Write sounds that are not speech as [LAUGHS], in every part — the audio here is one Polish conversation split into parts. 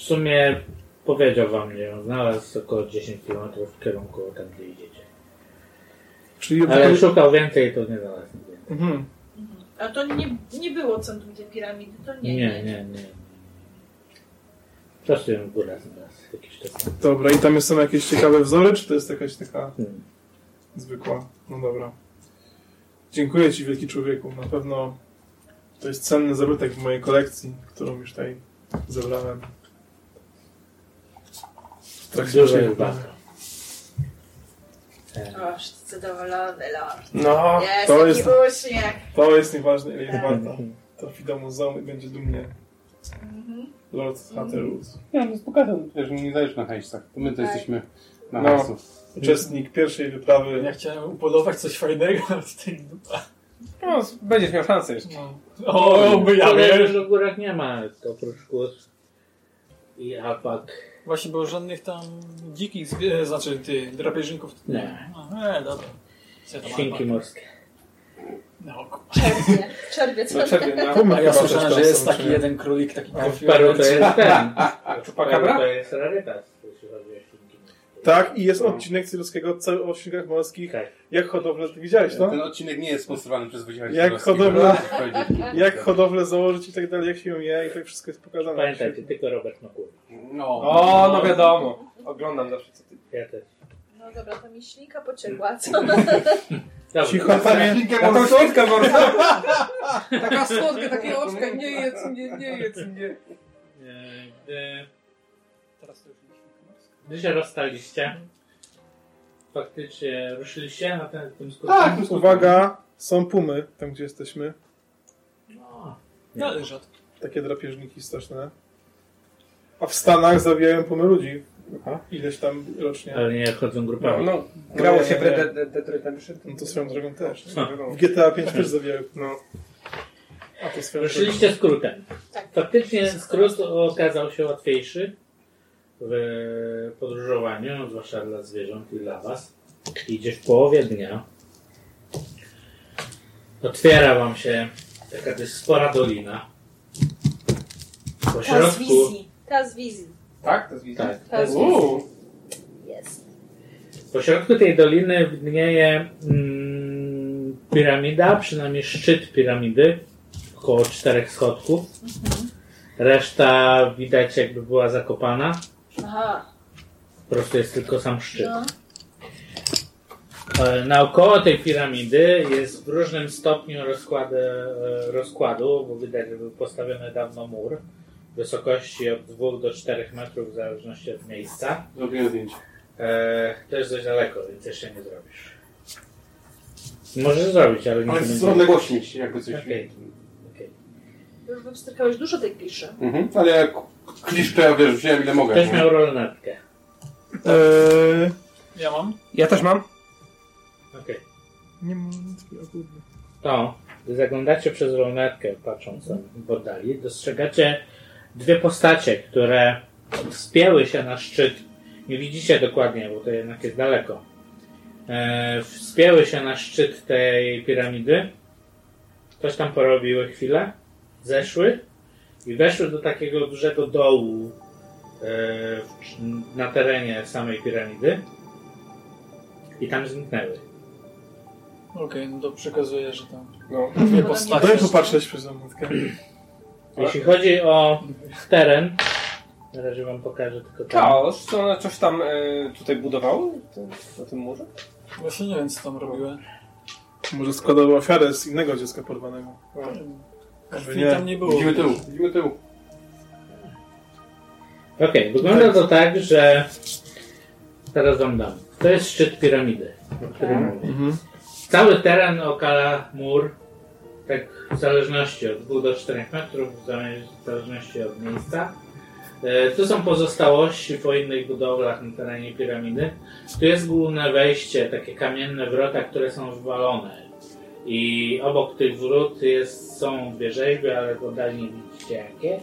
W sumie powiedział wam, że ją znalazł około 10 km w kierunku tam, gdzie idziecie. Czyli Ale szukał więcej, to nie znalazł więcej. Mhm. A to nie, nie było centrum tej piramidy, to nie. Nie, nie, nie. nie. Po prostu ją w górę znalazł jakiś czas. Dobra, i tam są jakieś ciekawe wzory, czy to jest jakaś taka Hmm. zwykła? No dobra. Dziękuję Ci, wielki człowieku. Na pewno to jest cenny zabytek w mojej kolekcji, którą już tutaj zebrałem. Trakcie Dużo jest O, wszyscy zadowolony, Lord. No, Jest to jest, uśmiech. to jest nieważne, ile jest Tak. warta. Trafi do muzeum i będzie dumnie. Mhm. Lord Hatterus. Nie, no spokojnie, wiesz, nie zależy na hajsach. To my to Tak. jesteśmy na No. hajsu. Uczestnik pierwszej wyprawy. Ja chciałem upolować coś fajnego z tej dupa. No, będziesz miał szansę jeszcze. No. O, by ja wiesz. że w górach nie ma oprócz kłus i alpak. Właśnie, bo żadnych tam dzikich, zwie- znaczy tych drapieżników. Nie. No, nie, dobra. Świnki ma? morskie. No, ku- Czerwie. Czerwiec. No, czerwień, no. A ja słyszałem, że jest taki jeden królik, taki A w Peru to jest ten. Chupacabra? to jest rarytas, Tak, i jest odcinek Cyrowskiego cały o świnkach morskich. Tak. Jak hodowlę, ty widziałeś to? Ten odcinek nie jest sponsorowany przez Wydział Jak powiedzieć. [LAUGHS] Jak hodowlę założyć i tak dalej, jak się ją je i tak wszystko jest pokazane. Pamiętajcie, tylko Robert ma kłus. No. O, no wiadomo. Oglądam zawsze co ty. Ja też. No dobra, to mi ślinka pociekła, co? [LAUGHS] Dobrze. Cicho. Ja tą świnkę morską. [LAUGHS] Taka słodka, takie oczka, nie jedz mnie, nie jedz mnie. E, Teraz to już gdy się rozstaliście, faktycznie ruszyliście na ten, tym? Tak, Uwaga, są pumy, tam gdzie jesteśmy. No. No, ale rzadko. Takie drapieżniki straszne. A w Stanach zabijają pumy ludzi. Ileś tam rocznie. Ale nie chodzą grupami. No, grało nie, się w Red Dead Redemption. No to swoją drogą też. No. W GTA 5 też zabijają. No. A to swoją drogą. Ruszyliście skrótem. Tak. Faktycznie skrót okazał się łatwiejszy w podróżowaniu, zwłaszcza dla zwierząt i dla was. Idzie w połowie dnia. Otwiera wam się taka dość spora dolina. Po Ta z środku... wizji. Ta z wizji. Tak? To jest wizja? Tak, Ta z Uuu. wizji. Jest. Po środku tej doliny widnieje mm, piramida, przynajmniej szczyt piramidy, około czterech schodków. Reszta widać jakby była zakopana. Aha. Po prostu jest tylko sam szczyt. No. E, Naokoło tej piramidy jest w różnym stopniu rozkładu, e, rozkładu bo widać, że był postawiony dawno mur wysokości od 2 do 4 metrów w zależności od miejsca. Zrobiłem zdjęcie. E, to jest dość daleko, więc jeszcze nie zrobisz. Możesz zrobić, ale nie Ale z odległości mieć jakby coś. Okej. Okej. Już wystykałeś dużo tej kliszy. Mhm. Ale jak klisz, to ja wiesz, wziąłem ile mogę. Ktoś nie? miał rolnetkę. Eee, Ja mam. Ja też mam. Okej. nie mam nic, kurde. To, gdy zaglądacie przez rolnetkę, patrząc tam w oddali, dostrzegacie dwie postacie, które wspięły się na szczyt. Nie widzicie dokładnie, bo to jednak jest daleko. E, wspięły się na szczyt tej piramidy. Coś tam porobiły chwilę. Zeszły i weszły do takiego dużego dołu e, na terenie samej piramidy. I tam zniknęły. Okej, no to przekazuję, że tam No. dwie Bo tam postacie. Daj popatrzeć przez zamotkę. Jeśli chodzi o teren, na razie wam pokażę tylko ten. Chaos, to one coś tam e, tutaj budowały? To, na tym murze? Właśnie nie wiem, co tam robiły. Może składał ofiarę z innego dziecka porwanego. Nie. tam nie było. Widzimy tył, widzimy tył. Okej, wygląda to tak, że teraz wam dam. To jest szczyt piramidy, o którym mówię. Mhm. Cały teren okala mur, tak w zależności od 2 do 4 metrów, w zale- w zależności od miejsca. E, Tu są pozostałości po innych budowlach na terenie piramidy. Tu jest główne wejście, takie kamienne wrota, które są wywalone. I obok tych wrót jest, są dwie rzeźby, ale w oddali nie widzicie jakie.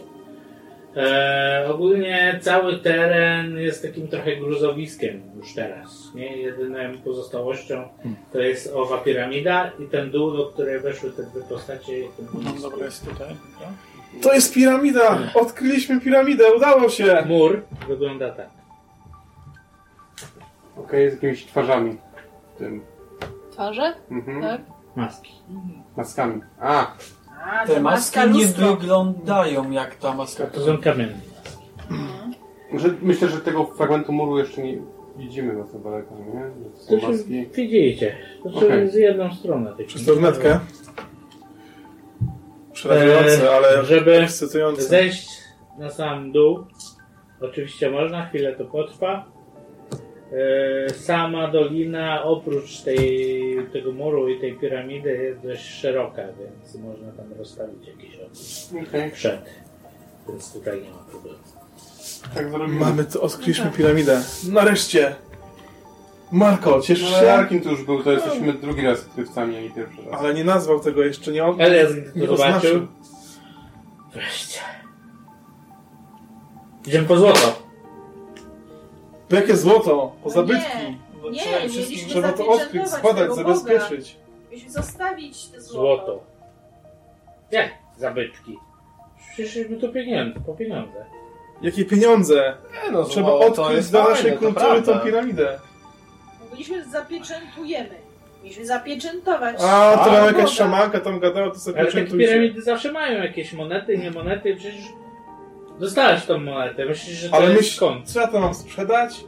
E, ogólnie cały teren jest takim trochę gruzowiskiem już teraz. Nie? Jedyną pozostałością to jest owa piramida i ten dół, do której weszły te dwie postacie. i ten No dobra, jest tutaj. Dobra. To jest piramida! Odkryliśmy piramidę, udało się! Mur wygląda tak. Okej, z jakimiś twarzami. Tym. Twarze? Mhm. Tak. Maski. Maskami. A, A, Te maski maska nie lustro. wyglądają jak ta maska. To są kamienne. że, myślę, że tego fragmentu muru jeszcze nie widzimy bardzo daleko, nie? Że to są się maski. widzicie. To są Okej. z jedną stronę. Przez lornetkę. Przerażające, Eee, ale żeby ekscytujące. Zejść na sam dół. Oczywiście można, chwilę to potrwa. E, Sama dolina oprócz tej, tego muru i tej piramidy jest dość szeroka, więc można tam rozstawić Okej, przed. Więc tutaj nie ma problemu. tak zrobimy. Mamy to, odkryliśmy piramidę. Nareszcie! Marko, cieszysz No, ale się? Arkin tu już był, to jesteśmy drugi raz odkrywcami, a nie pierwszy raz. Ale nie nazwał tego jeszcze, nie on. Gdy nie to zobaczył, wreszcie. Idziemy po złoto. To jakie złoto? Po No zabytki. Bo Nie, przede mieliśmy wszystkim- Trzeba to odkryć, tego zabezpieczyć. Musimy zostawić te złoto. Złoto. Jak zabytki? Przecież my to pieniądze, po pieniądze. Jakie pieniądze? Nie no, Trzeba złoto odkryć jest dla fajne, naszej to kultury tą piramidę. Mówiliśmy, zapieczętujemy. Mieliśmy zapieczętować. A, to tam jakaś szamanka tam gadała, to sobie Ale piramidy zawsze mają jakieś monety, nie monety, przecież dostałeś tą monetę, myślisz, że to Ale jest myśl, skąd? co ja to mam sprzedać?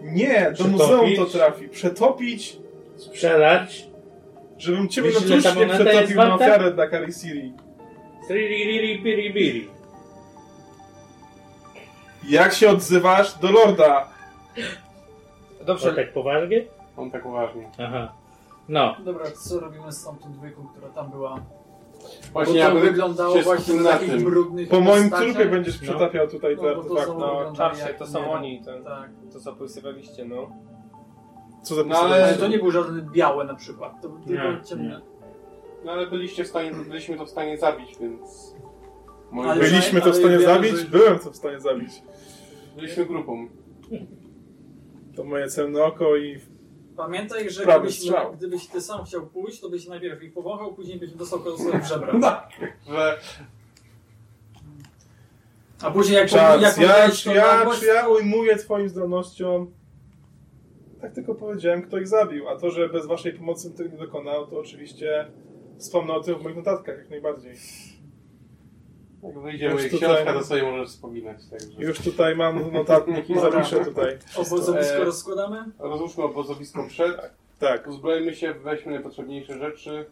Nie, do Przetopić? muzeum to trafi. Przetopić, Sprzedać? żebym ciebie na ile ta moneta jest przetopił na warta? ofiarę dla Karisiri. Sririri piri biri. Jak się odzywasz do Lorda? To Dobrze, tak poważnie? On tak uważnie. Aha. No. Dobra, co robimy z tamtą dwójką, która tam była? Właśnie Bo to wyglądało właśnie na na takich tym. brudnych Po moim trupie będziesz No. przetapiał tutaj te No, no wygląda czarcie, jak- to są nie oni, ten, Tak. to co opisywaliście, no. Co za No, ale- to nie był żaden białe na przykład, to był tylko Nie, ciemne. No ale byliście w stanie, byliśmy to w stanie zabić, więc... Moim Ale- Byliśmy to w stanie zabić? że- Byłem to w stanie zabić. Byliśmy grupą. To moje celne oko i... Pamiętaj, że Prawy gdybyś, strzał. gdybyś ty sam chciał pójść, to byś najpierw ich powąchał, później byś dostał koło w żebra. Że A później jak, Czas, jak ja, to ja, czy ja ujmuję twoim zdolnościom? Tak tylko powiedziałem, kto ich zabił. A to, że bez waszej pomocy tego nie dokonał, to oczywiście wspomnę o tym w moich notatkach jak najbardziej. Jak wyjdzie Już moja tutaj- książka, to sobie możesz wspominać. Także. Już tutaj mam notatnik i [LAUGHS] zapiszę tutaj. obozowisko E, rozkładamy? Rozłóżmy obozowisko przed, Tak. uzbrojmy się, weźmy najpotrzebniejsze rzeczy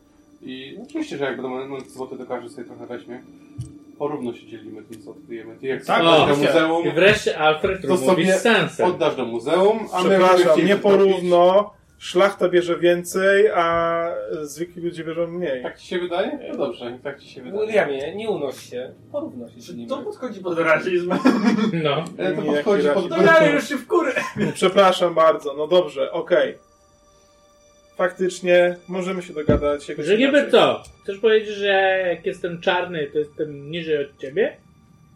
i no, oczywiście, że jak będą momenty złote, to każdy sobie trochę weźmie. Porówno się dzielimy tym, co odkryjemy. Ty jak Tak, oddasz do muzeum, I wreszcie Alfred To sobie oddasz do muzeum, a my Przepraszam, nie porówno. Szlachta bierze więcej, a zwykli ludzie bierzą mniej. Tak ci się wydaje? No dobrze, tak ci się wydaje. Williamie, nie unoś się, porówno się Czy dzielimy. to podchodzi pod rasizm? [LAUGHS] No. Ale to Nie, podchodzi pod... To ja już się w kurę! Przepraszam bardzo, no dobrze, okej. Faktycznie możemy się dogadać. jakoś Że niby co? Chcesz powiedzieć, że jak jestem czarny, to jestem niżej od ciebie?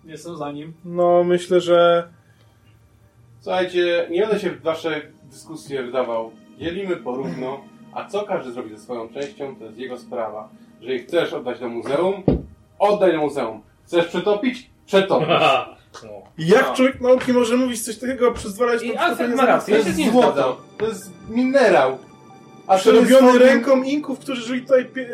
Jestem za nim. No myślę, że Słuchajcie, nie będę się w wasze dyskusje wdawał. Dzielimy porówno, a co każdy zrobi ze swoją częścią, to jest jego sprawa. Jeżeli chcesz oddać do muzeum, oddaj do muzeum. Chcesz przetopić? Przetopisz. [LAUGHS] No. jak No. człowiek nauki może mówić coś takiego, przyzwalać I na Alfred przetopienie ma rację. To Ja się z jest nim złoto, to jest minerał. A to jest Przerobiony ręką Inków, którzy żyli tutaj pie-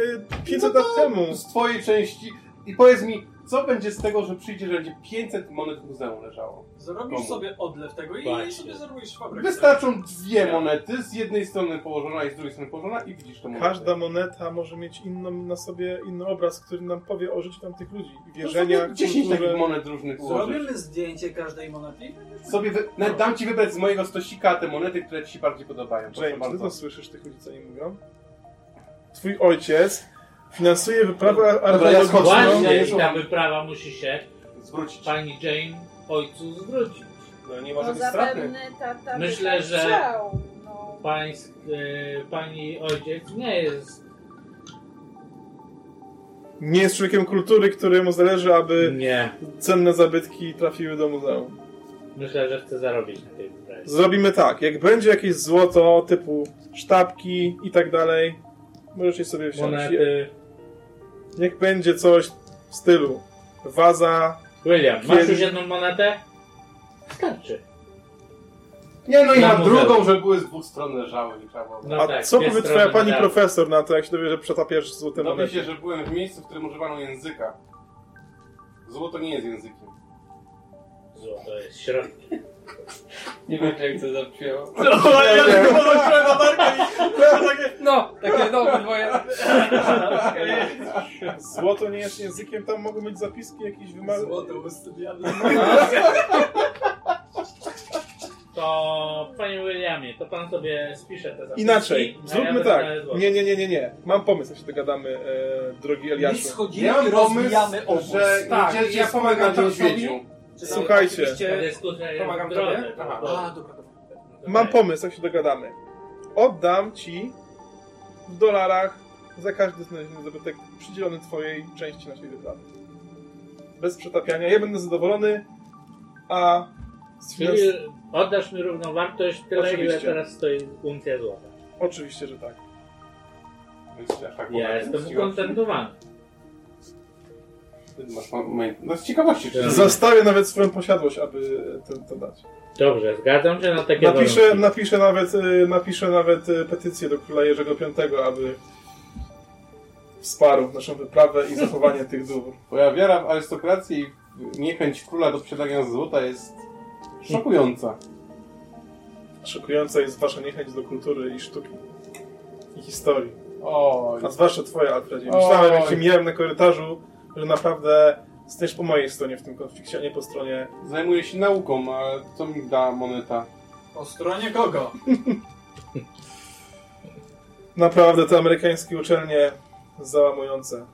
e, 500 No lat temu. z twojej części. I powiedz mi, co będzie z tego, że przyjdzie, że będzie 500 monet w muzeum leżało? Zrobisz Komu? sobie odlew tego i Właśnie. sobie zrobisz fabrykę. Wystarczą dwie monety, z jednej strony położona i z drugiej strony położona i widzisz to monetę. Każda moneta może mieć inną na sobie inny obraz, który nam powie o życiu tamtych ludzi. To wierzenia, sobie 10 kulturze. takich monet różnych ułożysz. Zrobimy zdjęcie każdej monety. Sobie wy... Nawet dam ci wybrać z mojego stosika te monety, które ci się bardziej podobają. Proszę James, ty bardzo. to słyszysz tych ludzi, co nie mówią? Twój ojciec finansuje wyprawę archeologiczną. Właśnie, nie i ta wyprawa musi się Zwrócić. pani Jane ojcu zwrócić. No nie No może być stratny. zapewne tata Myślę, że- chciał. No. Pańsk, e, pani ojciec nie jest... Nie jest człowiekiem kultury, któremu zależy, aby Nie. cenne zabytki trafiły do muzeum. Myślę, że chce zarobić na tej wyprawie. Zrobimy tak, jak będzie jakieś złoto typu sztabki i tak dalej, możecie sobie wziąć. Monety... Jak będzie coś, w stylu waza, William, masz już jedną monetę? Starczy. Nie no i Na drugą, żeby były z dwóch stron leżały, nie trzeba było. No a tak, co dwie powie strony twoja pani profesor na to, jak się dowie, że przetapiasz złote Dowie monety? się, że byłem w miejscu, w którym używano języka. Złoto nie jest językiem. Złoto jest środek. Nie wiem, jak to zabrzmiało. No, takie no, dwoje. Złoto nie jest językiem, tam mogą być zapiski jakieś wymagane. Złoto ustawiane. To, panie Williamie, to pan sobie spisze te zapiski. Inaczej, a ja zróbmy będę tak. Nie, nie, nie, nie, nie. Mam pomysł, jak się dogadamy, e, drogi My Eliaszu. schodzimy Ja i mam pomysł, rozbijamy obóz. że Tak, ja spać pomagam na Charlesowi. niedźwiedziu. Słuchajcie. Oczywiście pomagam w drodze. tobie. Aha. A, dobra, dobra. Mam pomysł, jak się dogadamy. Oddam ci w dolarach za każdy znaleziony zabytek przydzielony twojej części naszej wyprawy. Bez przetapiania. Ja będę zadowolony, a. Czyli oddasz mi równowartość tyle, ile Oczywiście. teraz stoi uncja złota. Oczywiście, że tak. Tak Ja bogaty jestem ukontentowany. Masz ma- ma- No z ciekawości, czy... Zastawię nawet swoją posiadłość, aby to, to dać. Dobrze, zgadzam się na takie Napiszę, warunki. napiszę, nawet, y, napiszę nawet y, petycję do króla Jerzego V, aby wsparł naszą wyprawę i zachowanie tych dóbr. Twoja wiara w arystokrację i niechęć króla do posiadania złota jest szokująca. Szokująca jest wasza niechęć do kultury i sztuki. I historii. Oj, A zwłaszcza twoje, Alfredzie. Myślałem, jak cię mijałem na korytarzu, że naprawdę jesteś po mojej stronie w tym konflikcie, a nie po stronie... zajmuję się nauką, a co mi da moneta? Po stronie kogo? [LAUGHS] Naprawdę te amerykańskie uczelnie załamujące.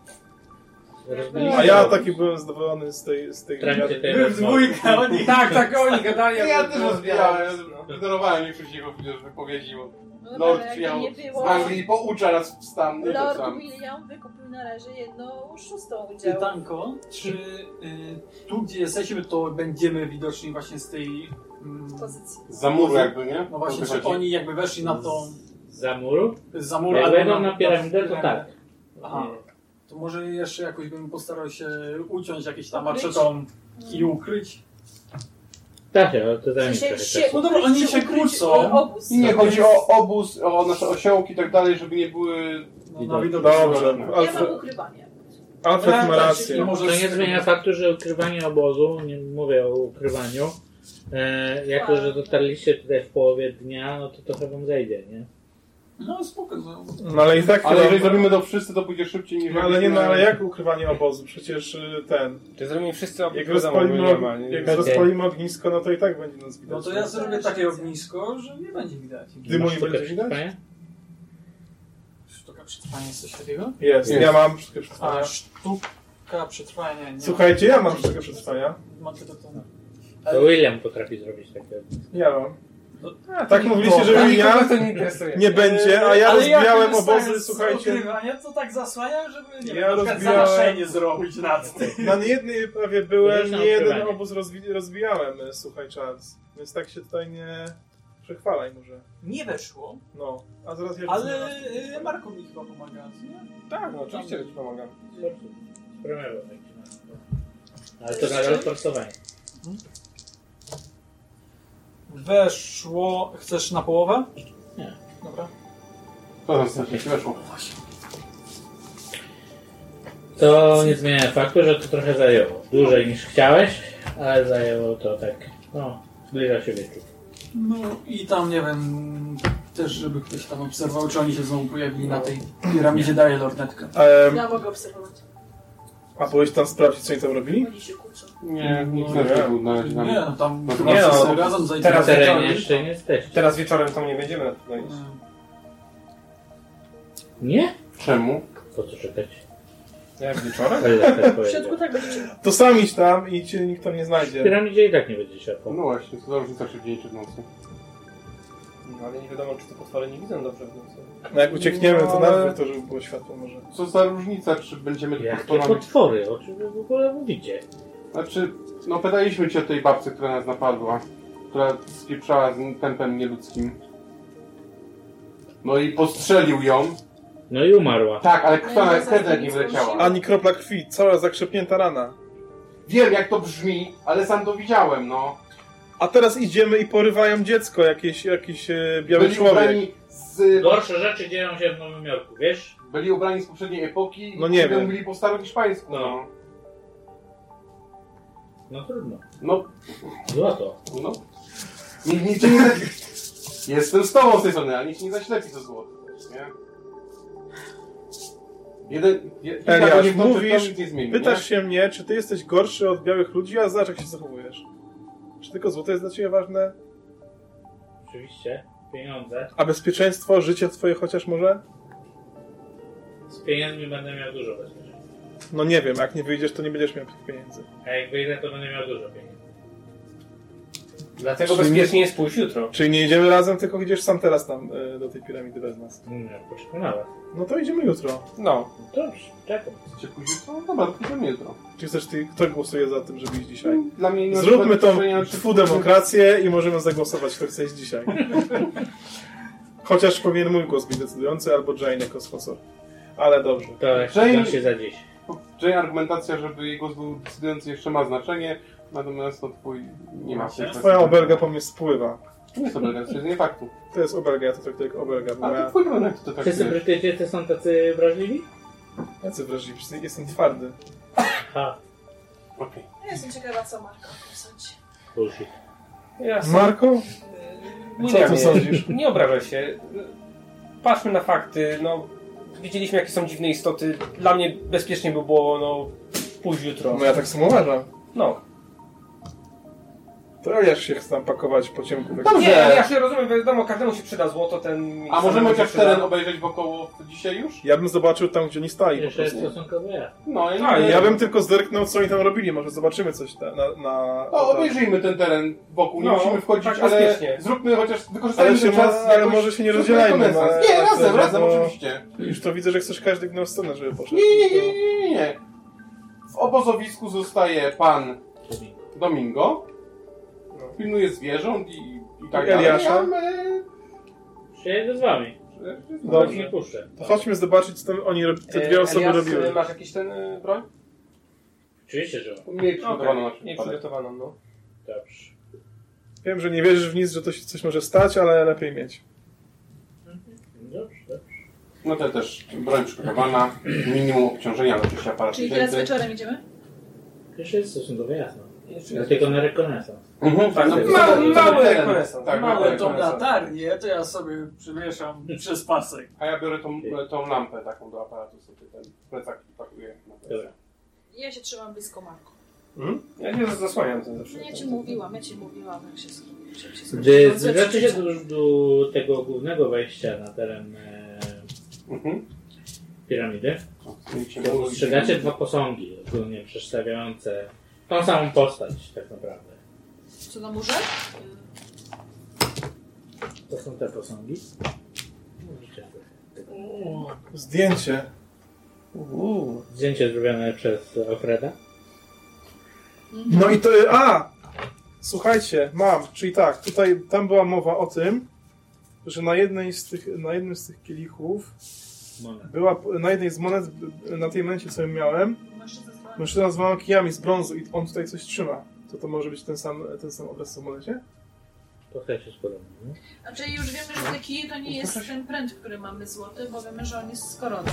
A ja taki byłem zadowolony z tej, z tej dwójkę, oni... Tak, tak, oni gadali. Ja, też rozbijałem, no. ignorowałem większość jego wypowiedzi, bo No Lord ale przyjechał nie z było, Anglii i poucza nas w stan, nie Lord sam. William wykupił na razie jedną szóstą udział. Pytanko, czy y, tu, gdzie jesteśmy, to będziemy widoczni właśnie z tej... Mm, pozycji. Za muru jakby, nie? no właśnie, czy Wychodzi. oni jakby weszli na tą... Za muru? Za mur, Jak albo wejdą na piramidę, to tak. Aha. To może jeszcze jakoś bym postarał się uciąć jakieś tam Ukryć? maczetą i ukryć. Się, ale to zajmie Się, trochę się, czasu. No dobra, oni się kłócą. obóz. Nie, chodzi o obóz, o nasze osiołki i tak dalej, żeby nie były... No, na widok Dobrze. Ja mam Alfred, ukrywanie. Alfred ma tak, rację. To nie zmienia faktu, że ukrywanie obozu, nie mówię o ukrywaniu, e, jako że dotarliście tutaj w połowie dnia, no to trochę wam zejdzie, nie? No spoko. No. No ale i tak Ale chyba... jeżeli zrobimy to wszyscy, to pójdzie szybciej niż... No ale nie, no ale jak ukrywanie obozu? Przecież y, ten... Czy zrobimy wszyscy Jak oprócz rozpalimy, Williama, og- nie? jak rozpalimy ognisko, no to i tak będzie nas widać. no to ja zrobię takie ognisko, że nie będzie widać. Dymu nie będzie widać? Sztuka przetrwania jest coś takiego? Jest, Jest. ja mam sztukę A, przetrwania. sztuka przetrwania nie. Słuchajcie, ja mam sztukę przetrwania. Ma tylko to. To William potrafi zrobić takie. Ja mam. No, A, tak mówiliście, że ja to nie nie będzie, a ja Ale rozbijałem obozy, słuchajcie, to tak zasłaniam, żeby nie Ja wiem, na rozbijałem- zanoszenie zrobić nad tym. na niejednej prawie byłem, na nie jeden obóz rozwi- rozbijałem, e, słuchaj Charles. Więc tak się tutaj nie przechwalaj może. Nie weszło, No, a zaraz ja ale y, Marko mi chyba pomaga, nie? Tak, no oczywiście, że ci pomagam. Tak nazywa. Ale to nadal forsowanie. Weszło. Chcesz na połowę? Nie. Dobra. To tam strasznie się weszło. To nie zmienia faktu, że to trochę zajęło. Dłużej niż chciałeś, ale zajęło to tak. No, zbliża się wieczór. No i tam nie wiem, też żeby ktoś tam obserwował, czy oni się znowu pojawili na tej piramidzie, daje lornetkę. Ja mogę obserwować. A byłeś tam sprawdzić, co oni tam robili? Nie, nikt No nie nie. był na razie Nie, no tam No nie, no, bo razem zajdą. teraz wieczorem- jeszcze nie jesteście. Teraz wieczorem tam nie będziemy na pewno iść. Nie? Czemu? Po co czekać? Jak wieczorem? Tak [LAUGHS] W środku tak będzie. To sam idź tam i cię nikt tam nie W znajdzie. piramidzie i tak nie będzie światła. No właśnie, to za różnica czy w dzień, czy w nocy. No, ale nie wiadomo, czy te potwory nie widzą dobrze w nocy. No jak uciekniemy, to No, nawet to, żeby było światło może. Co za różnica, czy będziemy tu Jakie potworami... potwory? O czym w ogóle mówicie? Znaczy, no pytaliśmy cię o tej babce, która nas napadła. Która spieprzała z tempem nieludzkim. No i postrzelił ją. No i umarła. Tak, ale krwa No na krew nie wyleciała. Ani kropla krwi, cała zakrzepnięta rana. Wiem jak to brzmi, ale sam to widziałem, no. A teraz idziemy i porywają dziecko, jakieś, jakiś e, biały Byli człowiek. ubrani z... Gorsze rzeczy dzieją się w Nowym Jorku, wiesz? Byli ubrani z poprzedniej epoki No nie i wiem. mówili po starohiszpańsku, No. no. No trudno. No, Złoto. no. Nikt, nikt cię nie... za- Jestem z tobą z tej strony, ale nikt cię nie zaślepi to złoto, nie? Jeden... je- kilka Eliasz, godzin w nocy to mówisz, nic nie zmieni, pytasz nie? się mnie, czy ty jesteś gorszy od białych ludzi, a zobacz jak się zachowujesz. Czy tylko złoto jest dla ciebie ważne? Oczywiście. Pieniądze. A bezpieczeństwo, życie twoje chociaż może? Z pieniędzmi będę miał dużo bezpieczeństwa. No nie wiem, jak nie wyjdziesz, to nie będziesz miał tych pieniędzy. A jak wyjdę, to będę miał dużo pieniędzy. Dlatego Czyli bezpiecznie jest pójść jutro. Czyli nie idziemy razem, tylko idziesz sam teraz tam e, do tej piramidy bez nas. Nie, przekonałem. No to idziemy jutro. No. Dobrze, czekam. Chcecie pójść jutro? No dobra, to pójdziemy jutro. Czy chcesz ty, kto głosuje za tym, żeby iść dzisiaj? Dla mnie nie Zróbmy tą twu demokrację i możemy zagłosować, kto chce iść dzisiaj. [LAUGHS] Chociaż powinien mój głos być decydujący, albo Jane jako sponsor. Ale dobrze. To jak Jane- się za dziś. Czyli argumentacja, żeby jej głos był decydujący jeszcze ma znaczenie, natomiast no twój nie ma kwestii. Twoja obelga po mnie spływa. To nie jest obelga, to jest stwierdzenie faktu. To jest obelga, ja to traktuję jako obelga. Bo A to ja, twój argument to tak Wszyscy. Brytyjczycy są tacy wrażliwi? jacy wrażliwi, przecież jestem twardy. Ha, Okej. Ja jestem ciekawa, co Marko o tym sądzi. bullshit. Ja Marko? Co ty sądzisz? Nie obrażaj się. Patrzmy na fakty. No, widzieliśmy jakie są dziwne istoty. Dla mnie bezpiecznie by było no, pójść jutro. No ja tak samo uważam. No. To Eliasz się chce tam pakować po ciemku. Tak. Dobrze. Nie, ja się rozumiem, wiadomo, każdemu się przyda złoto, ten... A możemy chociaż teren obejrzeć wokoło dzisiaj już? Ja bym zobaczył tam, gdzie oni stali po Jeszcze jest prostu. stosunkowo. No, ja, A, nie Ja bym tylko zerknął, co oni tam robili. Może zobaczymy coś na... na, na No, obejrzyjmy ten teren wokół, nie No, musimy wchodzić, tak ale bezpiecznie. zróbmy chociaż, Ale, wykorzystajmy się ten mo- czas ale jakoś- może się nie zróbmy rozdzielajmy. No, rekonesans. Nie, razem, no, razem, bo oczywiście. Już to widzę, że chcesz każdy w inną stronę, żeby poszedł. Nie, nie, nie, nie, nie, nie. W obozowisku zostaje pan Domingo, pilnuje zwierząt i, i tak I Eliasza. dalej. a my- Przyjedę z wami. Dobrze. Nie puszczę. To chodźmy zobaczyć, co tam oni, rob- te dwie E, osoby Elias, robiły. masz jakiś ten y, broń? Oczywiście, że mam. Mieli przygotowaną na Okej, nie przypadek. przygotowaną, no. Dobrze. Wiem, że nie wierzysz w nic, że to się coś może stać, ale lepiej mieć. Dobrze, dobrze. No to też broń przygotowana, minimum obciążenia, ale oczywiście aparat Czyli teraz wieczorem idziemy? Jeszcze jest stosunkowo jasno. Tylko na rekonesans. Mhm, tak, no, Mały- to- to- mały teren. rekonesans. Tak, Małe mały tą latarnię, to ja sobie przywieszam [LAUGHS] przez pasek. A ja biorę tą, tą lampę taką do aparatu, sobie ten plecak pakuję na plecak. Ja się trzymam blisko Marko. Mhm. Ja nie zasłaniam ten zawsze. No ja ci mówiłam, ja ci mówiłam, jak się. Gdy zbliżacie się do, do tego głównego wejścia na teren e, Mhm. piramidy, dostrzegacie dwa posągi, ogólnie przedstawiające tą samą postać tak naprawdę. Co na murze? To są te posągi. Zdjęcie. Uuu. Zdjęcie zrobione przez Alfreda. No i to... A! Słuchajcie, mam. Czyli tak, tutaj, tam była mowa o tym, że na jednej z tych, na jednym z tych kielichów Monet. była, na jednej z monet, na tej monecie, co miałem, Mężczyzna mężczyzna z dwoma kijami z brązu i on tutaj coś trzyma. To to może być ten sam, ten sam obraz w monecie? To chyba się spodoba. nie? Znaczy już wiemy, że te kije to nie jest ten pręt, który mamy złoty, bo wiemy, że on jest z korony.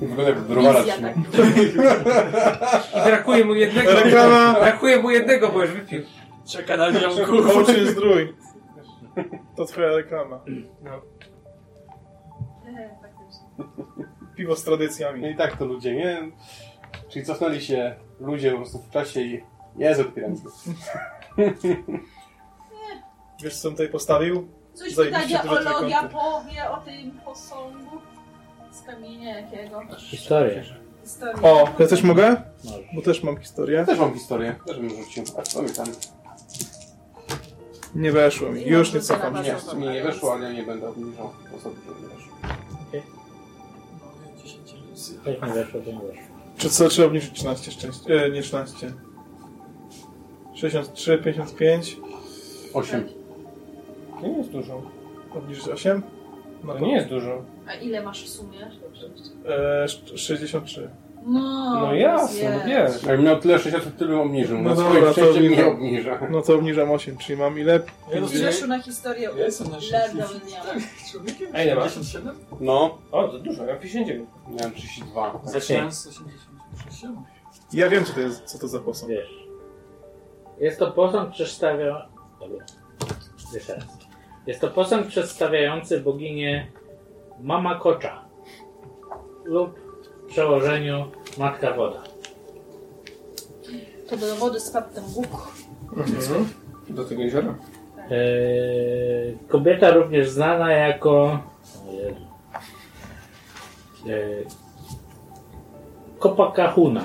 Wygląda jak browara Wizja trzyma. tak. I brakuje mu jednego. Reklama! Brakuje mu jednego, bo już wypił. Czeka na ziomku. Oczy zdrój. To twoja reklama. Nie, faktycznie. Piwo z tradycjami. I tak to ludzie, nie? Czyli cofnęli się ludzie po prostu w czasie i Jezu, piramidy. [LAUGHS] Wiesz co on tutaj postawił? Coś Zajebiście pytania duże Ologia trójkąty. powie o tym posągu z kamienia jakiego. Historia. Historia. O, ja też mogę? Może. Bo też mam historię. Też mam historię, też bym rzucił. A co mi tam? Nie weszło mi. Już nie cofam. Nie. Nie. Nie, mi nie weszło, ale ja nie będę obniżał osoby, żeby nie weszło. Jak nie weszło, to nie weszło. Czy co trzeba obniżyć 13 szczęścia? E, nie 13. 63, 55. Osiem. To nie jest dużo. Obniżyć 8? No To nie jest dużo. A ile masz w sumie? E, sz- 63. No, No jasne, no wiesz. Jak miał tyle 60, tyle obniżył. No No dobra, to obniżam. obniża. No to obniżam 8, czyli mam ile? Ja Grzeszu na historię Ja jestem na Larda 64 człowiekiem. A ile masz? 57? No, O, to dużo, ja mam 59. miałem 32. Zaczynałem z 86. Ja wiem, co to jest, co to za posąg. Wiesz. Jest to posąg przedstawiający. Dobra. Jeszcze raz. Jest to posąg przedstawiający boginię Mama Kocza lub w przełożeniu Matka Woda. To do wody spadł ten Bóg. Mhm. Do tego jeziora. Eee, kobieta również znana jako. Eee, Copacahuna.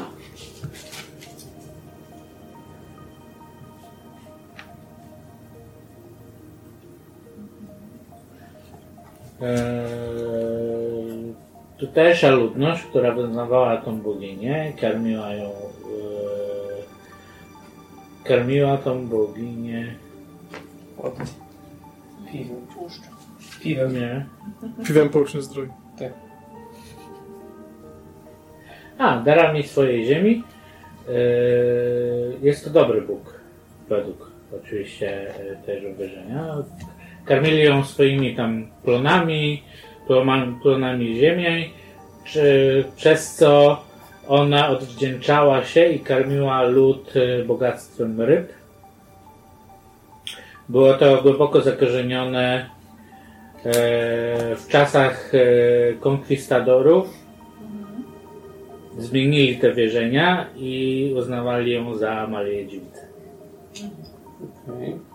Eee, tutejsza ludność, która wyznawała tą boginię, karmiła ją. Eee, karmiła tą boginię. Od piwem. Piwem. Nie. Piwem połczny zdrój. A, darami swojej ziemi. Yy, Jest to dobry Bóg, według oczywiście yy, też wyrażenia. Karmili ją swoimi tam plonami, plonami, plonami ziemi, czy, przez co ona odwdzięczała się i karmiła lud yy, bogactwem ryb. Było to głęboko zakorzenione yy, w czasach yy, konkwistadorów zmienili te wierzenia i uznawali ją za Marię Dziewicę. Okej.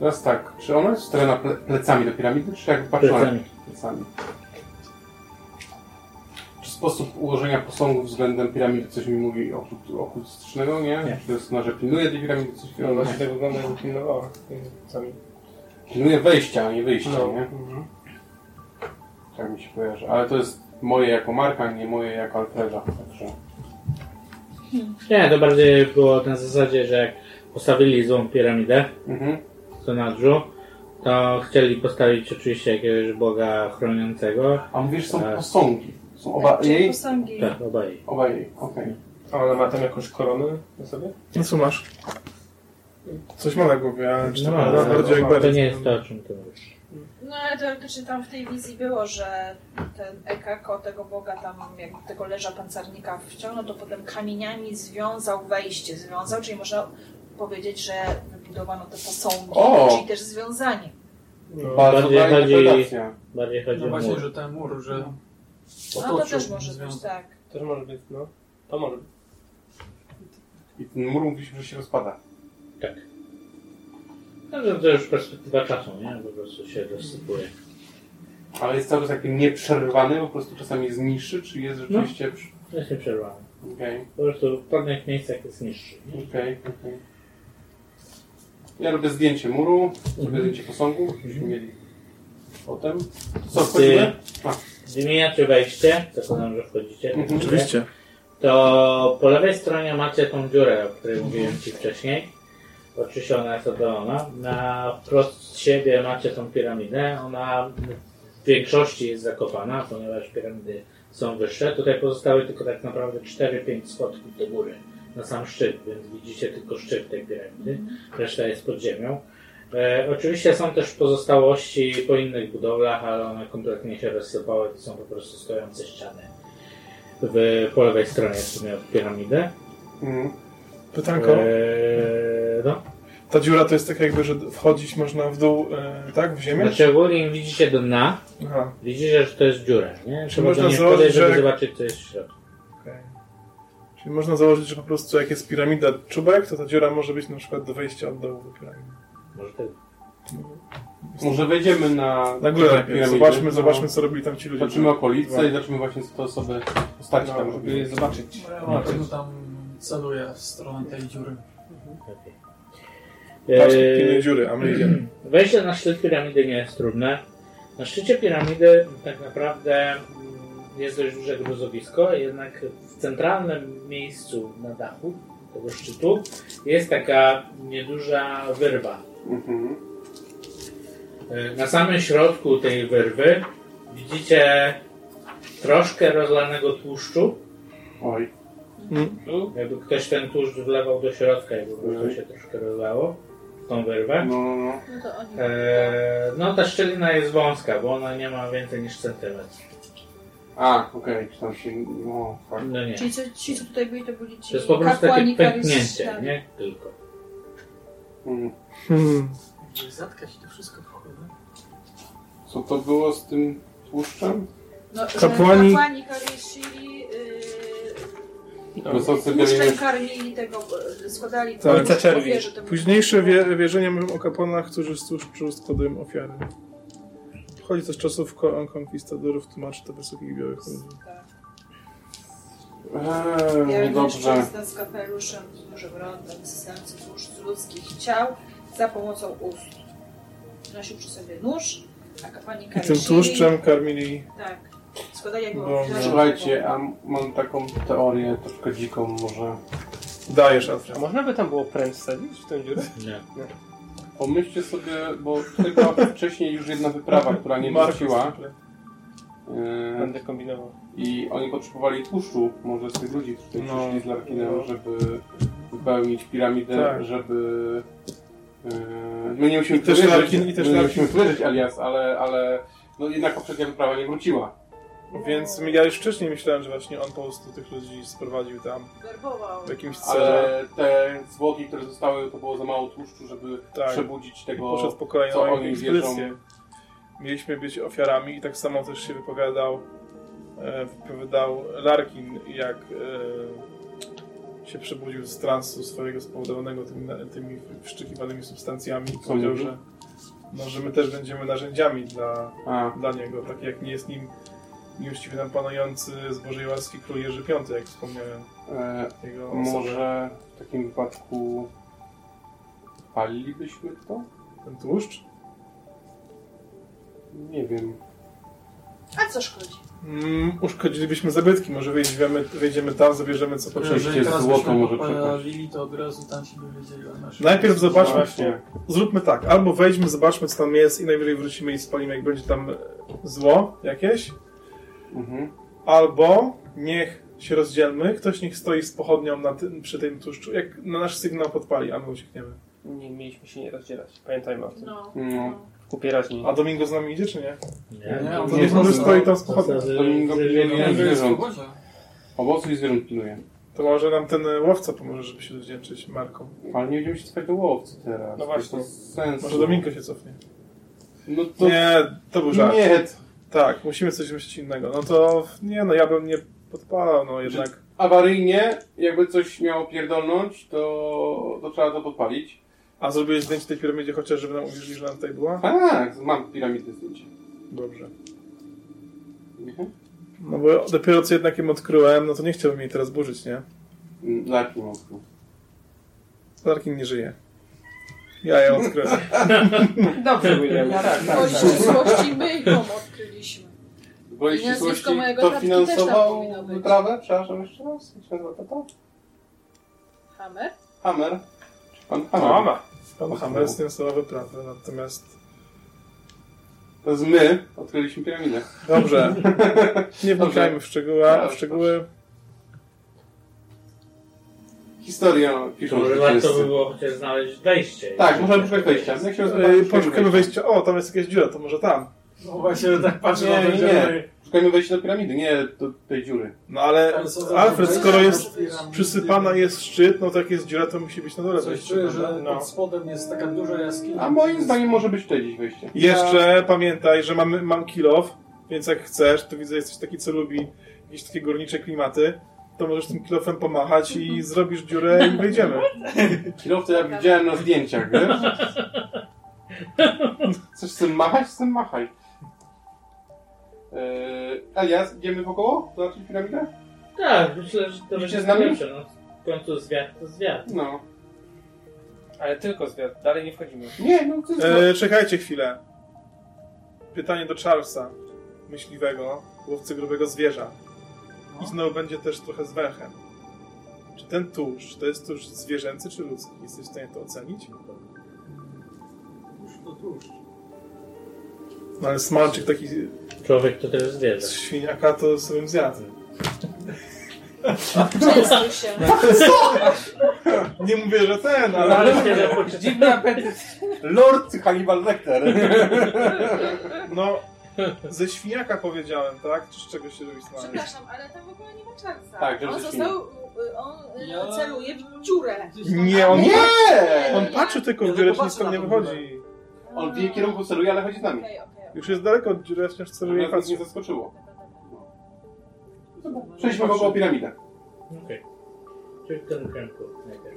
Teraz tak, czy ona jest wstawiona ple plecami do piramidy, czy jak patrzyła na Plecami. plecami? Czy sposób ułożenia posągu względem piramidy coś mi mówi okult- okultystycznego, nie? Nie. Czy to jest ona, że pilnuje tej piramidy coś No właśnie tak wygląda, jakby pilnowała. Sami. Pilnuje wejścia, a nie wyjścia, No. nie? Mhm. Tak mi się kojarzy. Ale to jest moje jako Marka, nie moje jako Alfreda. Także... Nie, to bardziej było na zasadzie, że jak postawili złą piramidę Mhm. Sonadżu, to chcieli postawić oczywiście jakiegoś boga chroniącego. A mówisz, są Tak. posągi. Są oba Czyli jej? posągi. Tak, obaj. Oba jej, okej. A ona ma tam jakąś koronę na sobie? No co masz? Coś ma na głowie, ale czy to No, bardziej jak to bardziej. nie jest to, o czym ty mówisz. No ale teoretycznie tam w tej wizji było, że ten Ekako, tego boga tam, jak tego leża pancernika wciągnął, to potem kamieniami związał wejście, związał, czyli można powiedzieć, że wybudowano te posągi, O! czyli też związanie. No. Bardzo bardziej dobra chodzi-. Bardziej chodzi No o właśnie, mur. że ten mur, że No to otoczył też może być, tak. Też może być, no. To może być. I ten mur mówisz, że się rozpada. Tak. No, że to już perspektywa czasu, nie? Po prostu się rozsypuje. Ale jest cały czas taki nieprzerwany, po prostu czasami jest niższy, czy jest rzeczywiście... przy- Jest nieprzerwany. Okej, Po prostu w pewnych miejscach jest niższy. okej, okej. Ja robię zdjęcie muru, robię zdjęcie posągu, byśmy mieli potem. Co, wchodzimy? A, Wymieniacie wejście, zakładam, że wchodzicie. Mhm. Oczywiście. To po lewej stronie macie tą dziurę, o której mówiłem Ci wcześniej. Oczywiście ona jest oddalona. Na wprost z siebie macie tą piramidę. Ona w większości jest zakopana, ponieważ piramidy są wyższe. Tutaj pozostały tylko tak naprawdę 4-5 schodków do góry na sam szczyt, więc widzicie tylko szczyt tej piramidy. Reszta jest pod ziemią. E, oczywiście są też pozostałości po innych budowlach, ale one kompletnie się rozsypały. To są po prostu stojące ściany w, po lewej stronie w sumie od piramidy. mhm. Pytanko. Eee, no. Ta dziura to jest tak jakby, że wchodzić można w dół, e, tak? W ziemię? Znaczy ogólnie jak widzicie do dna, Aha, widzicie, że to jest dziura, nie? Trzeba można do niej założyć, podejść, żeby że- zobaczyć co jest w środku. Czyli można założyć, że po prostu jak jest piramida czubek, to ta dziura może być na przykład do wejścia od dołu do piramidy. Może tak. Może wejdziemy na... Na górę najpierw. piramidy. Zobaczmy, No. zobaczmy co robili tam ci ludzie. Zobaczymy okolice i zobaczymy właśnie co te osoby, postaci No, tam żeby je zobaczyć. No, ja na pewno tam celuję w stronę tej dziury. Okej. Patrz, pilnej dziury, a my idziemy. [CLEARS THROAT] Wejście na szczyt piramidy nie jest trudne. Na szczycie piramidy tak naprawdę mm, jest dość duże gruzowisko, jednak centralnym miejscu na dachu tego szczytu jest taka nieduża wyrwa. Mhm. E, Na samym środku tej wyrwy widzicie troszkę rozlanego tłuszczu. Oj. Jakby ktoś ten tłuszcz wlewał do środka i po prostu się troszkę rozlało w tą wyrwę. No, no, no. No to oni... E, no ta szczelina jest wąska, bo ona nie ma więcej niż centymetr. A, okej, czy tam się... No, fakt. No nie. Czyli co, ci, co tutaj byli, to byli ci To jest po prostu takie kapłani pęknięcie, Karysz- nie? Tylko. Mm. Hmm. Zatkać to wszystko w cholerę. Co to było z tym tłuszczem? No, że Kapłani- kapłani Karyshiri yy, Wysocy tłuszczem bieliny. karmili tego, yy, składali Tak. Ojca czerwi. ofierze temu- Późniejsze wie, wierzenia mówią o kapłanach, którzy z tłuszczu składają ofiary. Chodzi to z czasów ko- konkwistadorów, tłumaczy to wysokich białych ludzi. Tak. Eee, mężczyzna z kapeluszem, z dużym rondem, systemcy tłuszcz z ludzkich ciał za pomocą ust. Nosił przy sobie nóż, a kapłani I tym tłuszczem karmili... Tak. Składali jakby Bo- ofiarę Słuchajcie, a mam taką teorię troszkę dziką może. Dajesz, Alfred. A można by tam było pręć wsadzić w tę dziurę? Nie. Pomyślcie sobie, bo tutaj była [LAUGHS] wcześniej już jedna wyprawa, która nie wróciła. Eee, Będę kombinował. I oni potrzebowali tłuszczu, może z tych ludzi, którzy No. przyszli z Larkinem, No. żeby wypełnić piramidę, Tak. żeby... Eee, my nie musimy I też wierzyć, Larkin- i też my nie Larkin. musimy wierzyć Elias, ale, ale no jednak poprzednia wyprawa nie wróciła. Więc ja już wcześniej myślałem, że właśnie on po prostu tych ludzi sprowadził tam Werbował. w jakimś celu. Ale te zwłoki, które zostały, to było za mało tłuszczu, żeby Tak. przebudzić tego... poszedł po kolejną co oni ekspedycję. wierzą. Mieliśmy być ofiarami i tak samo też się wypowiadał e, wypowiadał Larkin, jak e, się przebudził z transu swojego spowodowanego tymi, tymi wszczykiwanymi substancjami i powiedział, że, no, że my też będziemy narzędziami dla, A, dla niego, tak jak nie jest nim nieuczciwie nam panujący z Bożej łaski król Jerzy V, jak wspomniałem. e, może w takim wypadku palilibyśmy to? Ten tłuszcz? Nie wiem. A co szkodzi? Mm, uszkodzilibyśmy zabytki, może wejdziemy, wejdziemy tam, zabierzemy co. Oczywiście Jeżeli teraz złoto może to od razu tam się dowiedzieli o naszym... Najpierw zobaczmy, Właśnie. zróbmy tak, albo wejdźmy, zobaczmy co tam jest i najwyżej wrócimy i spalimy, jak będzie tam zło jakieś, Mhm. albo niech się rozdzielmy, ktoś niech stoi z pochodnią na tym, przy tym tłuszczu, jak na nasz sygnał podpali, a my uciekniemy. Nie mieliśmy się nie rozdzielać. Pamiętajmy o tym. No. No. Raźni. A Domingo z nami idzie, czy nie? Nie, Nie, to on nie stoi tam z pochodnią. Domingo pilnuje Nie, zwierząt. Owocu i zwierząt pilnuje. To może nam ten łowca pomoże, żeby się rozdzielczyć marką. Ale nie będziemy się cofać do łowcy teraz. No właśnie. To jest sensu. Może Domingo się cofnie. No to... Nie, to był żart. Nie, Tak, musimy coś myśleć innego. No to nie, no ja bym nie podpalał, no jednak. awaryjnie, jakby coś miało pierdolnąć, to, to trzeba to podpalić. A zrobiłeś zdjęcie tej piramidzie chociaż, żeby nam uwierzyli, że nam tutaj była? Tak, mam piramidę zdjęcie. Dobrze. Mhm. No bo dopiero co jednak ją odkryłem, no to nie chciałbym jej teraz burzyć, nie? Larkin mocno. Larkin nie żyje. Ja ją odkryłem. [LAUGHS] Dobrze, William. Tak, tak. Bo ścisłości my ją odkryliśmy. Gwoli I nazwisko ścisłości, mojego kto tatki też tam finansował być. wyprawę? Przepraszam jeszcze raz. Jak się nazywa tata? Hammer? Hammer. Czy pan No, Hammer? Mama. Pan Hammer sfinansował wyprawę, natomiast... To jest my odkryliśmy piramidę. Dobrze. [LAUGHS] Nie wnikajmy w szczegóły. W szczegóły. Historię piszą Może warto by było chociaż znaleźć wejście. Tak, możemy szukać wejścia. Jak się? Yy, poszukamy wejścia. O, tam jest jakaś dziura, to może tam. No właśnie, tak patrzę Nie, na to, nie. Szukajmy wejścia do piramidy, nie do tej dziury. No ale Alfred, skoro jest przysypana jest szczyt, no to jak jest dziura, to musi być na dole Coś wejście. czuję, że prawda? pod spodem jest taka duża jaskinia. A moim zdaniem może być tutaj gdzieś wejście. Jeszcze pamiętaj, że mamy, mam kilof, więc jak chcesz, to widzę, jesteś taki, co lubi jakieś takie górnicze klimaty, to możesz tym kilofem pomachać i zrobisz dziurę i wejdziemy. [LAUGHS] Kilowce ja widziałem na zdjęciach, wiesz? Chcesz z tym machać? Z tym machaj. Eee, Elias, idziemy wokoło? Zobaczyć piramidę? Tak, myślę, że to będzie z nami? lepsze. No. W końcu zwiat to zwiat. No. Ale tylko zwiat. Dalej nie wchodzimy. Nie, no to jest... E, czekajcie chwilę. Pytanie do Charlesa, myśliwego, łowcy grubego zwierza. I znowu będzie też trochę z węchem. Czy ten tłuszcz to jest tłuszcz zwierzęcy czy ludzki? Jesteś w stanie to ocenić? Już to tłuszcz. No ale smalczyk taki Człowiek to też zwierzę. z świniaka to sobie zjadł. Częstuj się. [LAUGHS] Nie mówię, że ten, ale... Ale poczytałem. Dziwny apetyt. Lord Hannibal Lecter. No, [LAUGHS] ze świniaka powiedziałem, tak? Czy z czego się robi smalec? Przepraszam, ale tam w ogóle nie ma czarca. Tak, żeby on ze został, on y, Ja- celuje w dziurę. Nie, on, Nie! on patrzy tylko Ja w dziurę, tylko nic tam nie wychodzi. On w jej kierunku celuje, ale chodzi z nami. Okej, okej. Już jest daleko od dziury, wciąż celuje i Żeby nas patrzy. nie zaskoczyło. Przejdźmy wokoło piramidę. Okej. Czyli w tym kierunku najpierw.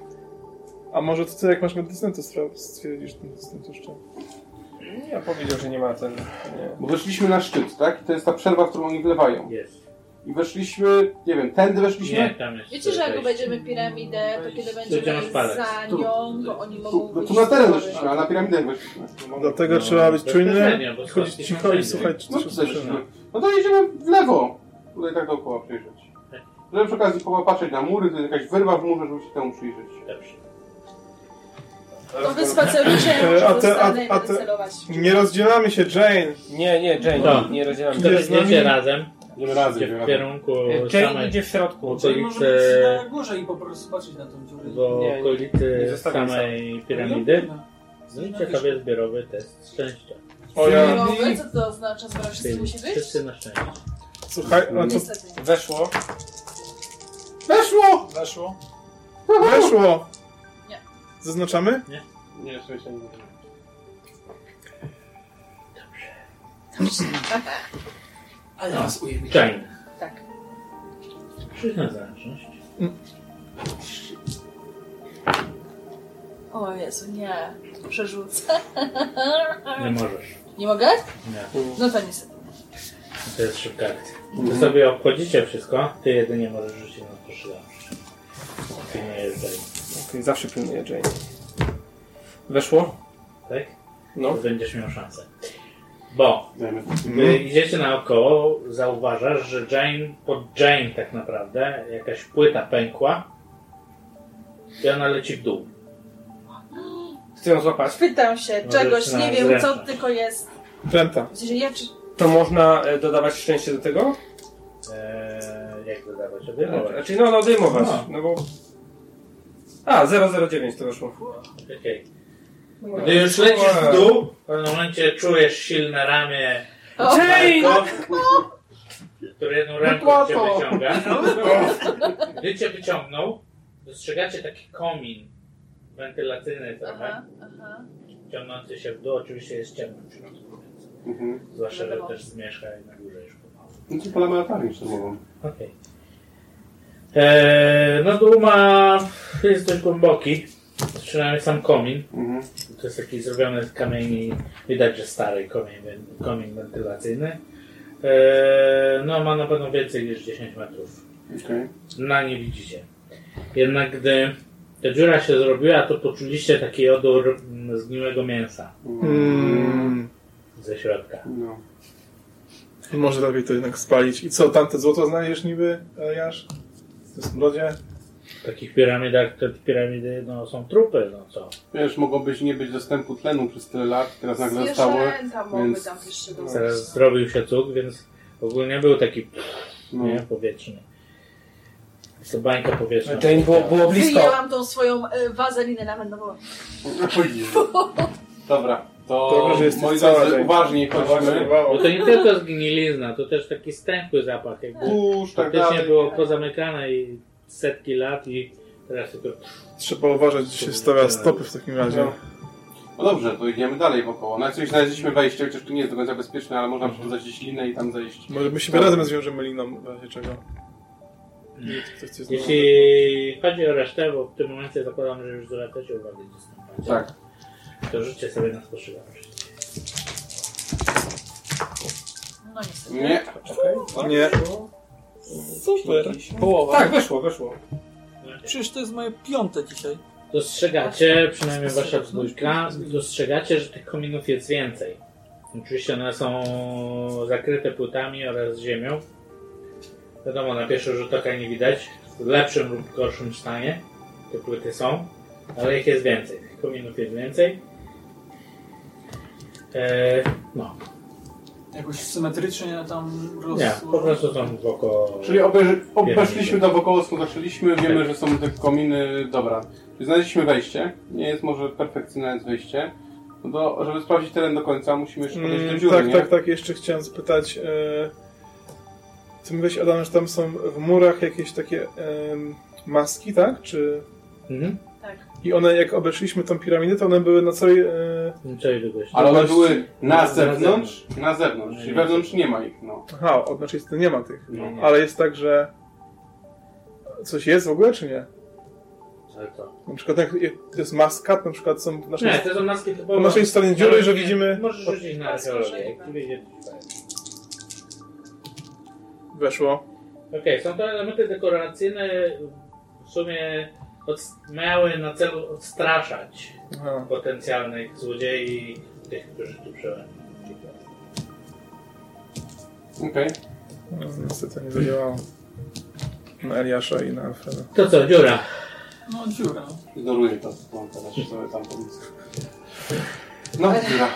A może to ty jak masz medycynę, to stwierdzisz ten dystans jeszcze. Ja powiedział, że nie ma ten... Nie. Bo weszliśmy na szczyt, tak? I to jest ta przerwa, w którą oni wlewają. Jest. I weszliśmy, nie wiem, tędy weszliśmy? Nie, tam jest. Wiecie, że jak wejście. będziemy piramidę, to kiedy Będziemy spadać. za nią, to oni mogą no tu na teren weszliśmy, a na piramidę jak weszliśmy. Dlatego No, trzeba być czujnym, chodzić cicho i słuchać, No co tu się sobie słyszy. weszliśmy. No to jedziemy w lewo. Tutaj tak dookoła przejrzeć. Żeby przy okazji popatrzeć na mury, to jest jakaś wyrwa w murze, żeby się temu przyjrzeć. Dobrze. To wy spacerujcie, E, [LAUGHS] a te- a- a te-. Nie rozdzielamy się, Jane! Nie, nie, Jane, No. nie rozdzielamy. Idzie To z nami? będziecie razem. Idziemy razem, idziemy w kierunku Jane samej idzie w środku. Okolice- na górze i po prostu patrzeć na tą dziurę. w Nie, nie, nie okolicy zostawiam samej piramidy. Zróbcie sobie zbiorowy test szczęścia. O ja... Zbiorowy? Co to oznacza? Zbiorowy wszyscy musi być? Wszyscy na szczęście. Słuchaj, a to. Weszło. Weszło! Weszło. weszło! Nie. Zaznaczamy? Nie, szczęścia nie było. Ale nas ujemnie. Jane. Tak. Przyznaj zręczność. O Jezu, nie. Przerzucę. Nie możesz. Nie mogę? Nie. No to niestety. To jest szybka akcja. Wy sobie obchodzicie wszystko, ty jedynie możesz rzucić na spostrzegawczość. Ty nie jest Jane. Okej, zawsze pilnuję Jane. Weszło? Tak? No. To będziesz miał szansę. Bo. Gdy idziecie naokoło, zauważasz, że Jane, pod Jane tak naprawdę, jakaś płyta pękła i ona leci w dół. Chcę ją złapać. Pytam się Możesz czegoś, na nie wiem co zręczność. tylko jest. Pręta. W sensie ja czy... To można e, dodawać szczęście do tego? Eee, jak dodawać? Odejmować. Znaczy, no, no odejmować. No. No bo... A, 009 to weszło. Okej. Gdy już lecisz w dół, w pewnym momencie czujesz silne ramię O, Marko, który jedną ręką cię wyciąga. Gdy cię wyciągnął, dostrzegacie taki komin wentylacyjny trochę, Aha, aha. ciągnący się w dół. Oczywiście jest ciemno w środku. Mhm. Zwłaszcza, że Wiadomo. też zmierzcha i na górze już pomału. No to polamy latarnię szturmową. Okej. Eee, no dół ma... jest dość głęboki. Przynajmniej sam komin. Mhm. To jest taki zrobiony z kamieni, widać, że stary komin, komin wentylacyjny. Eee, no ma na pewno więcej niż 10 metrów. Okej. Na nie widzicie. Jednak gdy ta dziura się zrobiła, to poczuliście taki odór zgniłego mięsa Mm, ze środka. No. może lepiej to jednak spalić. I co, tamte złoto znajdziesz niby, Eliasz? W tym smrodzie? W takich piramidach, te piramidy no, są trupy, no co? Wiesz, mogłobyś nie być dostępu tlenu przez tyle lat, teraz nagle zostało. Więc- tam też się dostać. Teraz zrobił się cud, więc ogólnie był taki No. nie, powietrzny. Jest to bańka powietrzna. Jane było, było blisko. Wyjęłam tą swoją y, wazelinę nawet nową. Oj. Dobra, to Dobrze, że jesteś moi cała, drodzy, uważniej chodźmy. Bo to nie tylko zgnilizna, to też taki stęchły zapach. Jakby Kurz, tak faktycznie dalej. było pozamykane i setki lat i teraz tylko Trzeba uważać, gdzie się stawia stopy w takim razie. No. No dobrze, to idziemy dalej wokoło. No jak coś znaleźliśmy wejście, chociaż tu nie jest do końca bezpieczne, ale można przerzucać gdzieś linę i tam zejść. Może my się razem zwiążemy liną, w razie czego. Nie, Jeśli chodzi o resztę, bo w tym momencie zakładam, że już zwracacie uwagę, Tak. To rzućcie sobie na spostrzegawczość. No niestety. Nie. Nie. Super. Połowa. Tak, weszło, weszło. Przecież to jest moje piąte dzisiaj. Dostrzegacie, przynajmniej wasza dwójka, dostrzegacie, że tych kominów jest więcej. Oczywiście one są zakryte płytami oraz ziemią. Wiadomo, na pierwszy rzut oka nie widać, w lepszym lub gorszym stanie te płyty są, ale ich jest więcej. Tych kominów jest więcej. E, no. Jakoś symetrycznie tam roz... Nie, po prostu są wokoło... Czyli obejrzy, obeszliśmy tam wokoło, skąd zaczęliśmy, wiemy, że są te kominy, dobra. Czyli znaleźliśmy wejście, nie jest może perfekcyjne jest wejście. No to, żeby sprawdzić teren do końca, musimy jeszcze podejść do Mm, dziury, tak, nie? tak, tak. Jeszcze chciałem spytać. E, ty mówiłeś, Adam, że tam są w murach jakieś takie maski, tak? Czy... Mhm. I one, jak obeszliśmy tą piramidę, to one były na całej... E, Cześć. Ale one były na zewnątrz, na zewnątrz, czyli wewnątrz nie ma ich, no. aha, od naszej strony nie ma tych. no. Ale jest tak, że... Coś jest w ogóle, czy nie? Ale co? Na przykład jak to jest maska, na przykład są w naszej, Nie, to są maski typowo... po naszej stronie dziury, że widzimy... Możesz rzucić na archeologię, jak ci wyjdzie to Weszło. Okej, są to elementy dekoracyjne, w sumie miały na celu odstraszać Aha. potencjalnych złodziei i tych, którzy tu przebywają. Okej. No, niestety nie zadziałało. Na Eliasza i na Alfreda. To co, dziura? No dziura. Ignoruję to, mam teraz sobie tam pomysł. No, dziura.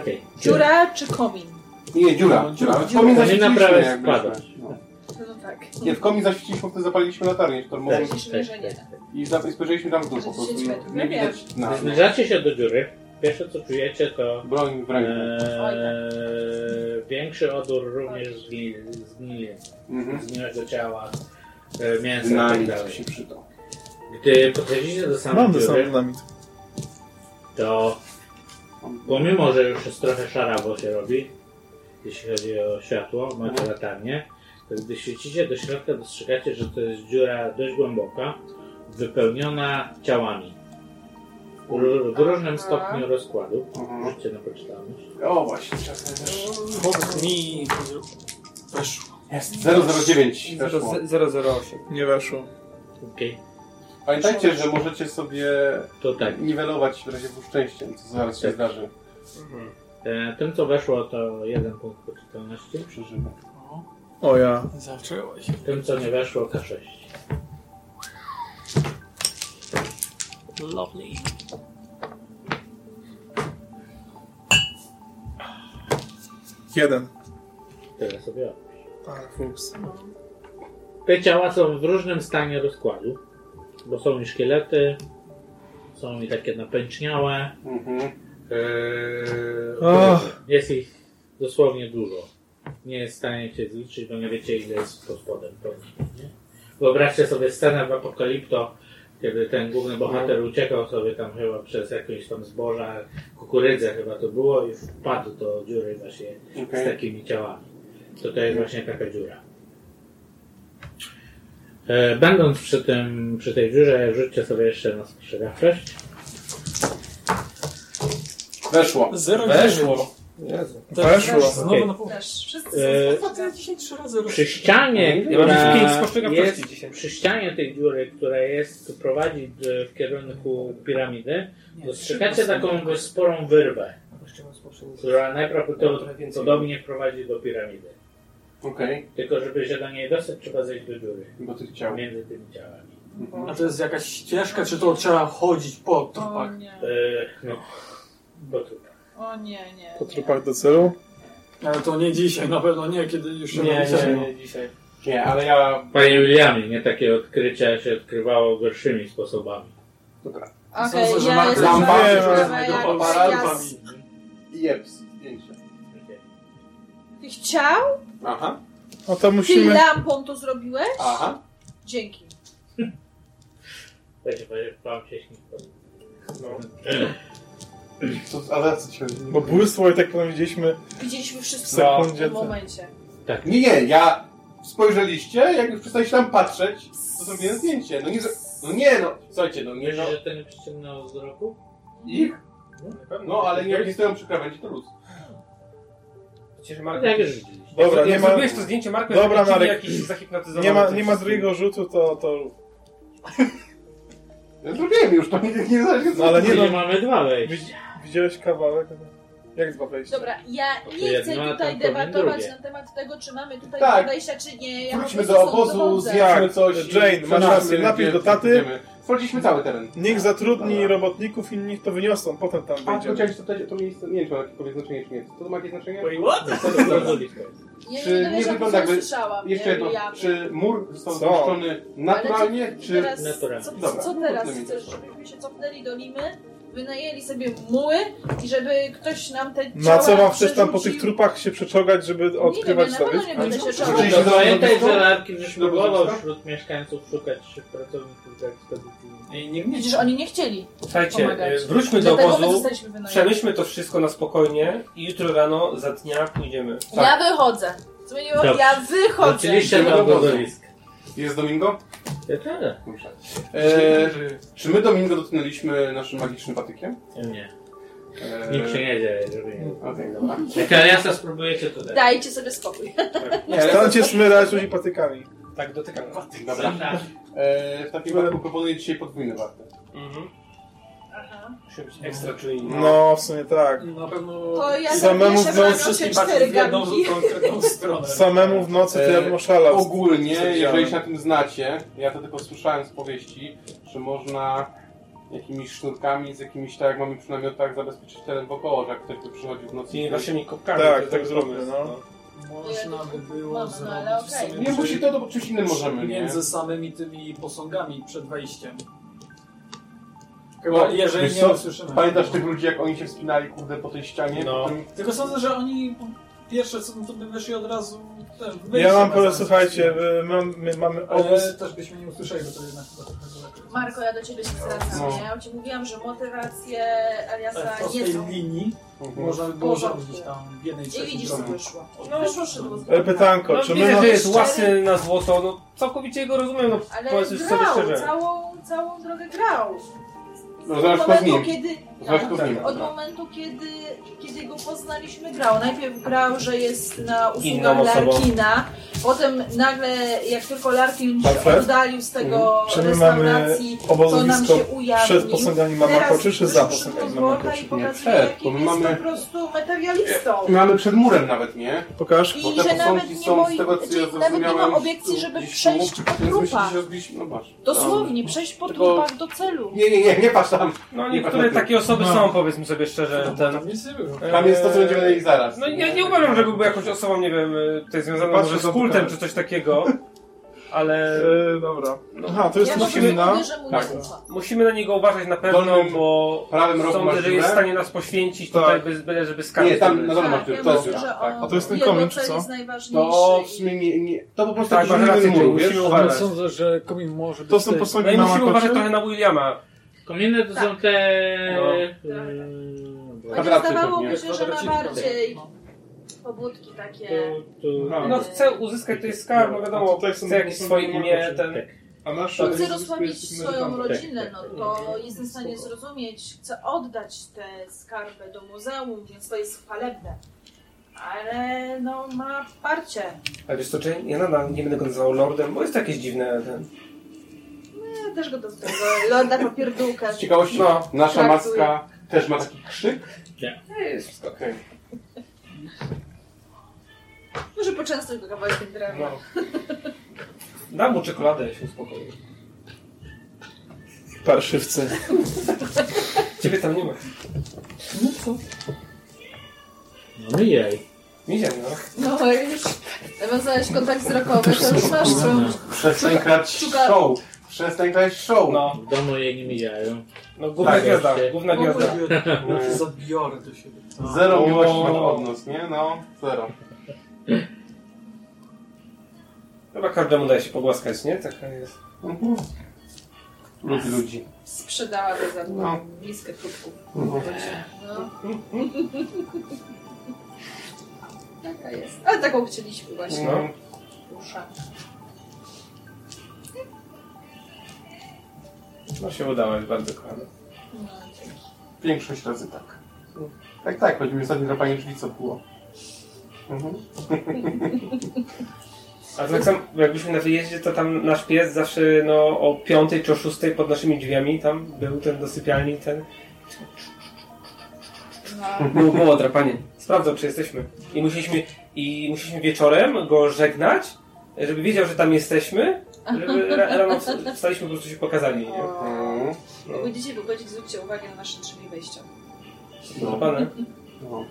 Okej. Dziura czy komin? Nie, dziura, No, dziura. dziura. Komin zaświeciliśmy, naprawia tak. Nie, w komin zaświeciliśmy, wtedy zapaliliśmy latarnię sztormową Tak, Myślisz, tak, że nie. tak. i za- i spojrzeliśmy tam w dół po prostu. 10 metrów, Nie widać na Zbliżacie się do dziury. Pierwsze co czujecie to broń w ręku. e, większy odór również zgni- zgnili, Mhm. zgniłego ciała, e, mięsa i tak Dynamit dalej. się przydał. Gdy podchodzicie do samej Mam do dziury, sam dynamit. to pomimo, że już jest trochę szarawo się robi, jeśli chodzi o światło, macie latarnię, to gdy świecicie do środka, dostrzegacie, że to jest dziura dość głęboka, wypełniona ciałami. W ró- W różnym stopniu rozkładu. Mhm. Rzućcie na poczytalność. O właśnie, czasem też. Chłop mi weszło. Jest 009 weszło. 008. Nie weszło. Okej, Pamiętajcie, że możecie sobie to tak. niwelować w razie szczęściem, co zaraz się Tak. zdarzy. E, Tym, co weszło, to jeden punkt poczytalności. Przeżywe. O, ja. zaczęło się. Tym, co nie weszło, K6. Lovely. Jeden. Tyle sobie odpisz. Ale fuks. Te ciała są w różnym stanie rozkładu, bo są i szkielety, są i takie napęczniałe. Mhm. Eee, jest ich dosłownie dużo. Nie jest w stanie się zliczyć, bo nie wiecie ile jest pod spodem. Nie? Wyobraźcie sobie scenę w Apokalipto, kiedy ten główny bohater uciekał sobie tam chyba przez jakieś tam zboża, kukurydzę chyba to było i wpadł do dziury właśnie z Okej. takimi ciałami. To to jest właśnie taka dziura. E, Będąc przy, tym, przy tej dziurze, rzućcie sobie jeszcze na spostrzegawczość. Weszło. Zero Weszło. Jezu. Weszło. Znowu Okej. na pół. Też. Wszyscy E, to ja 10 trzy razy Przy ścianie, Ja mam która spostrzegawczości jest, dzisiaj. przy ścianie tej dziury, która jest, prowadzi d- w kierunku piramidy, dostrzegacie taką dość sporą wyrwę, która najprawdopodobniej prowadzi do piramidy. Okej. Tylko żeby się do niej dostać, trzeba zejść do dziury. Do tych ciał. Między tymi ciałami. A to jest jakaś ścieżka, czy to trzeba chodzić po O trupach? nie. E, no, bo tu. O nie, nie. Po nie. trupach do celu. Ale to nie dzisiaj, na pewno nie, kiedy już się Nie, nie, nie, dzisiaj. Nie, ale ja... Panie Williamie, nie takie odkrycia się odkrywało gorszymi sposobami. Dobra. Okej, Sądzę, że ja Mark jestem Lampa bardzo nie, ciekawa, ale jak do ja aparatami. z Jeps, zdjęcie. tych ciał? Aha, No to Ty musimy... lampą to zrobiłeś? aha. Dzięki. Wam się śni. [CLEARS THROAT] Co, ale co ci chodzi? Bo błysło i tak powiedzieliśmy Widzieliśmy w wszyscy sekundzie. w tym to- momencie. Nie, nie, ja... Spojrzeliście, jak już przestaliście tam patrzeć, to zrobiłem zdjęcie. No nie, że... No nie, no. Słuchajcie, no nie, no. Myślisz, że to nie przyciągnęło wzroku? Ich? No, ale nie jak nie stoją przy krawędzi, to luz. Przecież Mark... Jak już widzieliście. Dobra, jak nie ma, zrobiłeś to zdjęcie Marku, Dobra, jest Marek. jakiś zahipnotyzowany. nie ma, nie ma drugiego rzutu, to... to... [LAUGHS] Zrobiłem już, to nie, nie zależy No ale nie Nie no, mamy dwa wejścia. widz- widziałeś kawałek? Jak dwa wejścia? Dobra, ja nie jedno, chcę a tutaj tam debatować drugie. na temat tego, czy mamy tutaj Tak. dwa wejścia, czy nie. Ja po Wróćmy prostu do stąd obozu, wychodzę. zjadźmy coś. i Jane, masz rację, napisz do taty. Sprawdziliśmy cały teren. Niech zatrudni robotników i niech to wyniosą, potem tam A, wejdziemy. chociaż to, to, to miejsce, nie wiem, czy ma jakiekolwiek znaczenie, czy nie. To ma jakieś znaczenie? Wait, what? [LAUGHS] Ja Czy nie, nie nie wygląda jakby- słyszałam. Jeszcze nie, jedno, ja- czy mur został Co? zniszczony naturalnie, czy... teraz, naturalnie? Co, Dobra, co teraz mi chcesz, żebyśmy się cofnęli do Limy, wynajęli sobie muły i żeby ktoś nam te Na ciała co mam chcesz tam po przerzucił? tych trupach się przeczołgać, żeby Nie wiem, odkrywać ja na pewno sobie? nie będę się Rzeczywiście do- No, pamiętaj, że Larkin już Do próbował wśród mieszkańców szukać pracowników do ekspedycji. Ej, nie Przecież oni nie chcieli Słuchajcie, pomagać. e, wróćmy do Dlatego my obozu, zostaliśmy wynajęci. przemyślmy to wszystko na spokojnie i jutro rano za dnia pójdziemy. Ja wychodzę. Zmieniło, Dobrze. ja wychodzę. Wróciliście obozu. obozowiska. Jest Domingo? Ja tak. Dobrze. E, czy my Domingo dotknęliśmy naszym magicznym patykiem? Nie. E, Nikt się nie dzieje, żeby nie. Okej, dobra. Jak Aliasa spróbujecie, to daj. Dajcie sobie spokój. [LAUGHS] Nie, ale- Stańcie smyrać ludzi patykami. Tak, dotykam. Dobra. E, w takim wypadku proponuję dzisiaj podwójne warty. Mhm. Ekstra czujny. No, w sumie tak. Na pewno To ja Samemu zapieszę w nocy w wszystkim cztery patrzeć w jedną garnki. konkretną stronę. [LAUGHS] Samemu w nocy to ja bym E, oszalał. Ogólnie, jeżeli się na tym znacie, ja to tylko słyszałem z powieści, że można jakimiś sznurkami, z jakimiś, tak jak mamy przy namiotach, zabezpieczyć teren wokoło, że jak ktoś tu przychodzi w nocy. Tymi waszymi kopkami. Tak, to jest tak dobry zróbmy, pomysł, no. Można by było no, ale zrobić okej. w sumie Nie musi to, to czymś innym możemy, nie? między samymi tymi posągami przed wejściem. Chyba, jeżeli wiesz nie usłyszymy. Pamiętasz tych ludzi, jak oni się wspinali, kurde, po tej ścianie? No. Potem- Tylko sądzę, że oni pierwsze co to by wyszli od razu ten, Ja mam powiem, zasadzie. słuchajcie, my, my, my mamy obóz. Ale też byśmy nie usłyszeli, bo to jednak. Marko, ja do ciebie się zwracam, No. nie? Ja ci mówiłam, że motywacje Aliasa Tak, nie są. linii Mhm. można by było rządzić tam w jednej I trzeciej widzisz, co wyszło. No, Wyszło szydło E. Pytanko, No, czy my widzę, że jest łasy na złoto, no całkowicie go rozumiem, no Ale grał, całą, całą drogę grał. No, Od zobacz, momentu, z nim. kiedy, Zobacz, tak, z nim. od momentu, kiedy, kiedy go poznaliśmy, grał. Najpierw grał, że jest na usługach. Larkina. Potem nagle, jak tylko Larkin się Alfred? oddalił z tego Czy my mamy restauracji, to nam się ujawnił. przed posągami Mama Teraz Koczy, czy za posągami szybko Mama z worka Koczy? i pokazuje, przed, bo my mamy- po prostu materialistą. My mamy przed murem nawet, nie? Pokaż. Bo I te że nawet posągi nie, są moi, z tego, co nawet nie ma obiekcji, żeby gdzieś przejść tu, po trupach. No. Dosłownie, przejść po Tylko- trupach do celu. Nie, nie, nie, nie patrz tam. No Nie niektóre takie osoby No. są, powiedzmy sobie szczerze, ten... Tam nie jest to, co będziemy mieli zaraz. No ja nie uważam, że byłby jakąś osobą, nie wiem, y, tutaj związaną może z kultem pokażę. czy coś takiego, ale E, dobra. Aha, to jest Ja to po prostu inna. mówię, że mu Tak. musimy na niego uważać na pewno, Dolnym bo prawym rogu sądzę, że jest w stanie nas poświęcić Tak. tutaj bez byle, żeby skarżyć. Nie, tam na dole masz Tak, To jest Tak. A to jest ten komin, czy co? jest najważniejszy. To w sumie nie, nie. To po prostu Tak, jakiś inny mur, musimy uważać. sądzę, że komin może być To są posągi No Mama musimy uważać trochę na Williama. Kominy to Tak. są te... No. Yy, Kwadraty zdawałoby pewnie. się, że ma bardziej No. Pobudki takie. Aha. No chce uzyskać tutaj skarb, no A wiadomo, tutaj są chce jakieś posągi swoje imię, ten... tak. A nasz To chce rozsławić swoją medytantem. rodzinę, no to jestem w stanie zrozumieć, chce oddać tę skarbę do muzeum, więc to jest chwalebne. Ale no ma parcie. Ale wiesz co, czy ja nadal nie będę go nazywał lordem, bo jest to jakieś dziwne, ten... Ja też go do tego lorda popierdółka. Z ciekawości, No. nasza Traktuję. maska też ma taki krzyk. Nie, jest wszystko okej. Może poczęstuj go kawałkiem drewna. No. Dam mu czekoladę, się uspokoi. Parszywcy. Ciebie tam nie ma. No co? No jej. Widziałem, no. No już nawiązałeś kontakt wzrokowy, to już masz co. Przestań grać Szuka- show. Przestań grać show. No, W domu jej nie mijają. no główna Tak, gwiazda, jeszcze. główna gwiazda. Ja się [LAUGHS] zabiorę do siebie. Zero miłości od nas, nie? No, zero. Chyba każdemu daje się pogłaskać, nie? Taka jest. Mhm. Lubi ludzi. Sprzedałaby za No. miskę kubków. Mhm. No. Taka jest. Ale taką chcieliśmy właśnie. No. Usza. No się udało, jest bardzo kochane. No. Większość razy tak. Tak, tak, choćby ostatnio drapanie drzwi co było. Mhm. A tak samo, jakbyśmy na wyjeździe, to tam nasz pies zawsze no, o piątej czy o szóstej pod naszymi drzwiami tam był ten do sypialni, ten No. Było, było drapanie. Sprawdzał, czy jesteśmy. I musieliśmy, I musieliśmy wieczorem go żegnać, żeby wiedział, że tam jesteśmy, żeby ra- rano wst- wstaliśmy, po prostu się pokazali. Nie? O. Mhm. Jak będziecie wychodzić, zwróćcie uwagę na nasze drzwi wejścia. Drapane. No.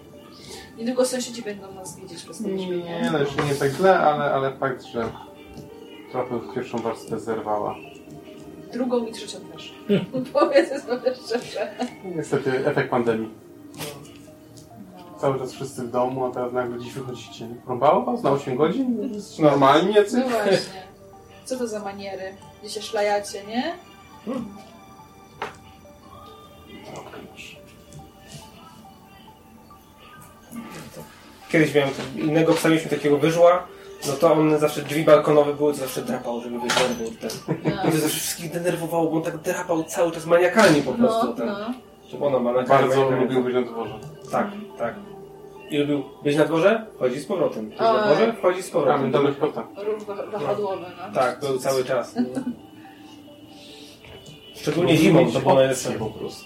Niedługo sąsiedzi będą nas widzieć przez te drzwi. Nie, no jeszcze nie tak źle, ale, ale fakt, że trochę w pierwszą warstwę zerwała. Drugą i trzecią też. [LAUGHS] [LAUGHS] Powiedzmy sobie szczerze. Niestety efekt pandemii. Cały czas wszyscy w domu, a teraz nagle dziś wychodzicie. Próbowało was na 8 godzin? Jesteście Normalni jacy? No właśnie. Co to za maniery? Gdzie się szlajacie, nie? Kiedyś miałem innego psa, mieliśmy takiego wyżła, no to on zawsze drzwi balkonowe były, to zawsze drapał, żeby wyjść. Ten. I to zawsze wszystkich denerwowało, bo on tak drapał cały czas maniakalnie po prostu. No, ten. no. Czy ona maniakalnie. Bardzo lubił być na dworze. Tak, tak. I lubił być na dworze, wchodzi z powrotem. Być na dworze, wchodzi z powrotem. mentalność kota. Ruch wahadłowy, no. Tak, był cały czas. no. [LAUGHS] Szczególnie zimą, to było najlepsze. po prostu.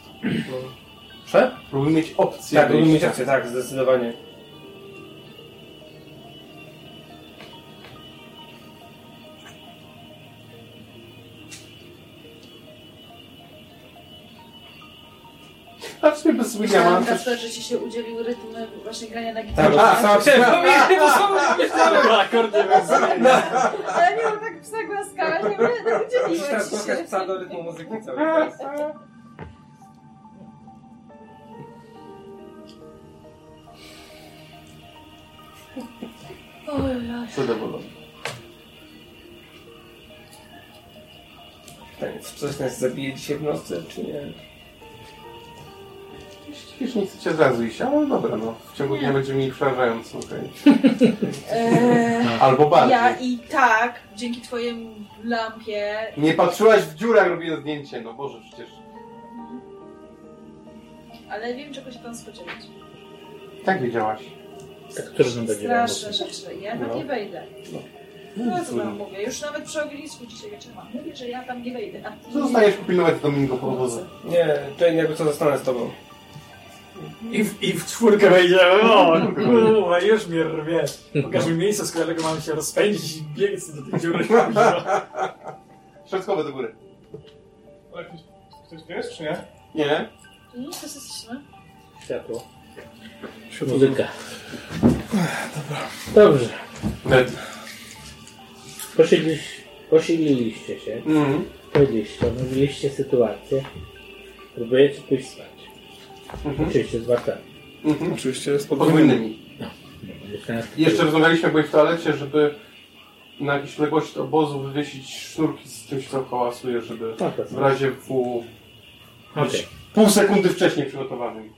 Proszę? Lubił mieć opcję Tak, lubimy mieć opcję, tak, zdecydowanie. Sumie bez Williama Myślałam, też... Kasper, że ci się udzielił rytm właśnie grania na Tak, gitarze. to samo chciałem powiedzieć, to samo myślałem. Akord nie wiem, Ale nie tak psa głaskałeś, nie będę Musisz udzieliła teraz się. psa do rytmu muzyki cały czas. Zadowolony. Pytanie, czy coś nas zabije dzisiaj w nocy, czy nie? Już nie chcecie od razu iść, ale dobra, no. W ciągu dnia będzie mniej przerażająco, okej. Eee, Albo bardziej. ja i tak, dzięki twojej lampie, Nie patrzyłaś w dziurę, jak robiłem zdjęcie, no Boże, przecież. ale wiem czego się tam spodziewać. Tak wiedziałaś. Tak trudno będzie Straszne wam rzeczy. Ja tam No. nie wejdę. No. No co wam mówię? Już nawet przy ognisku dzisiaj wieczorem mówię, że ja tam nie wejdę. Co zostaniesz popilnować Domingo po obozu? Nie, Jane, jakby co zostanę z tobą. I w, I w czwórkę wejdziemy. O, kurwa, już mnie rwie. Pokaż mi miejsce, z którego mam się rozpędzić i biec do tej dziury. Środkowe do góry. Ale ktoś, ktoś tu jest, czy nie? Nie? Tu nic, to jesteśmy. Światło. Muzyka. Dobrze. Led. Posiedliś, posiedliliście się. Mhm. Powiedzieliście, omówiliście sytuację. Próbujecie pójść spać. Mhm. Oczywiście z wartami. Mhm. Oczywiście, z Podwójnymi. Jeszcze rozmawialiśmy, byłeś w toalecie, żeby na jakiejś odległości od obozu wywiesić sznurki z czymś, co hałasuje, żeby No to w razie W Okej. pół sekundy wcześniej przygotowanym.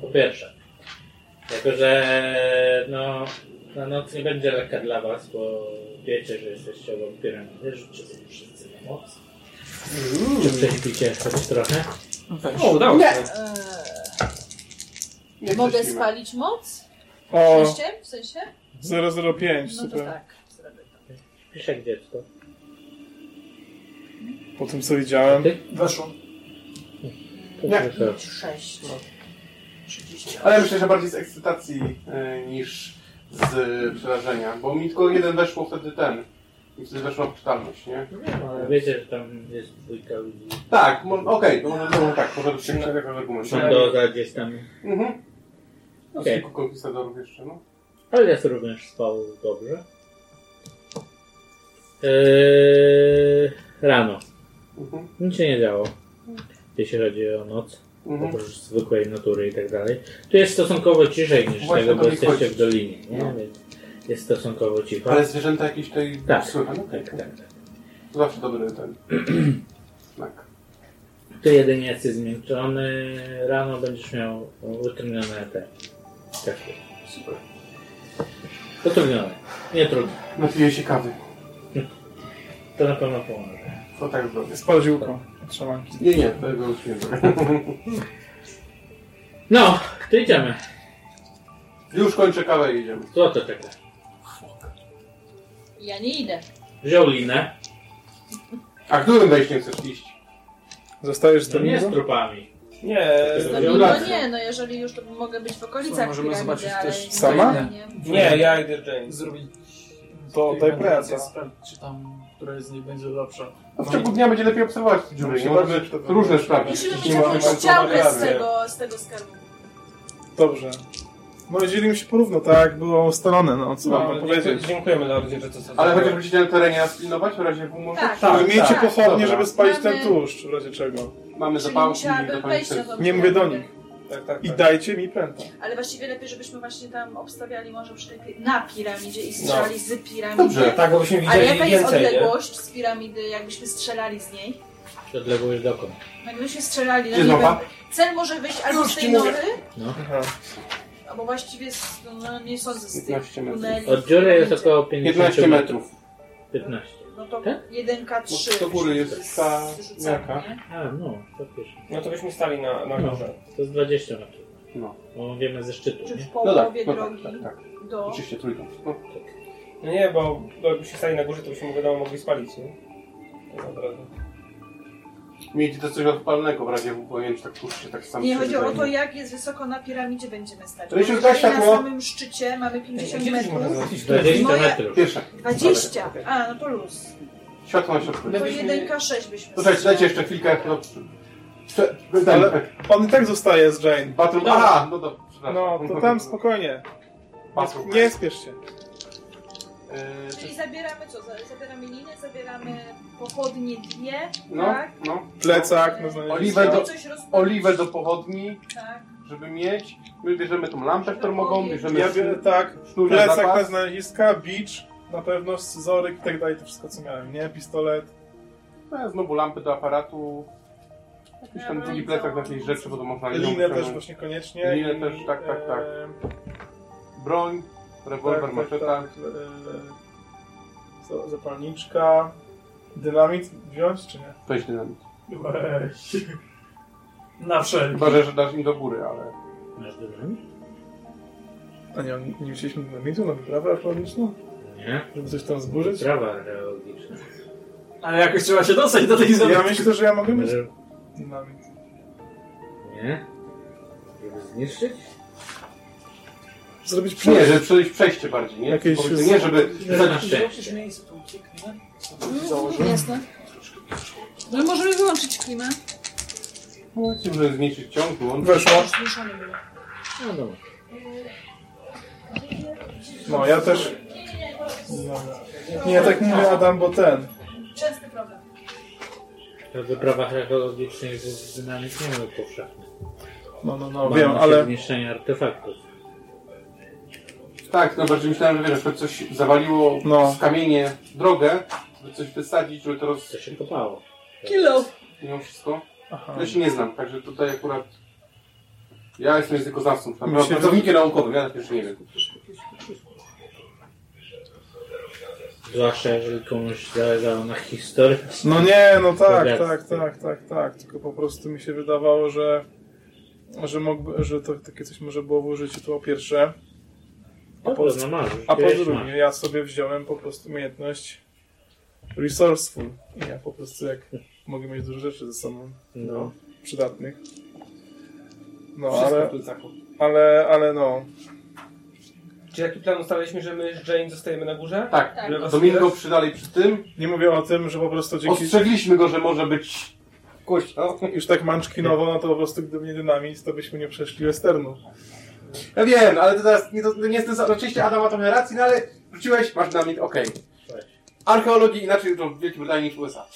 Po pierwsze, jako że no, na noc nie będzie lekka dla was, bo wiecie, że jesteście obok piramidy, rzućcie sobie wszyscy na moc. Czy prześpicie choć trochę? O, udało się. Eee, Nie mogę prześpimy. spalić moc? O, Szczęściem? W sensie? 005, No to super. tak. zrobię to. Pisz jak dziecko. Po tym co widziałem. Ty? Weszło. Nie. Proszę. 6. 30. Ale myślę, że bardziej z ekscytacji e, niż z przerażenia, bo mi tylko jeden weszło wtedy ten. I wtedy weszła czytalność, nie? No, ale wiecie, że tam jest dwójka ludzi. Tak, mo- okej, to może to tak, może być ciekawy argument. Są do gdzieś tam. Mhm. Okej. kilku konkwistadorów jeszcze, no. Ale ja również spał dobrze. Eee, rano. Mhm. Nic się nie działo. Jeśli chodzi o noc. Mhm. oprócz zwykłej natury i tak dalej. Tu jest stosunkowo ciszej niż Właśnie tego, bo jesteście chodzi. w dolinie, nie? No. Więc jest stosunkowo cicho. Ale zwierzęta jakieś tutaj Tak. słychane? tak, tak, tak. Zawsze dobry ten [CLEARS THROAT] znak. Tu jedynie jesteś zmiękczony, rano będziesz miał utrudnione te kaszki. Super. Utrudnione, nie trudne. Napiję się kawy. To na pewno pomoże. To tak zrobię. Spal ziółko. Trzamanki. Nie, nie, tego już nie zrobię. No, to idziemy. Już kończę kawę i jedziemy. Co to czeka? Ja nie idę. Wziął linę, A którym wejściem chcesz iść? Zostajesz z to nie z trupami. Nie, No, no nie, no jeżeli już to mogę być w Co, okolicach możemy piramidy, zobaczyć ale... też Sama? Nie. nie, ja idę James. Zrobić... To daj sprawdzić, czy tam, która z nich będzie lepsza. No w ciągu dnia będzie lepiej obserwować te dziury. Nie możemy różne sprawdzić. Musimy mieć jakąś z tego, z tego skarbu. Dobrze. No dzielimy się porówno, tak jak było ustalone, no co No, mam ale powiedzieć. Dziękujemy Lordzie, że to Ale chociaż będziecie na terenie nas pilnować, w razie W może? Tak. Tak, miejcie tak. pochodnie, Dobra. żeby spalić Mamy- ten tłuszcz, w razie czego. Mamy Czyli zapałki musiałabym wejść na serce. tą Nie mówię do nich. Tak, tak, I tak. dajcie mi pręta. Ale właściwie lepiej, żebyśmy właśnie tam obstawiali może przy tej, pi- na piramidzie i No. strzelali z piramidy. Dobrze. Tak, bo byśmy Ale widzieli jaka jest więcej, nie? odległość z piramidy, jakbyśmy strzelali z niej? Odległość dokąd? Jakbyśmy strzelali, no Gdzie nie wiem, mapa? cel może wyjść albo Już z ci tej mówię. nory, Aha. albo właściwie z, no, nie sądzę z tych 15 metrów. tuneli. Od dziury jest około 50 15 metrów. 15. No to Tak? jedynka, No, trzy. do góry jest ta jaka? nie? A, no, faktycznie. No to byśmy stali na, na No, górze. to jest 20 metrów. No. Bo wiemy ze szczytu, Czy nie? w No tak, połowie no tak, drogi tak, tak. do... Oczywiście trójką. No. No nie, bo, bo jakbyśmy stali na górze, to byśmy wiadomo mogli spalić, nie? Tak naprawdę. Miejcie też coś odpalnego w razie czy tak tłuszcz się tak sam Nie chodzi o to, jak jest wysoko na piramidzie będziemy stać. To zgaś jeżeli na samym szczycie mamy 50 Gdzie byśmy mogli metrów, zobaczyć? 20 Moje- metrów. Pierwsze. 20. A, no to luz. Światło na środku. To Gdybyśmy- jedynka, sześć byśmy To dajcie, jeszcze chwilkę. No, Prze- Ale- On i tak zostaje z Jane. Bathroom. Aha, no to. No, to tam spokojnie. Nie spiesz się. Yy, Czyli zabieramy co? Za- Zabieramy linę, zabieramy pochodnie dwie, No, tak? no. Plecak na Oliwę znalezisko. do- Coś rozpalić. Oliwę do pochodni, Tak. żeby mieć. My bierzemy tą lampę sztormową, bierzemy Ja biorę tak, sznur na plecak na zapas. znaleziska, beach, na pewno scyzoryk i tak dalej, to wszystko co miałem, nie? Pistolet. No, znowu lampy do aparatu. Jakiś tam drugi no plecak na jakieś rzeczy, bo to można Linę też wyciągnąć. właśnie koniecznie. Linę też, tak, tak, tak. em, Broń, rewolwer, tak, tak, tak, e, za- Zapalniczka. Dynamit wziąć czy nie? Weź dynamit. Weź. Na wszelki. Chyba, że dasz im do góry, ale... Masz dynamit? A nie, nie wzięliśmy dynamitu na wyprawę archeologiczną? Nie. Żeby coś tam zburzyć? Trawa archeologiczna. Ale jakoś trzeba się dostać do tej Ja zabytki. myślę, że ja mogę mieć dynamit. Nie? Żeby zniszczyć? Zrobić Nie, przejście. żeby przejść przejście bardziej, nie? Jakieś- Po prostu nie, żeby... Zobaczysz miejsce, to ucieknie. Mm, jasne. No możemy wyłączyć klimę. No, żeby zmniejszyć ciąg, wyłączyć. Weszło. Zmuszony był. No dobra. No, ja też... No. Nie, ja tak mówię Adam, bo ten. Częsty problem. W wyprawach archeologicznych jest dynamit nie był powszechny. No, no, no, Bano wiem, ale... zniszczenia artefaktów. Tak, no bardziej myślałem, że wiesz, żeby coś zawaliło No. z kamienie drogę, żeby coś wysadzić, żeby to roz... Co się kopało. Kilo. mimo wszystko. Aha. Ja się nie znam, także tutaj akurat... Ja jestem językoznawcą, tam, Mi się- pracownikiem naukowym, ja jeszcze nie wiem. Zwłaszcza jeżeli komuś zależało na historii. No nie, no tak, tak, tak, tak, tak. Tylko po prostu mi się wydawało, że że, mógłby, że to takie coś może było w użyciu to po pierwsze. A po- po, no masz, A po drugie, ja sobie wziąłem po prostu umiejętność resourceful. I ja po prostu jak mogę mieć dużo rzeczy ze sobą No. przydatnych. No, Wszystko ale, ale, ale no. Czy jaki plan ustaliliśmy, że my z Jane zostajemy na górze? Tak, Tak. Was Domingo wspierać? przy dalej przy tym. Nie mówię o tym, że po prostu dzięki... Ostrzegliśmy go, że może być głośno. Już tak manczkinowo, no to po prostu gdyby nie dynamit, to byśmy nie przeszli westernu. Ja wiem, ale to teraz nie, to nie jest ten sam. Oczywiście Adam ma trochę racji, no ale wróciłeś, masz dynamit, okej. Archeologii inaczej to w Wielkiej Brytanii niż w USA. [LAUGHS]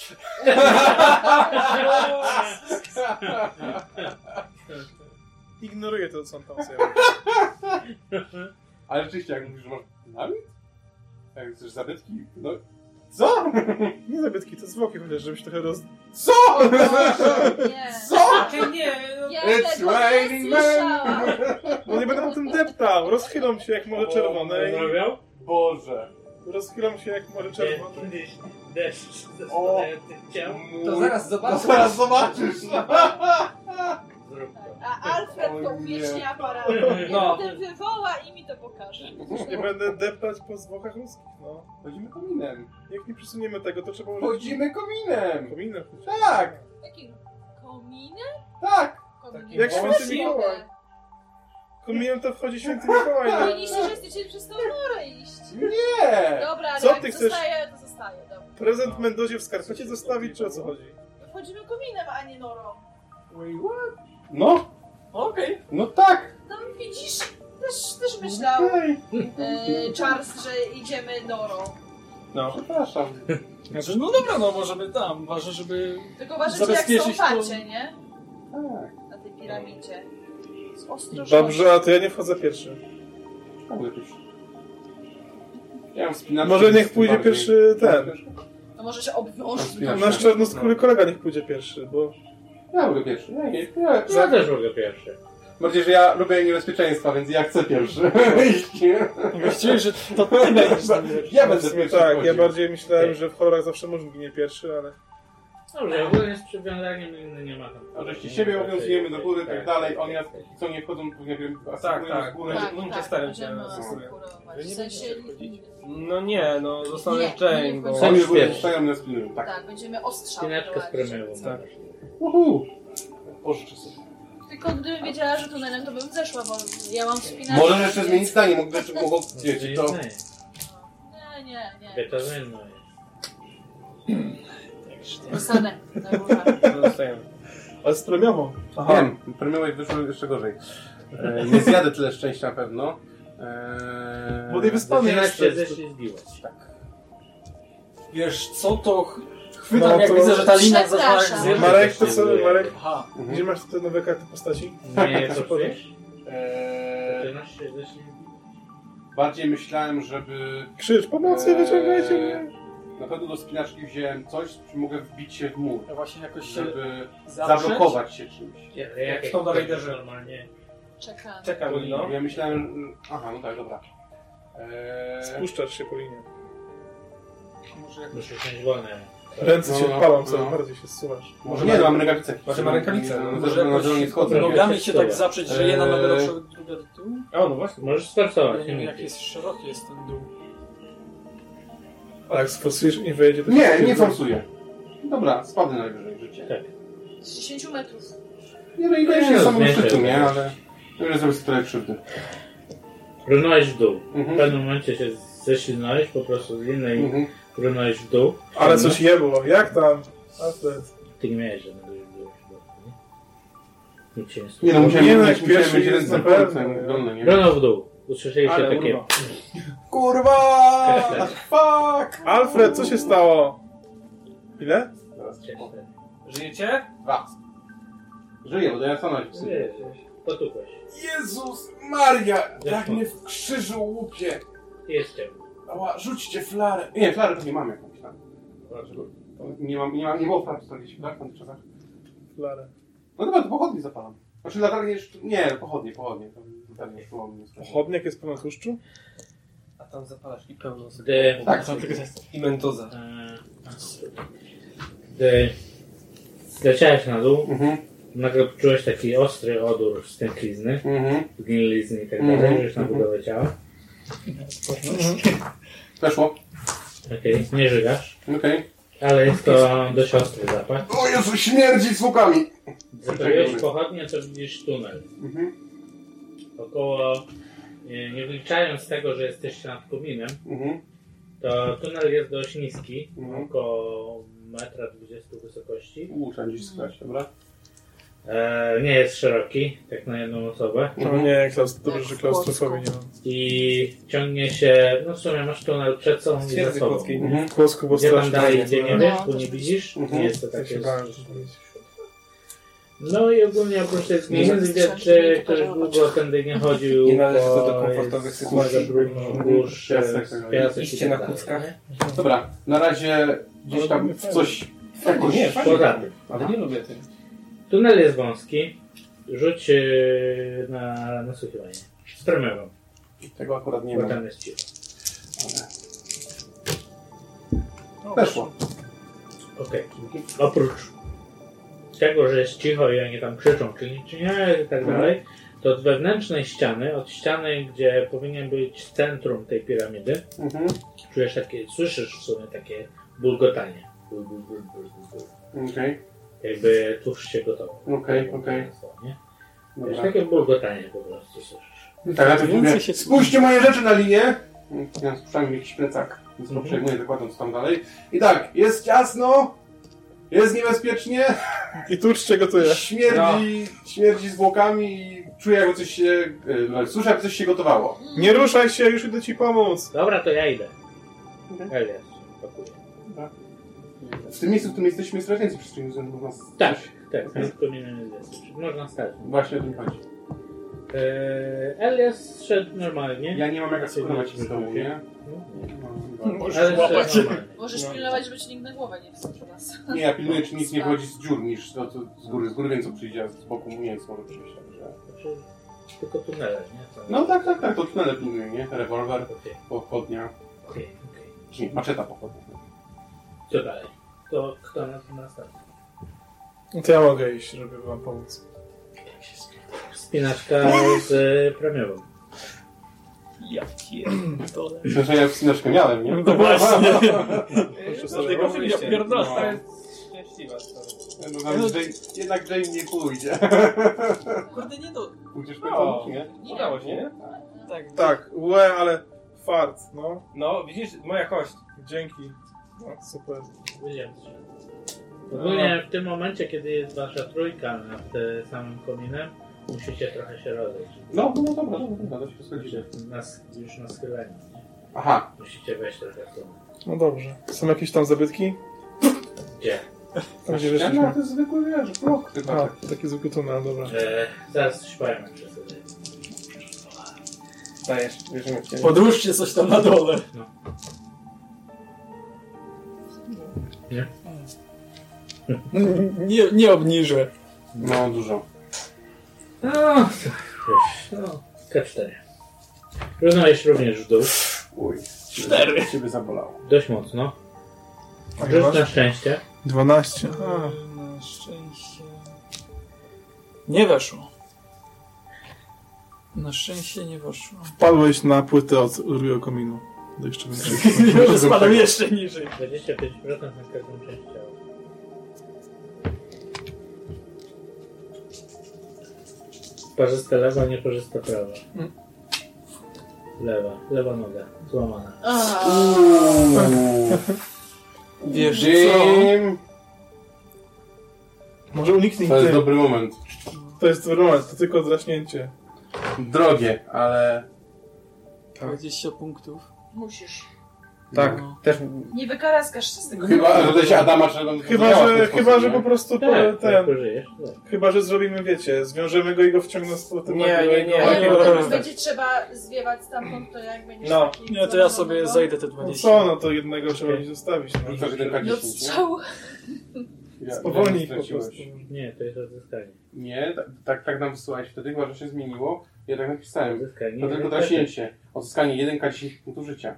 Ignoruję to, co on tam sobie Ale rzeczywiście, jak mówisz, że masz dynamit? Jak chcesz zabytki? No. Co? Nie zabytki, to zwłoki chociaż, żebyś trochę roz... Co? Nie. Co? nie, Ja It's tego nie raining men. słyszałam. No nie będę po tym deptał! Rozchylą się jak morze czerwone i... Zrobiał? Boże. Rozchylą się jak morze czerwone. Deszcz ze O. spadających ciał. To zaraz zobaczę. zaraz zobaczysz. [LAUGHS] Zrób to. A Alfred to O nie. uwiecznie aparat. No. Potem wywoła i mi to pokaże. Nie będę deptać po zwłokach ludzkich, no. Chodzimy kominem. Jak nie przesuniemy tego, to trzeba użyć... Chodzimy kominem. Chociaż. Tak, Jakim? Kominem? tak. Jak święty Mikołaj. Kominem to wchodzi święty Mikołaj. no. Powinniście, że chcecie przez tą norę iść. Nie! Dobra, ale Co jak ty chcesz? zostaje, to zostaje. Dobra. Prezent Mendozie w skarpecie zostawić, czy o co chodzi? Wchodzimy kominem, a nie norą. Wait, what? No, Okej. no tak! No widzisz, też, też myślał Okej, e, Charles, że idziemy norą. No. przepraszam. Znaczy, no dobra, no możemy tam. Ważne, żeby... Tylko uważajcie jak Zabezpieczyć stąpacie, nie? Tak, Na tej piramidzie. Z ostrożnością. Dobrze, a to ja nie wchodzę pierwszy. tak lepiej. Ja mam wspinaczkę. Może niech pójdzie bardziej- pierwszy ten. To może się obwiążmy. Nasz czarnoskóry kolega niech pójdzie pierwszy, bo... Ja mogę pierwszy. Ja, nie, ja, Ja ja, też mogę pierwszy. Bardziej, że ja lubię niebezpieczeństwa, więc ja chcę pierwszy. [LAUGHS] Właściwie, że to ty [LAUGHS] będziesz nami. Ja będę pierwszy Tak, ja bardziej myślałem, że w horrorach zawsze może ginie pierwszy, ale... Dobrze, ogólnie z przywiązaniem inny nie ma tam. Oczywiście siebie obowiązujemy do góry i tak Tak, dalej. tak, Oni nas tak, tak. co nie wchodzą, to nie wiem, Tak, asygują tak. z góry. Tak, No, tak, staram się będziemy asykurować. asykurować. Nie W sensie, No nie, no zostanę Nie, Jane, nie bo... Sami z góry Pierwszy. zostają nas pilnują. Tak. tak, będziemy ostrzał Spinaczkę z prowadzić. premium. Tak. Uhu. Pożyczę sobie. Tylko gdybym wiedziała, że tunelem, to bym zeszła, bo ja mam wspinaczkę. Możesz jeszcze zmienić zdanie, mogę, mogą Wiecie, wiecie, to... Nie, nie, nie. to zmienno Zostanę na górze. Zostajemy. Ale z premiową. Wiem, premiowej wyszło jeszcze gorzej. E, nie zjadę tyle szczęścia na pewno. E, Bo nie wyspany zeszli zbiłać. Wiesz co, to ch- chwytam No jak to- widzę, że ta lina zaczyna jak Marek, to co, Marek? Aha. Mhm. Gdzie masz te nowe karty postaci? Nie, co powiesz? E, się zbiłać. bardziej myślałem, żeby Krzycz, pomocy, Eee, wyciągajcie mnie! na pewno do spinaczki wziąłem coś, czym mogę wbić się w mur, Ja właśnie jakoś się żeby zablokować się czymś. Ja, jak w Tomb Raiderze. normalnie. Czekam. Czekam, no. Ja myślałem, aha, no tak, dobra. E, Spuszczasz się po linie. Może jakoś... Muszę wziąć wolne. Ręce No, się no, palą, no. coraz bardziej się zsuwasz. może nie, no, mam rękawice. Może ma rękawice, no. Może na nie schodzę. nogami się tak zaprzeć, że jedna noga do przodu, druga do tyłu? O, no właśnie. Możesz sforsować. Ja nie wiem jak jest szeroki jest ten dół. A jak sforsujesz i nie wyjedzie. Nie, nie forsuję. Dobra, spadnę najwyżej życie. Tak. Z 10 metrów. Nie, no i no, jest samym szczytu, nie? Ale nie zrobię sobie trochę krzywdy. Brnąłeś w dół. W Mhm. pewnym momencie się ześlinąłeś po prostu z innej Brnąłeś w dół. Ale coś jebło, jak tam? Alfred. Ty nie miałeś żadnego nie? Nic się nie Nie stało. no, musiałem Nie, no, mieć, jak pierwszy jest na nie? nie? W dół. Usłyszeliście Ale takie... urwa. [LAUGHS] Kurwa! Fuck! Alfred, co się stało? Ile? Żyjecie? Dwa. Żyję, bo ja sam na psy. Potupłeś. Jezus Maria! Jak mnie w krzyżu łupie! Jest cię. Ała, rzućcie flarę. Nie, flarę to nie mam jakąś tam. Nie mam, nie mam, nie było flar 40 tak, w tamtych czasach. Flarę. No dobra, to pochodnie zapalam. Znaczy latarnie jeszcze... Nie, pochodnie, pochodnie. Latarnie jeszcze mam. Pochodniak jest pełen tłuszczu? A tam zapalasz i pełno sobie. Tak, I mentoza. e, Gdy... Zleciałeś na dół, Mhm, nagle poczułeś taki ostry odór stęchlizny, mhm. zgnilizny i tak Mhm, dalej, już na mhm. budowę ciała. Weszło. Okej, nie żygasz, Okej. ale jest to dość ostry zapach. O Jezu, śmierdzi zwłokami! Zapaliłeś pochodnie, to widzisz tunel. Mhm, Około, nie, nie wliczając tego, że jesteście nad kominem, mhm. to tunel jest dość niski, Mhm. około metra 20 wysokości. Uuu, trzeba gdzieś spać, dobra? E, nie jest szeroki, tak na jedną osobę. No nie, klaus... dobrze, że klaustrofobii nie mam. I ciągnie się, no w sumie masz tunel przed sobą i za sobą. Mhm. W kłosku, bo Gdzie tam strasznie. dalej idzie, nie No, wiesz, bo nie widzisz. Mhm. Nie jest to Ja takie... No i ogólnie oprócz zmiany widać, że ktoś długo tędy nie chodził, Nie należy to do komfortowych sytuacji. brudno, burz, Piasek, tak. piasek i Iście tak na dalej, kuckach. Dobra, na razie gdzieś tam w coś... Nie, fajnie. Ale nie lubię tego. Tunel jest wąski. Rzuć yy, na nasłuchiwanie. Z premierą, Tego akurat nie bo mam. tam jest cicho. Weszło. Okej. Oprócz tego, że jest cicho i oni tam krzyczą, czy nie, czy nie i tak dalej, to od wewnętrznej ściany, od ściany, gdzie powinien być centrum tej piramidy, Mhm. czujesz takie, słyszysz w sumie takie bulgotanie. Bul, bul, bul, bul, bul, bul. Okej. Jakby tłuszcz się gotował. Okej, okej. Nie? Wiesz, Dobra. takie bulgotanie po prostu słyszysz. Tak, najpierw Więcej mówię, się- spójrzcie moje rzeczy na linię. Ja słyszałem jakiś plecak, więc Mhm. przejmuję dokładnie co tam dalej. I tak, jest ciasno, jest niebezpiecznie, I tucz cię gotuje. śmierdzi, śmierdzi zwłokami i czuję jakby coś się, e, słyszę jakby coś się gotowało. Nie ruszaj się, już idę ci pomóc. Dobra, to ja idę. Okej. Elias, pakuję. W tym miejscu, w którym jesteśmy, jest więcej przestrzeni względem nas. Tak, tak, kominem jest więcej. Można stać. Właśnie o tym chodzi. Eee, Elias szedł normalnie. Ja nie mam jak skłamać z domu, nie? No, nie. Możesz Ale łapać. Możesz No. pilnować, żeby ci nikt na głowę nie wskoczył nas. Nie, ja pilnuję, czy nic nie wychodzi z dziur niż to, co z góry. Z góry wiem, co przyjdzie, a z boku nie jest może przyjść. Także... Znaczy, tylko tunele, nie? No tak, tak, tak, to tunele pilnuję, nie? Rewolwer, pochodnia, okej, okej. czy nie, maczeta pochodnia. Co dalej? To kto na tym następny? No to ja mogę iść, żeby wam pomóc. Spinaczka z premiową. Ja pierdolę. [CLEARS THROAT] Myślę, że ja wspinaczkę miałem, nie? No właśnie. [LAUGHS] Proszę sobie Dlatego pomyśleć. ja pierdolę. To jest szczęśliwa sprawa. No, Jane, jednak Jane nie pójdzie. [LAUGHS] Kurde, nie do... Pójdziesz No. po nie? Udało się, nie? Tak, Tak, łe, ale fart, no. No, widzisz, moja kość. Dzięki. No, super. Że- Ogólnie w tym momencie, kiedy jest wasza trójka nad e, samym kominem, musicie trochę się rozejść. No, no dobra, dobra, dobra, to się zgodzimy. Nas, już na schyleniu. nie? Aha, Musicie wejść trochę w tą... No dobrze. Są jakieś tam zabytki? Gdzie? Tam gdzie ja, weszliśmy? no, to jest zwykły, wiesz, blok chyba. A, tak. taki zwykły tunel, dobra. E, zaraz śpajmy przez sobie. Dajesz. Podróżcie coś tam na dole. Nie? Nie, nie obniżę. No, dużo. No, wiesz, no, K4. Równałeś również w dół. Uj. Cztery. Ciebie zabolało. Dość mocno. A Rzuć na szczęście. 12. Na szczęście... Nie weszło. Na szczęście nie weszło. Padłeś na płytę od Uriel Kominu. Do jeszcze większego. [LAUGHS] Już spadł jeszcze niżej. 25% na każdą część ciała. Parzysta lewa, nieparzysta prawa. Lewa, lewa noga, złamana. Wiesz co? Jim, Może uniknij to jest dobry moment. To jest moment, to tylko draśnięcie. Drogie, ale 20 punktów. Musisz. Tak, No. też Nie wykaraskasz się z tego. chyba, że to się Adama trzeba Chyba, że, chyba, że po prostu Tak, ten. Tak. Chyba, że zrobimy, wiecie, zwiążemy go i go wciągnę z powrotem Nie, nie, nie, nie, będzie trzeba zwiewać stamtąd, to jak będziesz No. taki Nie, to ja sobie zawodowy, zajdę te No 20. co, no to jednego trzeba będzie zostawić. No. No K10, nie? strzał. Ja- Spowolnij po prostu. Nie, to jest odzyskanie. Nie, tak, tak, tak nam wysłałeś wtedy, chyba, że się zmieniło. Ja tak napisałem. Odzyskanie. To tylko draśnięcie. Odzyskanie 1K10 punktów życia.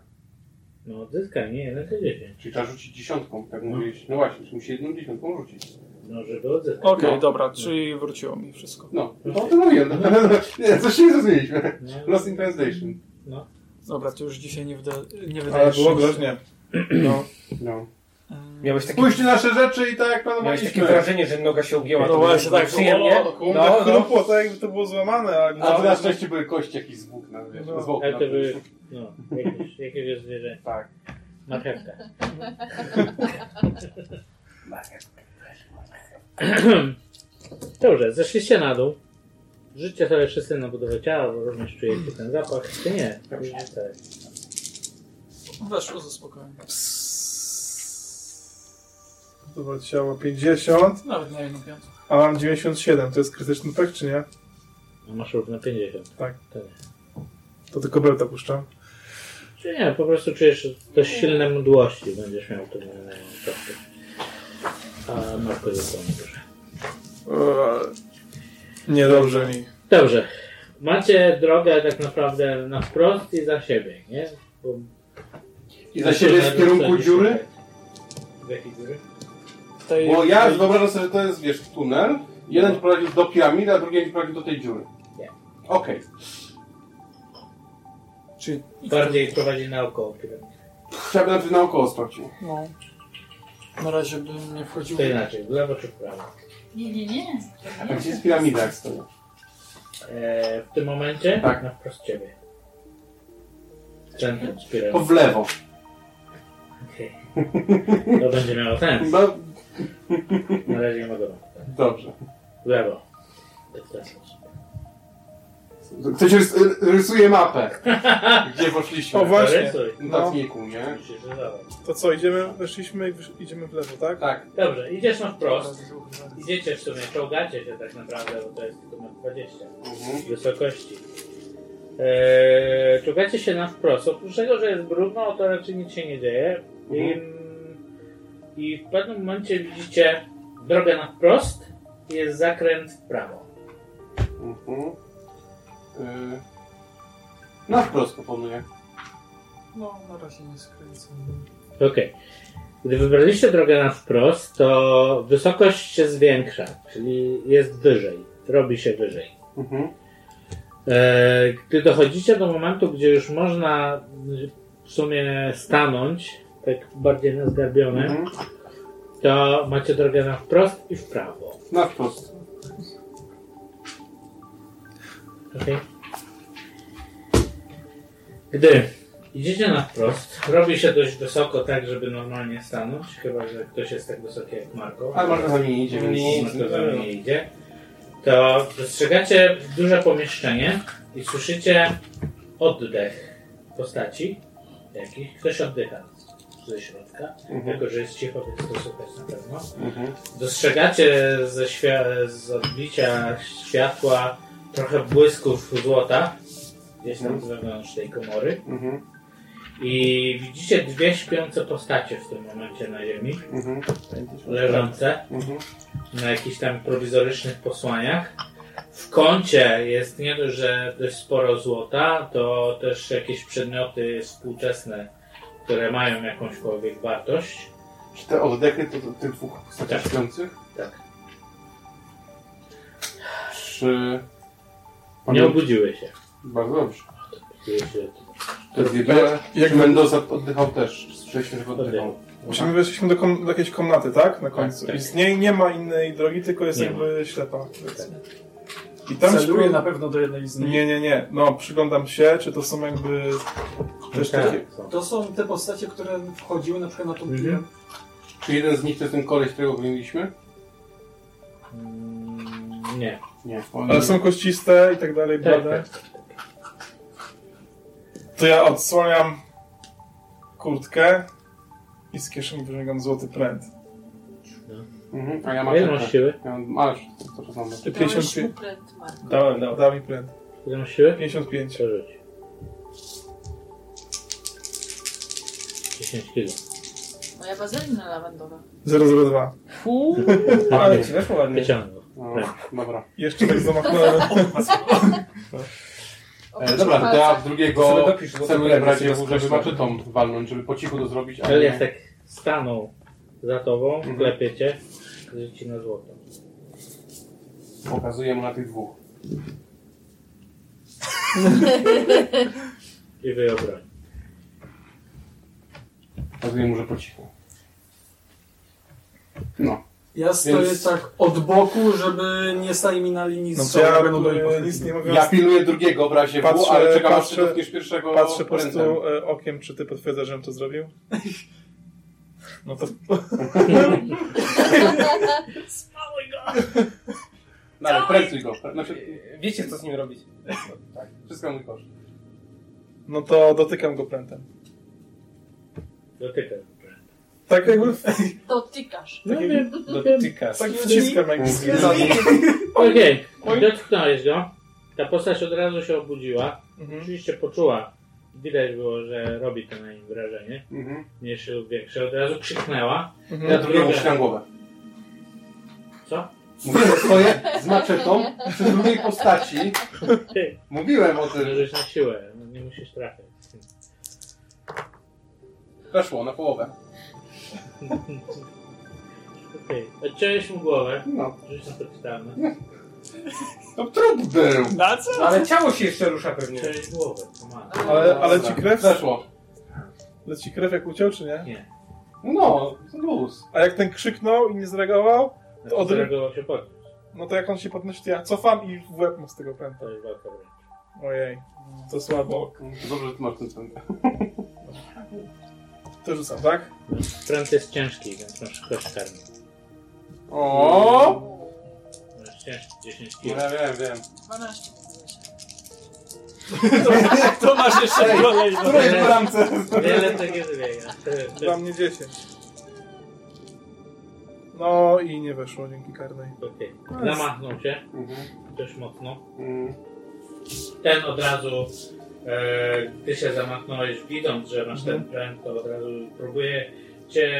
No, odzyskanie 1 k 10. Czyli trzeba rzucić dziesiątką, tak mówiłeś. No właśnie, czyli musi jedną dziesiątką rzucić. No, żeby odzyskać. Okej, No. dobra, czyli wróciło mi wszystko. No, to o tym mówiłem. [LAUGHS] Nie, coś się nie zrozumieliśmy. No, Lost in Translation. no. Dobra, to już dzisiaj nie, wyda, nie Ale wydajesz było szczęścia. groźnie. No. No. Ym, miałeś takie, Spójrzcie nasze rzeczy i tak jak miałeś planowaliśmy. takie wrażenie, że noga się ugięła. No to właśnie, było tak. Przyjemnie. O, Kurde, No, no. chrupło, tak jakby to było złamane, ale... A to na szczęście były kości jakieś z włókna, wiesz, No. z włókna. Ale to były, no, jakieś, jakiegoś zwierzę. Tak. Marchewka. [LAUGHS] Dobrze, zeszliście na dół. Rzućcie sobie wszyscy na budowę ciała, bo również czujecie ten zapach. Czy nie? Dobrze. Tak. Weszło ze spokojem. Dobra, ciało 50, Nawet na jedną piątą. a mam 97. To jest krytyczny pech, czy nie? A masz równo 50. Tak. To nie. To tylko belta puszczam. Czy nie, po prostu czujesz dość silne mdłości. Będziesz miał to na kostkę. A Marko zostało duże. Eee, Niedobrze mi. Dobrze. Macie drogę tak naprawdę na wprost i za siebie, nie? Bo I za siebie w kierunku dziury? W jakiej dziury? Tej, Bo ja tej- wyobrażam sobie, że to jest, wiesz, tunel. Jeden ci prowadzi do piramidy, a drugi ci prowadzi do tej dziury. Nie. Okej. Czyli, Bardziej prowadzi naokoło piramidy. By najpierw naokoło sprawdził. no. Na razie bym nie wchodził. To inaczej, w lewo czy w prawo? Nie, nie, nie. A gdzie jest piramida, jak stoi? E, w tym momencie Tak. na wprost ciebie. Centrum To spirali. w lewo. Okej. To będzie miało sens. No, Na razie nie mogę. dobrze. W lewo. Ktoś rys rysuje mapę. Gdzie poszliśmy? O, właśnie. Zarysuj. W notatniku, nie? Rysować. To co, idziemy, weszliśmy i wysz- idziemy w lewo, tak? Tak. Dobrze, idziesz na wprost. Idziecie w sumie, czołgacie się tak naprawdę, bo to jest tylko na 20 Mhm. wysokości. Eee, czołgacie się na wprost. Oprócz tego, że jest brudno, to raczej nic się nie dzieje. I, Mhm. I w pewnym momencie widzicie drogę na wprost i jest zakręt w prawo. Mhm. Y na wprost proponuję. No, na razie nie skręcę. Okej. Gdy wybraliście drogę na wprost, to wysokość się zwiększa, czyli jest wyżej, robi się wyżej. Mhm. E, Gdy dochodzicie do momentu, gdzie już można w sumie stanąć, tak bardziej na zgarbionym, Mhm. to macie drogę na wprost i w prawo. Na wprost. Okay. Gdy idziecie na wprost, robi się dość wysoko, tak żeby normalnie stanąć, chyba że ktoś jest tak wysoki jak Marko. Ale może za nie idzie, więc Nie, Marko za mną nie idzie. To dostrzegacie duże pomieszczenie i słyszycie oddech postaci jakichś. Ktoś oddycha ze środka. Mhm. Jako, że jest cicho, więc to słychać na pewno. Mhm. Dostrzegacie ze z odbicia światła trochę błysków złota gdzieś tam wewnątrz tej komory Mhm. i widzicie dwie śpiące postacie w tym momencie na ziemi, Mhm. leżące Mhm. na jakichś tam prowizorycznych posłaniach. W kącie jest nie dość, że dość sporo złota, to też jakieś przedmioty współczesne, które mają jakąśkolwiek wartość. Czy te oddechy to, to tych dwóch postaci Tak. śpiących? Tak. Czy... Nie obudziły się. Bardzo dobrze. Te dwie były. Jak- Mendoza oddychał też. Słyszeliśmy, że oddychał. Czyli my weszliśmy do, kom- do jakiejś komnaty, tak? Na końcu. tak. I z niej nie ma innej drogi, tylko jest Nie jakby ślepa. powiedzmy. I tam Celuję szukam- na pewno do jednej z nich. Nie, nie, nie. No, przyglądam się, czy to są jakby też Tak, takie... To są te postacie, które wchodziły na przykład na tą Mhm. Czy jeden z nich to jest ten koleś, którego wymieniliśmy? Mm, Nie. Nie. Ale są kościste i tak dalej, Tak, blade. tak. To ja odsłaniam kurtkę i z kieszeni wyciągam złoty pręt. Mhm. A ja mam. Ile masz siły? Ja mam, masz, to czas 55. Dałem, dałem, dałem mi pręt. Ile masz siły? 55. Przeżyć. 10 kilo. Moja bazelina lawendowa. 002. Fuu. [LAUGHS] Ale ci weszło ładnie. Wyciągnął. No, tak. dobra. Jeszcze tak zamachnąłem. [LAUGHS] E, dobra, to ja drugiego celuję w razie W, żeby maczytą walnąć, żeby po cichu to zrobić. Ale nie... tak stanął za tobą, mhm. klepiecie, 40 na złoto. Pokazuję mu na tych dwóch. [LAUGHS] I wyobroń. Pokazuję mu, że po cichu. No. Ja stoję Więc- tak od boku, żeby nie stali mi na linii No to ja strzału, no, e. Ja pilnuję drugiego w razie W, ale czekam aż patrzę- dotkniesz pierwszego Patrzę po ręce. prostu e, okiem, czy ty potwierdzasz, żebym to zrobił? [LAUGHS] No to No ale pręcuj go. Znaczy, Wiecie, co z nim robić. tak, wszystko mój koszt. No to dotykam go prętem. Dotykaj. Tak jakby Dotykasz. No wiem. Dotykasz. tak wciskam jakby z Okej, dotknąłeś go. Ta postać od razu się obudziła. Mhm. Oczywiście poczuła, widać było, że robi to na nim wrażenie, Mhm. mniejsze lub większe. Od razu krzyknęła. Ja Mhm. drugiemu druga. ścinam głowę. Co? Mówiłem, stoję z maczetą przy drugiej postaci. Ty, Mówiłem o tym. możesz na siłę, no nie musisz trafiać. Weszło na połowę. Okej, odciąłeś mu głowę. No. Rzuć na poczytalne. To trup był. Na co? No, ale ciało się jeszcze rusza pewnie. Odciąłeś głowę. Ale, ale ci krew, Weszło. ale ci krew jak uciął, czy nie? Nie. No, luz. A jak ten krzyknął i nie zareagował, To od- odreagował się podnieść. no to jak on się podnosi, to ja cofam i w łeb mu z tego pęta. Ojej, to słabo. Dobrze, że ty masz ten cent. [LAUGHS] To rzucam, tak? Pręt jest ciężki, więc masz kość karny. O! Masz ciężki, 10 No kg. ja wiem, wiem. 12. [LAUGHS] To masz jeszcze kolej. no. Której w bramce? Wiele tego jest biega. Dla mnie 10. No i nie weszło dzięki karnej. Okej. Zamachnął się Mhm. dość mocno. Mm. Ten od razu, e, gdy się zamachnąłeś, widząc, że masz ten pręt, to od razu próbuje cię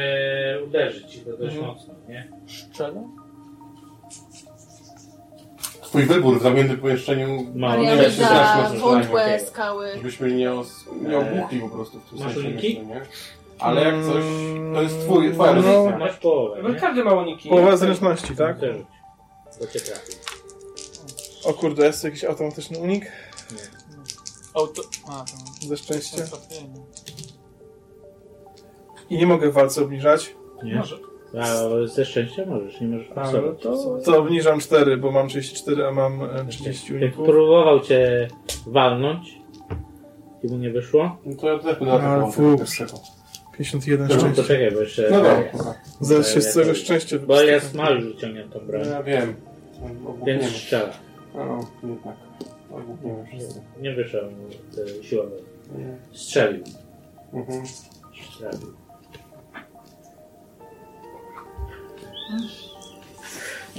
uderzyć i to dość Mhm. mocno, nie? Szczelę? Twój wybór w zamiennym pomieszczeniu nie się za znać, może wątłe skały. Żebyśmy nie, os- nie ogłuchli po prostu w tym Masz sensie, uniki? myślę, nie? Ale jak coś, to jest twój, twoja No. decyzja. Masz połowę, No nie? każdy ma uniki. Połowa zręczności, tak? Rzuć. To cię trafi. O kurde, jest jakiś automatyczny unik Auto... A, to... ze szczęścia. I nie mogę w walce obniżać. Nie? Może. A ze szczęścia możesz, nie możesz A, no pasować. to, to obniżam 4, bo mam 34, a mam e, 30 Jak uników. próbował cię walnąć i mu nie wyszło, No to ja też będę Ale atakował fuks. pierwszego. 51 no to szczęścia. czekaj, bo jeszcze... No dobra. Zaraz się z całego szczęścia Bo ja wypustę. smal wyciągniętą No broń, ja wiem. więc strzela. No, jednak. Ogłuchniemy wszyscy. Nie wyszło mu e, siłowy. Strzelił. Mhm. Strzelił.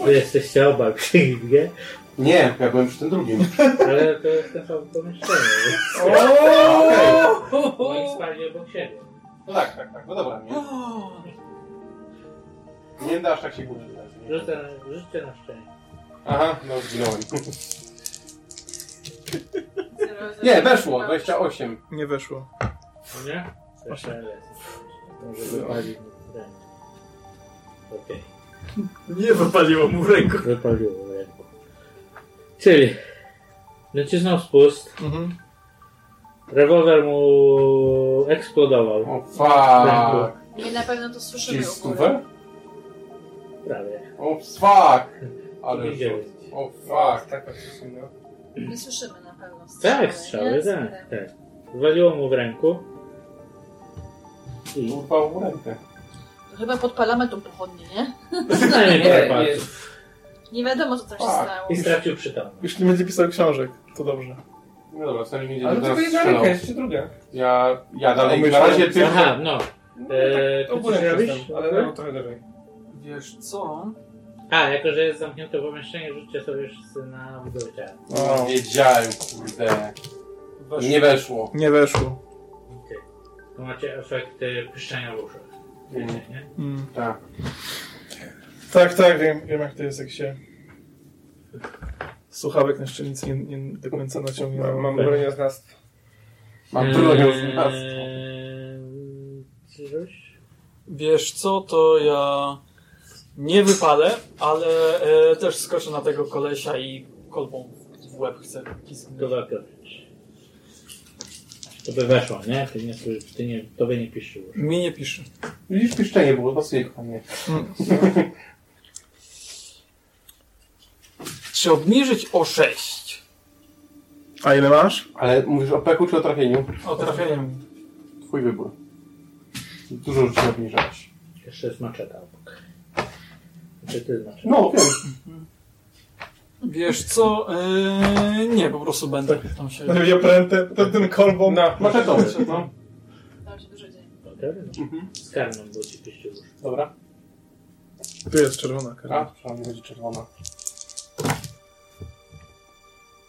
Wy jesteście obaj przy Gilgie, Nie, ja byłem przy tym drugim. ale to jest ten sam pomieszczenie, więc oni spali obok siebie. No tak, tak, tak. No dobra, nie. Nie da aż tak się budzić. Rzucę na, rzućcie na szczęście. Aha, no zginąłem. Nie, weszło, 28. Nie weszło. No Nie? Jest. Może wypalić rękę. Okej. Nie wypaliło mu ręku. Wypaliło w ręku. Czyli nacisnął spust, Mhm. rewolwer mu eksplodował. O fuck. I na pewno to słyszymy Czyli u góry. stówę? Prawie. O fuck. Ale Widziałeś. rzut. O fuck. Tak, faktycznie, no. Nie słyszymy na pewno Tak, strzały, nie? tak, tak. Waliło mu w ręku. I Urwał mu rękę. To chyba podpalamy tą pochodnię, nie? przynajmniej [LAUGHS] Nie, parę nie. Nie wiadomo, co tam się Tak. stało. I stracił przytomność. Już nie będzie pisał książek, to dobrze. No dobra, sami będzie Ale teraz tylko jedna ręka, jeszcze druga. Ja, ja dalej, na razie pierwszy... Aha, no. No, Eee, tak, ty ogólnie coś robisz? jestem, ale no, trochę dalej. Wiesz co? A, jako że jest zamknięte pomieszczenie, rzućcie sobie wszyscy na ciała. O, Wiedziałem, kurde. Weszło. Nie weszło. nie weszło. Okej. To macie efekt y, piszczenia w uszach. Nie? Mm. Tak. Tak, tak, wiem, wiem jak to jest, jak się słuchawek na szczelnicy nie, nie do końca naciągnie. Mam, mam Tak. broniaznawstwo. Mam Eee, coś? Wiesz co, to ja nie wypalę, ale e, też skoczę na tego kolesia i kolbą w łeb chcę To pisknąć. To by weszło, nie? Ty nie, ty nie, tobie nie piszczy już. Mi nie pisze. Widzisz, piszczenie było, pasuje kochanie. Czy obniżyć o 6? A ile masz? Ale mówisz o peku czy o trafieniu? O trafieniem. Twój wybór. Dużo rzeczy obniżałeś. Jeszcze jest maczeta obok. Czy ty jest maczeta? No, wiem. Wiesz co? E, nie, po prostu będę tam się... No będzie prętę, ten, ten kolbą. No, Maszetowy. [LAUGHS] No. Tam się dużo no. Mhm. Bo ci już. Dobra. Tu jest czerwona karta. A, przynajmniej będzie czerwona.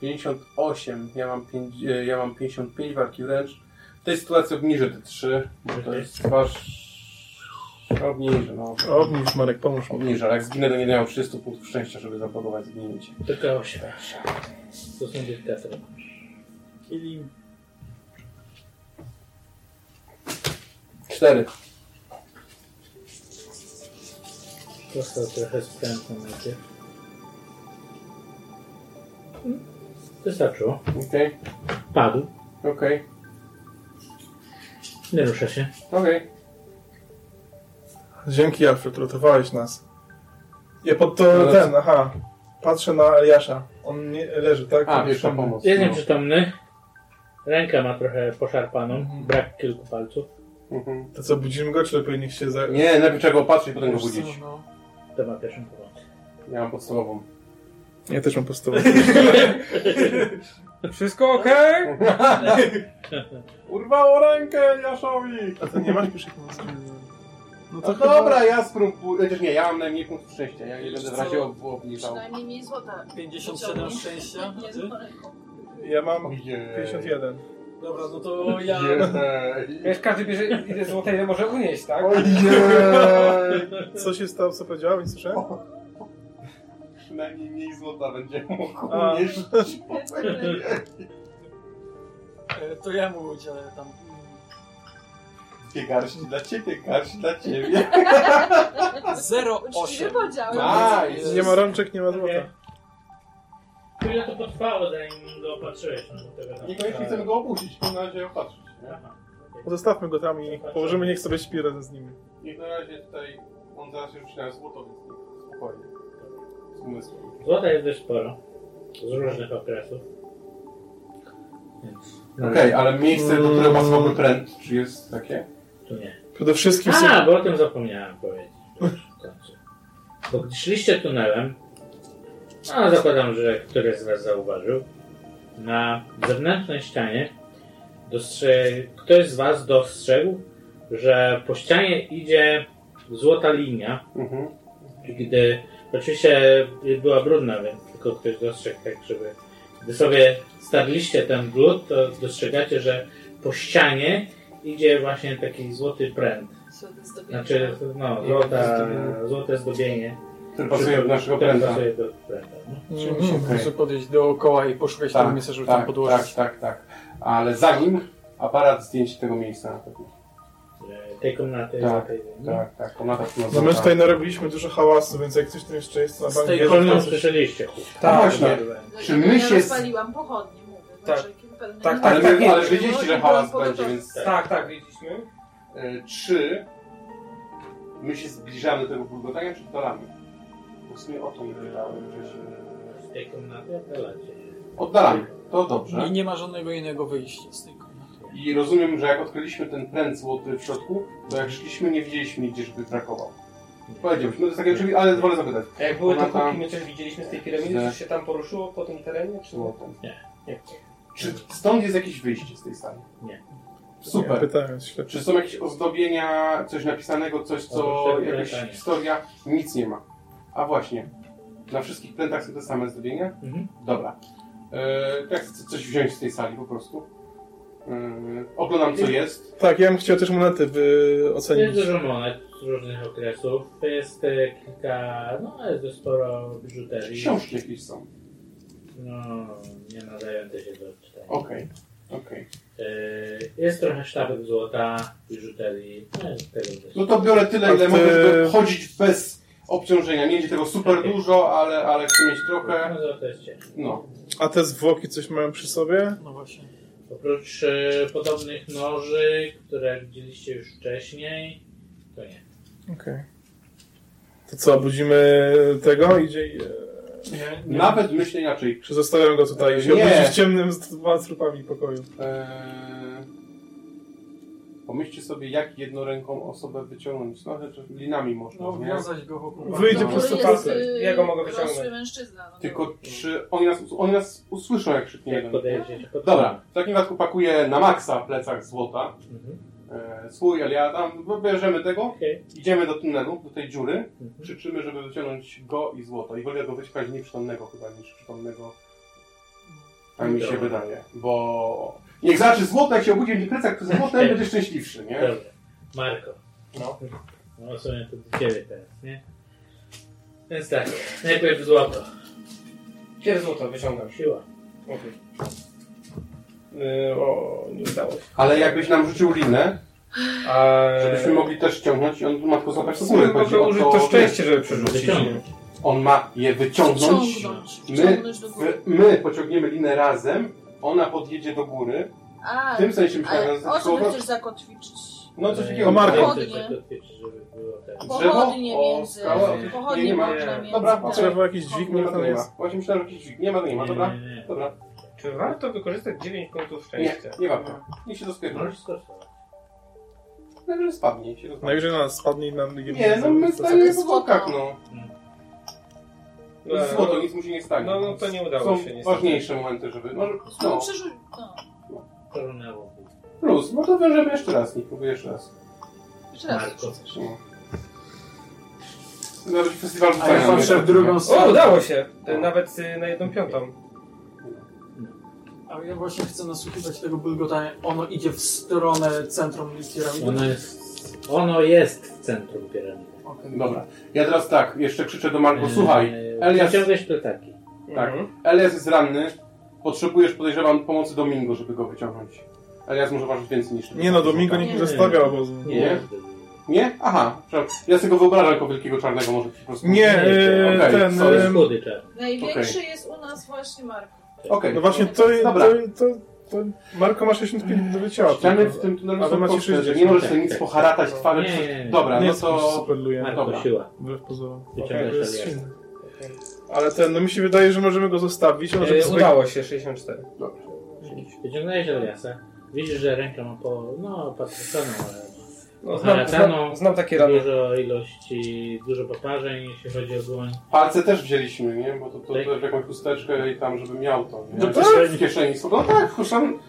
58. Ja mam, pięć, e, ja mam 55 walki wręcz. W tej sytuacji obniżę te 3. Bo to jest wasz... Obniżę, no. Obniż Marek, pomóż mi. Obniżę, ale jak zginę, to nie miałem 300 punktów szczęścia, żeby zablokować zginięcie. Tylko 8. To są dyktatory. Ili... 4. Dostał trochę sprzętu najpierw. Wystarczyło. Okej, Padł. okej, Nie rusza się. okej. Dzięki Alfred, ratowałeś nas. Ja pod to Ale ten, aha. Patrzę na Eliasza. On nie, leży, tak? A, wiesz, Przytomny. pomoc. Jest No. nieprzytomny. Rękę ma trochę poszarpaną. Mhm. Brak kilku palców. Mhm. To co, budzimy go, czy lepiej niech się za... Nie, najpierw trzeba go opatrzyć, potem go budzić. no. To ma pierwszą pomoc. Ja mam podstawową. Ja też mam podstawę. [LAUGHS] Wszystko okej? [LAUGHS] [LAUGHS] Urwało rękę Eliaszowi! A ty nie masz pierwszej pomocy? No To chyba- dobra, ja spróbuję. Chociaż nie, ja mam najmniej punktów szczęścia. Ja nie będę w razie ob- obniżał. Przynajmniej mniej złota. 57 szczęścia. Nie, ty? Ja mam Ojej. 51. Dobra, no to ja... Ojej. Wiesz, każdy bierze ile złota, ile może unieść, tak? Ojej. [LAUGHS] Co się stało, co powiedziała? Nie słyszałem? Przynajmniej mniej złota będzie mógł A. unieść. [LAUGHS] E, To ja mu udzielę tam... Dwie garści dla ciebie, garść dla ciebie. 0,8. Uczciwy podział. Nice. Nie ma rączek, nie ma złota. Ile to potrwało, zanim go opatrzyłeś? No, do tego tam- Niekoniecznie chcemy go obudzić, tylko na razie opatrzyć. Aha. Zostawmy go tam i położymy, niech sobie śpi razem z nimi. Niech na razie tutaj, on zaraz się rzuci na złoto, więc niech spokojnie. Z umysłem. Złota jest dość sporo. Z różnych okresów. Więc... Okej, ale miejsce, do którego pasowałby pręt, czy jest takie? Tu nie. Przede wszystkim. A, bo o tym zapomniałem powiedzieć. Bo gdy szliście tunelem, a zakładam, że któryś z Was zauważył, na zewnętrznej ścianie ktoś z Was dostrzegł, że po ścianie idzie złota linia. Mhm. Gdy oczywiście była brudna, więc tylko ktoś dostrzegł tak, żeby gdy sobie starliście ten brud, to dostrzegacie, że po ścianie idzie właśnie taki złoty pręt. Znaczy, no, złota, złote zdobienie. Który pasuje do naszego pręta. pasuje do pręta. No. Czyli Mhm, musimy prostu podejść dookoła i poszukać tego Tak, miejsca, żeby tam tak, podłożyć. tak, tak, tak. Ale zanim aparat zdjęć tego miejsca na pewno. E, Tej komnaty. Tak, tej, Tak, tak, komnata No my tutaj narobiliśmy dużo hałasu, więc jak ktoś tam jeszcze jest, to na Z bank tej to coś... słyszeliście. Tak, właśnie. No Czy my ja się- rozpaliłam pochodnie, mówię. Tak. Pewne- Tak, Ale, tak, my, tak, ale wiedzieliście, że hałas będzie, więc... Tak, tak, wiedzieliśmy. E, czy my się zbliżamy do tego bulgotania, czy oddalamy? Bo w sumie o to nie wiedziałem wcześniej. Z tej komnaty. Oddalamy, to dobrze. I nie ma żadnego innego wyjścia z tej komnaty. I rozumiem, że jak odkryliśmy ten pręt złoty w środku, to jak szliśmy, nie widzieliśmy nigdzie, żeby brakował. Powiedziałbyś, no to jest takie oczywiste, ale wolę zapytać. A jak były te Ona kuki, my coś widzieliśmy z tej piramidy, Że- coś się tam poruszyło po tym terenie, czy nie? Złotem. Nie. Nie. Czy stąd jest jakieś wyjście z tej sali? Nie. Super. pytałem. Czy są jakieś ozdobienia, coś napisanego, coś co, jakaś pręta nie. historia? Nic nie ma. A właśnie, na wszystkich prętach są te same zdobienia? Mhm. Dobra. To ja chcę coś wziąć z tej sali po prostu. Eee, oglądam co jest. Tak, ja bym chciał też monety wy Jest ocenić. dużo monet z różnych okresów. To jest e, kilka, no jest dość sporo biżuterii. Książki jakieś są. No, nie nadające się do Okej, okej. E, Jest trochę sztabek złota, biżuterii. No. No to biorę tyle, ile ty- mogę, żeby chodzić bez obciążenia. Nie będzie tego super Okej. dużo, ale, ale chcę mieć No, trochę. ciężkie. No. A te zwłoki coś mają przy sobie? No właśnie. Oprócz e, podobnych noży, które widzieliście już wcześniej, to nie. Okej. To co, budzimy tego? Idzie... Nie, nie. Nawet myślę inaczej. Czy zostawiam go tutaj? Się Nie. obudzi w ciemnym z dwoma trupami pokoju. Eee, pomyślcie sobie, jak jednoręką osobę wyciągnąć. No, że linami można, No, nie? wiązać go wokół. Wyjdzie No, po prostu jest, palce. y, Ja go mogę dorosły wyciągnąć. mężczyzna. No, Tylko czy oni nas, oni nas usłyszą, jak krzyknie Jak jeden? podejdziecie pod Dobra, w takim wypadku pakuję na maksa plecak złota. Mhm. E, swój, ale ja tam bierzemy tego. Okej. Idziemy do tunelu, do tej dziury. Mhm. Krzyczymy, żeby wyciągnąć go i złoto. I wolę go wyciągać nieprzytomnego chyba niż przytomnego. Tak mi się wydaje. Bo niech zacznie złoto, jak się obudzi będzie plecak z złotem, będzie szczęśliwszy, nie? Dobra. Marko. No. No w sumie to do ciebie teraz, nie? Więc tak, najpierw złoto. Gdzie złoto wyciągam? Siła. Okej. Yy, o, nie udało się. Ale jakbyś nam rzucił linę, żebyśmy mogli też ciągnąć i on ma tylko złapać do góry. Mogę Chodzi o użyć to szczęście, żeby przerzucić. On ma je wyciągnąć. Wciągnąć. My, Wciągnąć do góry. my pociągniemy linę razem, ona podjedzie do góry. A, W tym sensie myślałem, ale że o co słowo- by chcesz zakotwiczyć? No coś takiego. O Marku. Pochodnie. Pochodnie. żeby było tak. Pochodnie Drzewo? O, między... Pochodnie Nie, nie ma. można między... Dobra, tak. Trzeba jakiś dźwig, Nie ma, to tam nie ma. Właśnie myślałem, że jakiś dźwig. Nie ma, to nie ma. Dobra, Nie, nie, nie. dobra. Czy warto wykorzystać 9 punktów Nie, szczęścia? nie warto. Niech się doskoczy. Możesz skosztować. Najwyżej spadnie i się rozwali. Najwyżej na nas spadnie i nam Nie, no my stajemy w bokach, no. To jest No, złoto, nic mu się nie stanie. No, no to nie udało Są się niestety. ważniejsze momenty, żeby... No, No, no. przerzuć... No. Koronęło. Plus, no to wiążemy jeszcze raz, niech próbuję jeszcze raz. Jeszcze raz. Marko. No. Nawet festiwal A ja rzucania patrzę mnie w drugą O, stronę. udało się! E, Nawet y, na jedną piątą. A ja właśnie chcę nasłuchiwać tego bulgotania. Ono idzie w stronę centrum piramidy. Ono jest, ono jest w centrum piramidy. Okej. Dobra, ja teraz tak, jeszcze krzyczę do Marko, słuchaj, Elias, Wyciągłeś pletaki. Tak. Mhm. Elias jest ranny, potrzebujesz, podejrzewam, pomocy Domingo, żeby go wyciągnąć. Elias może ważyć więcej niż. Nie no, Domingo nikt nie Nie. zostawia obozu. Nie? Nie? Aha, przepraszam. ja sobie go wyobrażam jako wielkiego czarnego, może po prostu... Nie, e, Okej, ten... sorry. E. Największy jest u nas właśnie Marko. Okej, No właśnie, to, to, Dobra. to, to Marko ma 65 do wyciała. ściany w tym tunelu są macie proste, że 60. nie możesz sobie nic tak. poharatać twarzy. Nie, nie, nie. Dobra, Nie no jest to... super luje. Marko, Dobra. siła. Wbrew pozorom. Wyciągasz To jest silny. Ale ten, no mi się wydaje, że możemy go zostawić. Żeby E, sobie- Udało się, 64. Wyciągnąłeś Eliasa. Widzisz, że rękę ma po, no, patrzoną, ale No, znam, znam, znam takie rany. dużo ilości, dużo poparzeń, jeśli chodzi o dłoń. Palce też wzięliśmy, nie? Bo to, to Tak. też jakąś chusteczkę i tam, żeby miał to, nie? Do Tak. W kieszeni. No tak, chuszam.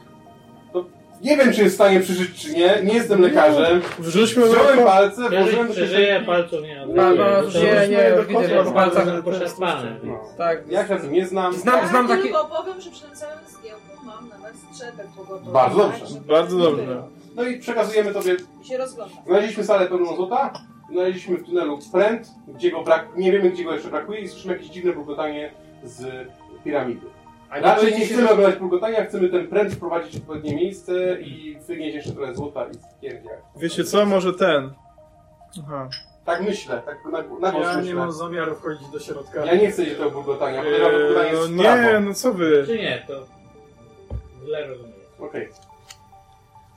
No, nie wiem, czy jest w stanie przeżyć, czy nie. Nie jestem lekarzem. Wrzućmy Wziąłem go. palce, włożyłem do kieszeni. palców nie Ma- oddaje. ma- To nie, nie, do widzę, bo palcach... są poszarpane. No. Tak, Ja się na tym nie znam. Znam, ja znam taki... tylko powiem, że przy tym całym zdjęciu mam nawet strzepek pogotowy. Bardzo tak, dobrze. Bardzo dobrze. No i przekazujemy tobie. I się rozglądam. Znaleźliśmy salę pełną złota. Znaleźliśmy w tunelu pręt, gdzie go brak... Nie wiemy, gdzie go jeszcze brakuje i słyszymy jakieś dziwne bulgotanie z piramidy. A nie Raczej nie chcemy oglądać bulgotania, chcemy ten pręt wprowadzić w odpowiednie miejsce i wynieść jeszcze trochę złota i stwierdzić. Wiecie co, może ten. Aha. Tak myślę, tak na, na głos Ja myślę. nie mam zamiaru wchodzić do środka. Ja nie chcę iść do tego bulgotania, bulgotanie Eee, jest no prawo. nie, no co wy. Czy nie, to źle rozumiem. Okej,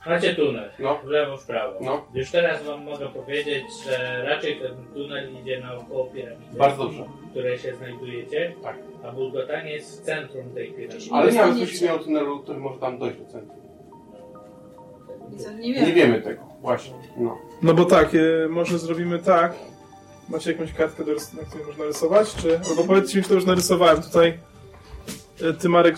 Macie tunel. no, W lewo, w prawo. no, Już teraz wam mogę powiedzieć, że raczej ten tunel idzie naokoło piramidy, bardzo dobrze. w której się znajdujecie, Tak. a bulgotanie jest w centrum tej piramidy. Ale nie mam Dostaniecie. bezpośredniego tunelu, który może tam dojść do centrum. O nie Nie wiem. wiemy tego, właśnie. No. No bo tak, e, może zrobimy tak. Macie jakąś kartkę, do rys- na której można rysować? Czy... Albo powiedzcie mi, kto już narysowałem. Tutaj, ty Marek,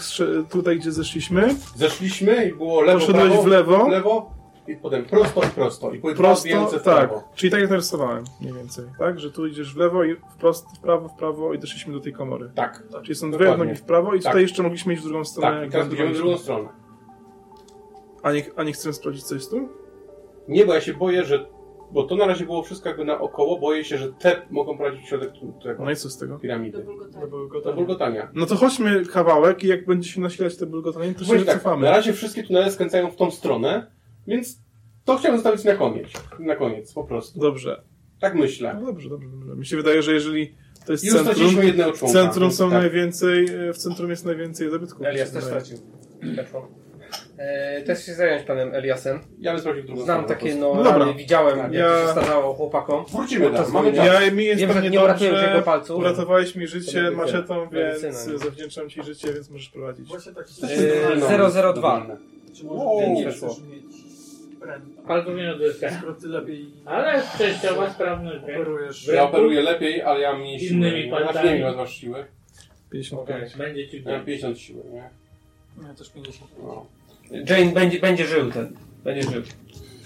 tutaj gdzie zeszliśmy. Zeszliśmy i było lewo, Poszedłeś prawo, w lewo. w lewo i potem prosto i prosto. I Prosto, więcej w tak. prawo. Czyli tak jak narysowałem, mniej więcej. Tak, że tu idziesz w lewo i wprost, w prawo, w prawo i doszliśmy do tej komory. Tak, Czyli są dwie nogi w prawo i Tak. tutaj jeszcze mogliśmy iść w drugą stronę. tak. I teraz będziemy w drugą stronę. A nie, a nie chcemy sprawdzić, co jest tu? Nie, bo ja się boję, że... Bo to na razie było wszystko jakby naokoło. Boję się, że te mogą prowadzić w środek tego No i co z tego? Do piramidy. bulgotania. To był Do bulgotania. No to chodźmy kawałek i jak będzie się nasilać te bulgotanie, to się Powiem tak, na razie wszystkie tunele skręcają w tą stronę, więc to chciałem zostawić na koniec. Na koniec, po prostu. Dobrze. Tak myślę. No dobrze, dobrze, dobrze. Mi się wydaje, że jeżeli to jest I już centrum, straciliśmy jednego w członka. centrum są tak. najwięcej, w centrum jest najwięcej zabytków. Elias też stracił. E, też się zająć panem Eliasem. Ja bym sprawdził drugą Znam takie no, No dobra. rany, widziałem Tak. jak Ja- się starzało chłopakom. Wrócimy tam, mamy czas. Ja, mi jest Wiem, że nie jego palców. uratowałeś mi życie maczetą, więc Medycyna, zawdzięczam ci życie, więc możesz prowadzić. Właśnie tak się Eee, No, 002. no, Czy może Wow. nie Weszło. chcesz mieć pręta? Palców nie odzyska. Skoro ty lepiej Ale przejściowa sprawność. operujesz. Ja operuję lepiej, ale ja mniej siły. Innymi palcami. wiem, masz siły. 55. Będzie ci Ja mam wdzięczny. 50 siły, nie? Ja też 50. No. Jane będzie, będzie żył ten. Będzie żył.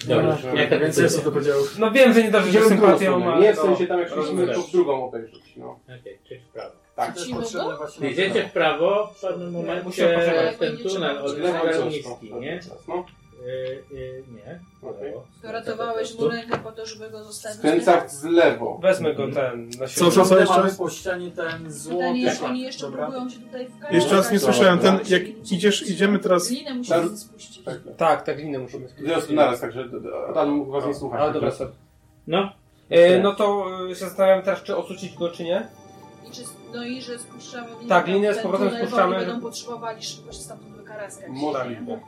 Dobra, Dobra. jaka Więcej decyzja? do. No wiem, że nie darzy się sympatią, ale... Nie w sensie tam jak szliśmy, to w drugą obejrzeć, no. Okej, czyli w prawo. Tak. To jest potrzebne właśnie. Jedziecie w prawo, w pewnym momencie ten tunel od lewo prosto. niski, nie? No. Yy, yy, nie. Lewo. Ratowałeś mu rękę po to, żeby go zostawić. Skręcać z lewo. Wezmę go ten na Co, co, co jeszcze? mamy po ścianie ten złoty Pytanie, oni jeszcze dobra? próbują się tutaj wkradać? Jeszcze raz nie Dobra. słyszałem, ten, jak idziesz, idziemy teraz... Linę musimy Tak. spuścić. Tak. Tak, tak, linę musimy Dwie osoby naraz, także Adam mógł was nie słuchać. Ale dobra, sorry. No, E, no to e, się zastanawiam teraz, czy osucić go, czy nie. I czy, no i że spuszczamy linę. Tak, linę z powrotem spuszczamy. Oni będą potrzebowali szybko się stamtąd wykaraskać. Możliwe.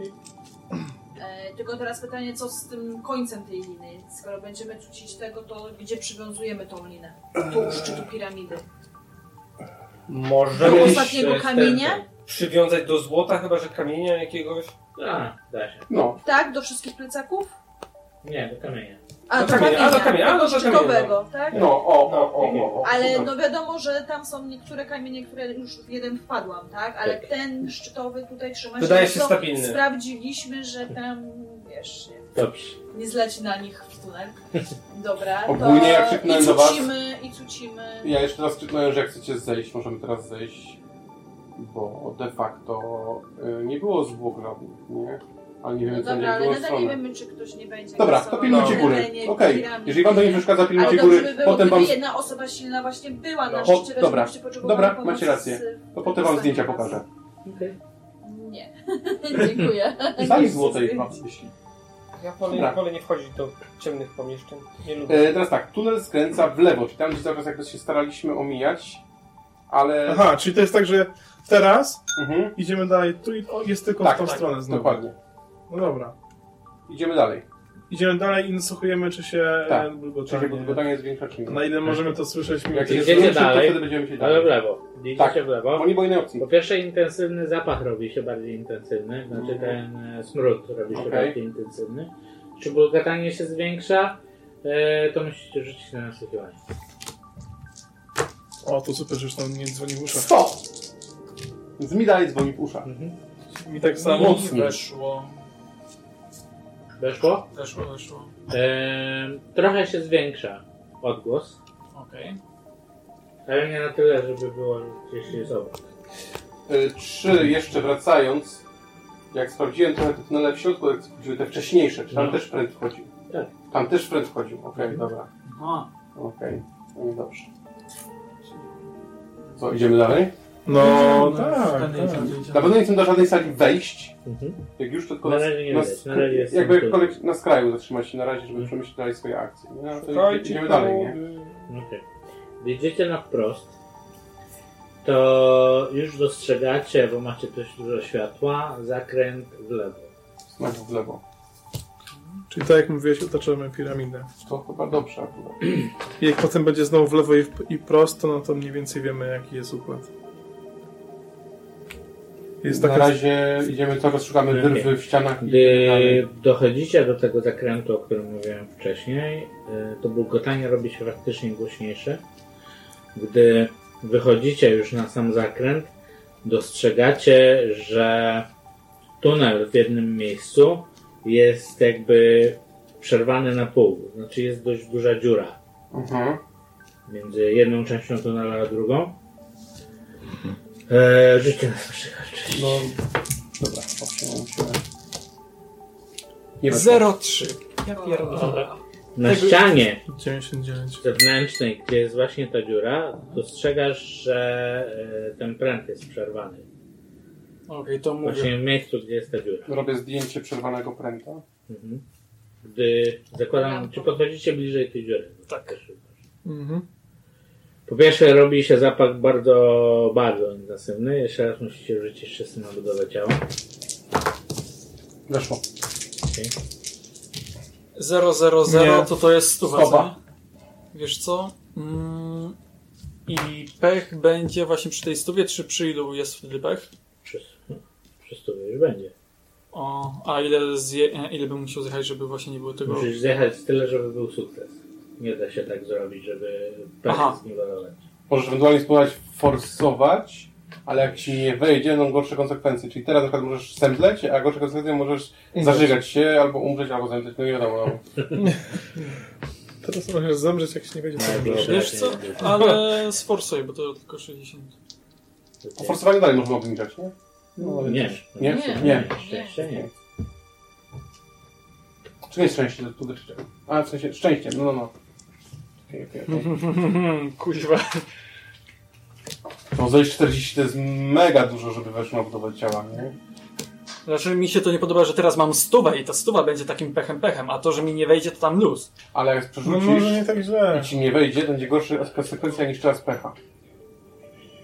E, tylko teraz pytanie, co z tym końcem tej liny? Skoro będziemy cucić tego, to gdzie przywiązujemy tą linę? Tu u szczytu piramidy. Możemy Do ostatniego e, kamienia? przywiązać do złota, chyba że kamienia jakiegoś. A, da się. No, Tak, do wszystkich plecaków? Nie, do kamienia. A, Do do kamienia, kamienia, a, do kamienia, a, no to szczytowego, tak? no, o, o, o, o, o. Ale no wiadomo, że tam są niektóre kamienie, które już w jeden wpadłam, tak? Ale Tak. ten szczytowy tutaj trzyma się. Wydaje się stabilny. Sprawdziliśmy, że tam, wiesz, nie, Dobrze. nie zleci na nich w tunel. Dobra, Ogólnie to jak i do was- cucimy, i cucimy. Ja jeszcze raz krzyknąłem, że jak chcecie zejść, możemy teraz zejść, bo de facto y, nie było zwłok żadnych, nie? Ale nie No wiem, co dobra, nie ale było nadal nie strony. wiemy, czy ktoś nie będzie Dobra, głosował to pilnujcie na góry. terenie Okej, jeżeli wam to nie przeszkadza, Ale pilnujcie dobrze góry, by było, potem gdyby wam, jedna osoba silna właśnie była na No, szczycie, dobra, żebyście potrzebowali dobra, pomocy macie rację. z- to potem wam zdjęcia pokażę. Nie, [LAUGHS] dziękuję. Sali złotej wam jeśli. Ja wolę, Dobra. wolę nie wchodzić do ciemnych pomieszczeń. Nie lubię. E, teraz tak, tunel skręca w lewo, czyli tam gdzie cały czas jakby się staraliśmy omijać, ale... Aha, czyli to jest tak, że teraz Mhm. idziemy dalej, tu i o, jest tylko Tak, w tą tak, stronę znowu. dokładnie. No dobra. Idziemy dalej. Idziemy dalej i nasłuchujemy, czy się Tak. e, Czyli bulgotanie... bulgotanie jest większa czy nie. Na ile możemy to słyszeć? Jak się Idziecie to dalej, wtedy będziemy się Ale dalej. w lewo. Idziecie Tak. w lewo. Bo nie innej opcji. Po pierwsze intensywny zapach robi się bardziej intensywny, znaczy Mhm. ten e, smród robi się Okej. bardziej intensywny. Czy bulgotanie się zwiększa, e, to musicie rzucić na nasłuchiwanie. O, to super, że już tam nie dzwoni w uszach. 100! Więc mi dalej dzwoni w uszach. Mi tak samo. Mocniej. weszło. Weszło? Weszło, weszło. E, trochę się zwiększa odgłos, Okej. ale nie na tyle, żeby było gdzieś jest obok. Y, Trzy jeszcze wracając, jak sprawdziłem trochę te tunele w środku, jak sprawdziły te wcześniejsze, czy tam No. też pręd wchodził? Tak. Tam też pręd wchodził, okej, Mhm. dobra. Aha. Okej, no dobrze. Co, idziemy dalej? No, Idziemy, tak, tędy tak. idziemy, idziemy. Na pewno nie chcę do żadnej sali wejść, Mhm. jak już tylko Na na, razie nie na, widać, na razie jest jakby na skraju zatrzymać się na razie, żeby przemyśleć dalej swoje akcje. Nie? No, to Szukajcie idziemy dalej, nie? idziecie na wprost, to już dostrzegacie, bo macie dość dużo światła, zakręt w lewo. Znowu w lewo. Czyli tak jak mówiłeś, otaczamy piramidę. To chyba dobrze akurat. I jak potem będzie znowu w lewo i, w, i prosto, no to mniej więcej wiemy, jaki jest układ. Jest Na taka... razie idziemy cały czas szukamy wyrwy w ścianach Gdy dochodzicie do tego zakrętu, o którym mówiłem wcześniej, y, to bulgotanie robi się faktycznie głośniejsze. Gdy wychodzicie już na sam zakręt, dostrzegacie, że tunel w jednym miejscu jest jakby przerwany na pół. Znaczy jest dość duża dziura Mhm. między jedną częścią tunelu a drugą. E, życie nas przychodzi. No, dobra, obciąłem się. Nie weszło. 0,3. Ja pierdolę. Na ścianie 99. zewnętrznej, gdzie jest właśnie ta dziura, dostrzegasz, że e, ten pręt jest przerwany. Okej, to mówię. Właśnie w miejscu, gdzie jest ta dziura. Robię zdjęcie przerwanego pręta. Mhm. Gdy zakładam, czy podchodzicie bliżej tej dziury? Tak. Mhm. Po pierwsze robi się zapach bardzo, bardzo intensywny. Jeszcze raz musicie rzucić wszyscy na budowę ciała. Weszło. Okay. 000 Nie. to to jest stuwa, Stopa. co nie? Wiesz co? Mm, I pech będzie właśnie przy tej stówie, czy przy ilu jest wtedy pech? Przez, przez to już będzie. O, a ile, zje, e, ile bym musiał zjechać, żeby właśnie nie było tego... Musisz zjechać tyle, żeby był sukces. Nie da się tak zrobić, żeby Aha. zniwelować. Możesz ewentualnie spróbować forsować, ale jak ci nie wejdzie, będą gorsze konsekwencje. Czyli teraz na przykład możesz zemdleć, a gorsze konsekwencje możesz zażygać się, albo umrzeć, albo zemdleć. No nie wiadomo. No. [LAUGHS] Teraz możesz zemrzeć, jak się nie będzie co No. Wiesz co? Ale sforsuj, bo to tylko 60. O forsowaniu dalej można obniżać, nie? No, ale Nie. też- Nie? Nie. Nie. Szczęście nie. Czy nie szczęście? A, w sensie szczęściem, no, no, no. [LAUGHS] Kuźwa. No zejść 40 to jest mega dużo, żeby weszło na budowę ciała, nie? Znaczy mi się to nie podoba, że teraz mam stówę i ta stuwa będzie takim pechem pechem, a to, że mi nie wejdzie, to tam luz. Ale jak No przerzucisz może nie tak źle. i ci nie wejdzie, będzie gorsza konsekwencja niż teraz pecha.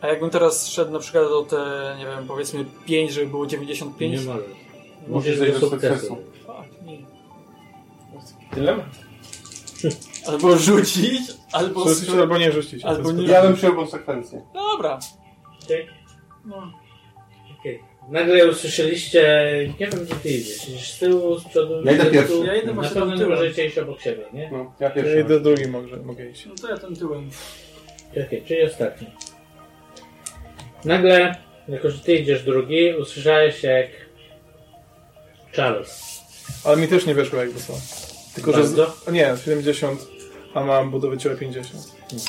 A jakbym teraz szedł na przykład o te, nie wiem, powiedzmy 5, żeby było 95, Nie możesz. Musisz zejść do do sukcesu. sukcesu. Dylemat. [LAUGHS] Albo rzucić, albo... Rzucić albo nie rzucić. Albo nie- Ja bym przyjął konsekwencje. Dobra. Okej? No. Okej. Nagle usłyszeliście, nie wiem gdzie ty idziesz, idziesz z tyłu, z przodu, Ja idę pierwszy. Ja idę Na pewno możecie iść obok siebie, nie? No, ja Ja pierwszy. idę drugi, mogę, mogę iść. No to ja ten tyłem. Okej, czyli ostatni. Nagle, jako że ty idziesz drugi, usłyszałeś jak Charles. Ale mi też nie weszło jakby co. Tylko, że... Bardzo? Z... a Nie, 70, a mam budowę ciała 50.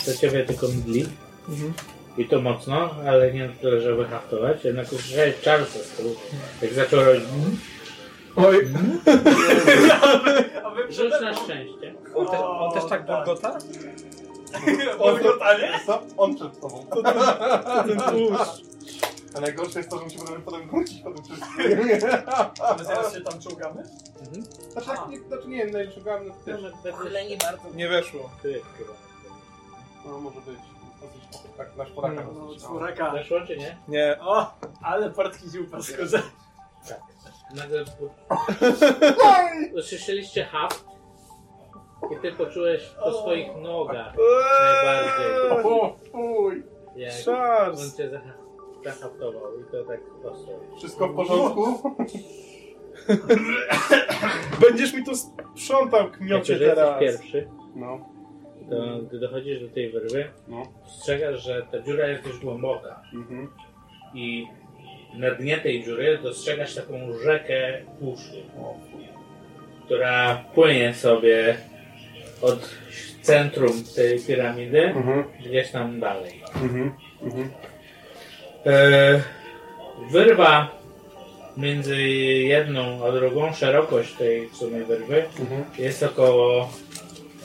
Do ciebie tylko mdli. Mhm. I to mocno, ale nie na tyle, żeby haftować. Jednak usłyszałeś Charlesa z tyłu. Jak zaczął robić... Oj, A wy Rzuć na szczęście. On też, on też tak bulgota? [LAUGHS] Bulgotanie? Co? On przed tobą. ten tłuszcz. A najgorsze jest to, że musimy potem- wrócić po tym wszystkim. My zaraz się tam czołgamy? Znaczy, jak nie, znaczy nie, najszukamy też. Ale nie bardzo. Nie weszło. Jest chyba. No może być. Dosyć, tak, nasz Polaka No, dosyć. czworaka. Weszło czy nie? Nie. O, ale portki dziupa skodzę. Nagle [LAUGHS] usłyszeliście haft i ty poczułeś po swoich nogach najbardziej, O, fuj! jak on cię zaha- zahaftował i to tak ostro. Wszystko w porządku? [LAUGHS] Będziesz mi to sprzątał, Jako, kmiocie że jesteś teraz. pierwszy, No, to gdy dochodzisz do tej wyrwy, no. dostrzegasz, że ta dziura jest dość głęboka Mhm. i na dnie tej dziury dostrzegasz taką rzekę tłuszczu, która płynie sobie od centrum tej piramidy Mhm. gdzieś tam dalej. Mhm. Mhm. E, wyrwa między jedną a drugą, szerokość tej w sumie wyrwy Mhm. jest około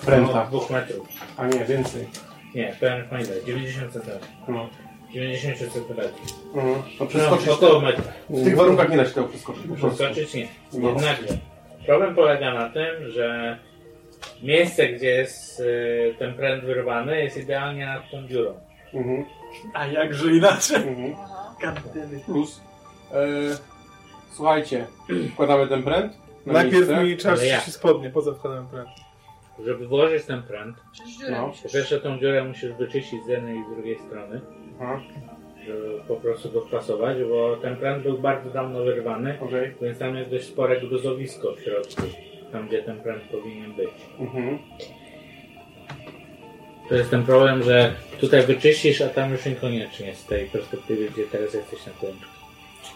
Pręta. no, 2 metrów. A nie, więcej. Nie, pełen ile? 90 cm. No. 90 cm. Mhm. No No, przeskoczyć około metra. W tych warunkach nie da się tego przeskoczyć. Przeskoczyć nie. No. Jednakże problem polega na tym, że miejsce, gdzie jest y, ten pręt wyrwany jest idealnie nad tą dziurą. Mhm. A jakże inaczej? Mhm. Plus. E, słuchajcie, wkładamy ten pręt. Na Najpierw miejsce. mi czas Ale ja. się spodnie, poza wkładem pręt. Żeby włożyć ten pręt, Przecież dziurę No. musisz. pierwsze tą dziurę musisz wyczyścić z jednej i z drugiej strony. Aha, żeby po prostu go wpasować, bo ten pręt był bardzo dawno wyrwany, okej. więc tam jest dość spore gruzowisko w środku, tam gdzie ten pręt powinien być. Mhm. To jest ten problem, że tutaj wyczyścisz, a tam już niekoniecznie z tej perspektywy, gdzie teraz jesteś na końcu.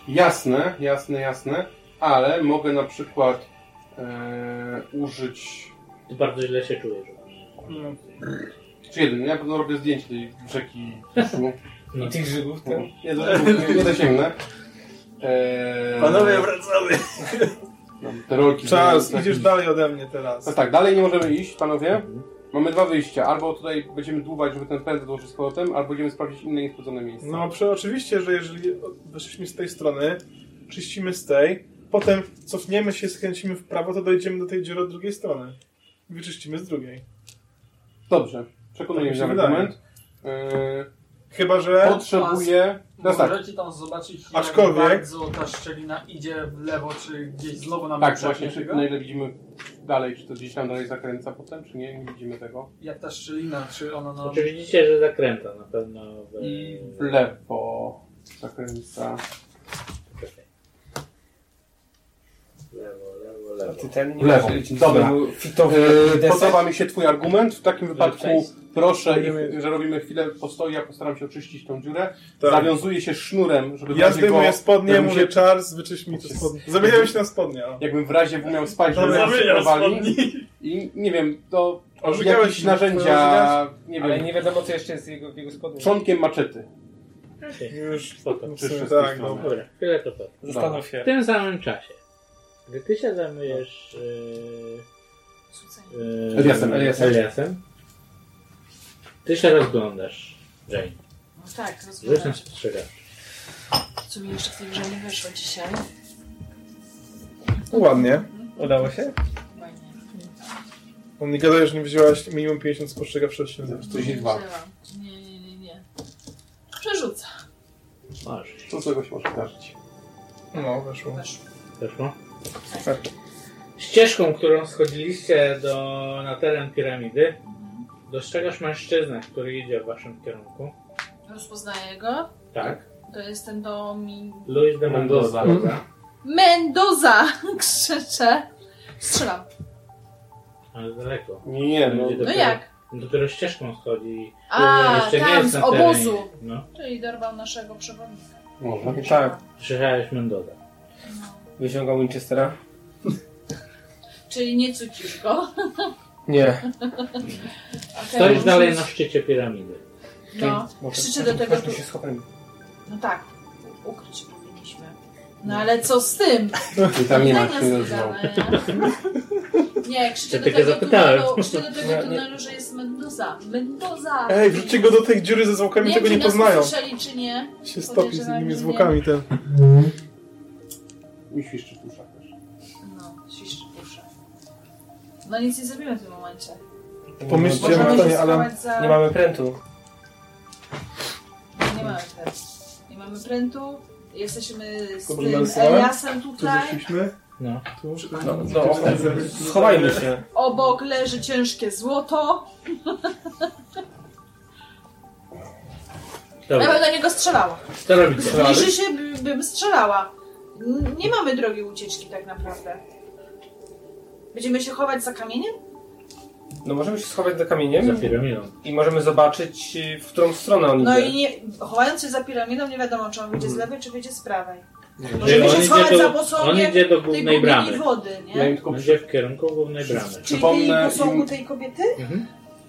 Jasne, jasne, jasne, ale mogę na przykład e, użyć. Ty bardzo źle się czujesz. No. Czy jeden, ja pewno robię zdjęcie tej rzeki tuszu. [LAUGHS] No. I tych żygów, ten. Nie, nie, nie dosięgnę. E, Panowie, wracamy. [LAUGHS] no, te rolki. No, idziesz taki- dalej ode mnie teraz. No tak, dalej nie możemy iść, panowie. Mamy dwa wyjścia. Albo tutaj będziemy dłubać, żeby ten pręt dołożyć z powrotem, albo będziemy sprawdzić inne niesprawdzone miejsca. No, oczywiście, że jeżeli weszliśmy z tej strony, czyścimy z tej, potem cofniemy się, skręcimy w prawo, to dojdziemy do tej dziury od drugiej strony. I wyczyścimy z drugiej. Dobrze, przekonuje Tak się ten wydaje. argument. E, Chyba, że... potrzebuję... Teraz tak, Możecie tam zobaczyć, Aczkolwiek- jak bardzo ta szczelina idzie w lewo, czy gdzieś znowu nam tak, nie właśnie, czy na ile widzimy dalej, czy to gdzieś tam dalej zakręca potem, czy nie, nie widzimy tego. Jak ta szczelina, czy ona nam... Znaczy widzicie, że zakręta na pewno w... I w lewo zakręca. Czekaj. Lewo, lewo, A lewo. ty ten nie W lewo. Dobra. Fitowi E, podoba mi się twój argument. W takim wypadku? Proszę, ich, że robimy chwilę postoju, ja postaram się oczyścić tą dziurę. Tak. Zawiązuję się sznurem, żeby w Ja zdejmuję go- spodnie, mówię się- Charles, wyczyść mi te spodnie. Zamieniamy się na spodnie. O. Jakbym w razie umiał spać, żeby nas Zamieniam prowali. spodni. I nie wiem, to Ożygałeś jakieś narzędzia, nie Ale wiem, nie wiadomo, co jeszcze jest w jego, w jego spodniach. czonkiem maczety. Już, w sumie wszystkie tak, no. Dobra, chwilę to to. Zastanów W się. tym samym czasie, gdy ty się zajmujesz yy, yy, Eliasem. Eliasem, Eliasem, ty się rozglądasz, Jane. No tak, Rzuć na rozumiem. spostrzegawczość. Co mi jeszcze w tej grze nie wyszło dzisiaj. Ładnie. Udało się? Chyba nie. On nie gada, że nie wzięłaś minimum 50 spostrzegawczości. Jest dwa. Wzięłam. Nie, nie, nie, nie. Przerzucę. Masz. Tego się może zdarzyć? No, weszło. Weszło. Weszło? Super. Ścieżką, którą schodziliście do, na teren piramidy, dostrzegasz mężczyznę, który idzie w waszym kierunku. Rozpoznaję go. Tak. To jest ten Domin... Luis de Mendoza. Mendoza. Mendoza! [LAUGHS] Krzyczę. Strzelam. Ale daleko. Nie, nie, no. No dopiero- jak? Dopiero ścieżką schodzi. A, Jeszcze nie tam jest z obozu. No. Czyli dorwał naszego przewodnika. Można. Tak, Słyszałeś Mendoza. wyciągam Winchestera. Czyli nie cucisz go. [LAUGHS] Nie. Okej, Stoisz musimy- dalej na szczycie piramidy. No, Może krzyczę do tego... Tu... się schowajmy. No tak, ukryć się powinniśmy. No ale co z tym? I tam nie ma się. Nie, krzyczę Ja do tego zapytałem. tunelu, krzyczę do tego Nie, nie. tunelu, że jest Mendoza. Mendoza! Ej, wrzućcie go do tej dziury ze zwłokami, nie tego nie poznają. usłyszeli, czy nie. Się stopi z innymi zwłokami ten. Mi świszczy w No nic nie zrobimy w tym momencie. Pomyślcie, Możemy ale schować za... Nie mamy prętu. Nie mamy prętu. Nie mamy prętu. Jesteśmy z tym narysowałem? Eliasem tu tutaj. zeszliśmy. No. Tu, No, no, schowajmy się. Obok leży ciężkie złoto. Ja Dobra, bym do niego strzelała. co robicie? Zbliży się, by- bym strzelała. N- Nie mamy drogi ucieczki tak naprawdę. Będziemy się chować za kamieniem? No możemy się schować za Za kamieniem piramidą. i możemy zobaczyć, y, w którą stronę on No idzie. i nie, chowając się za piramidą nie wiadomo, czy on wyjdzie z lewej, czy wyjdzie z prawej. Możemy się schować za posągiem on idzie do Tej głównej bogini bramy. wody, Ja im nie? tylko, On idzie w kierunku głównej bramy. Czyli Przypomnę posągu im- tej kobiety? Mhm.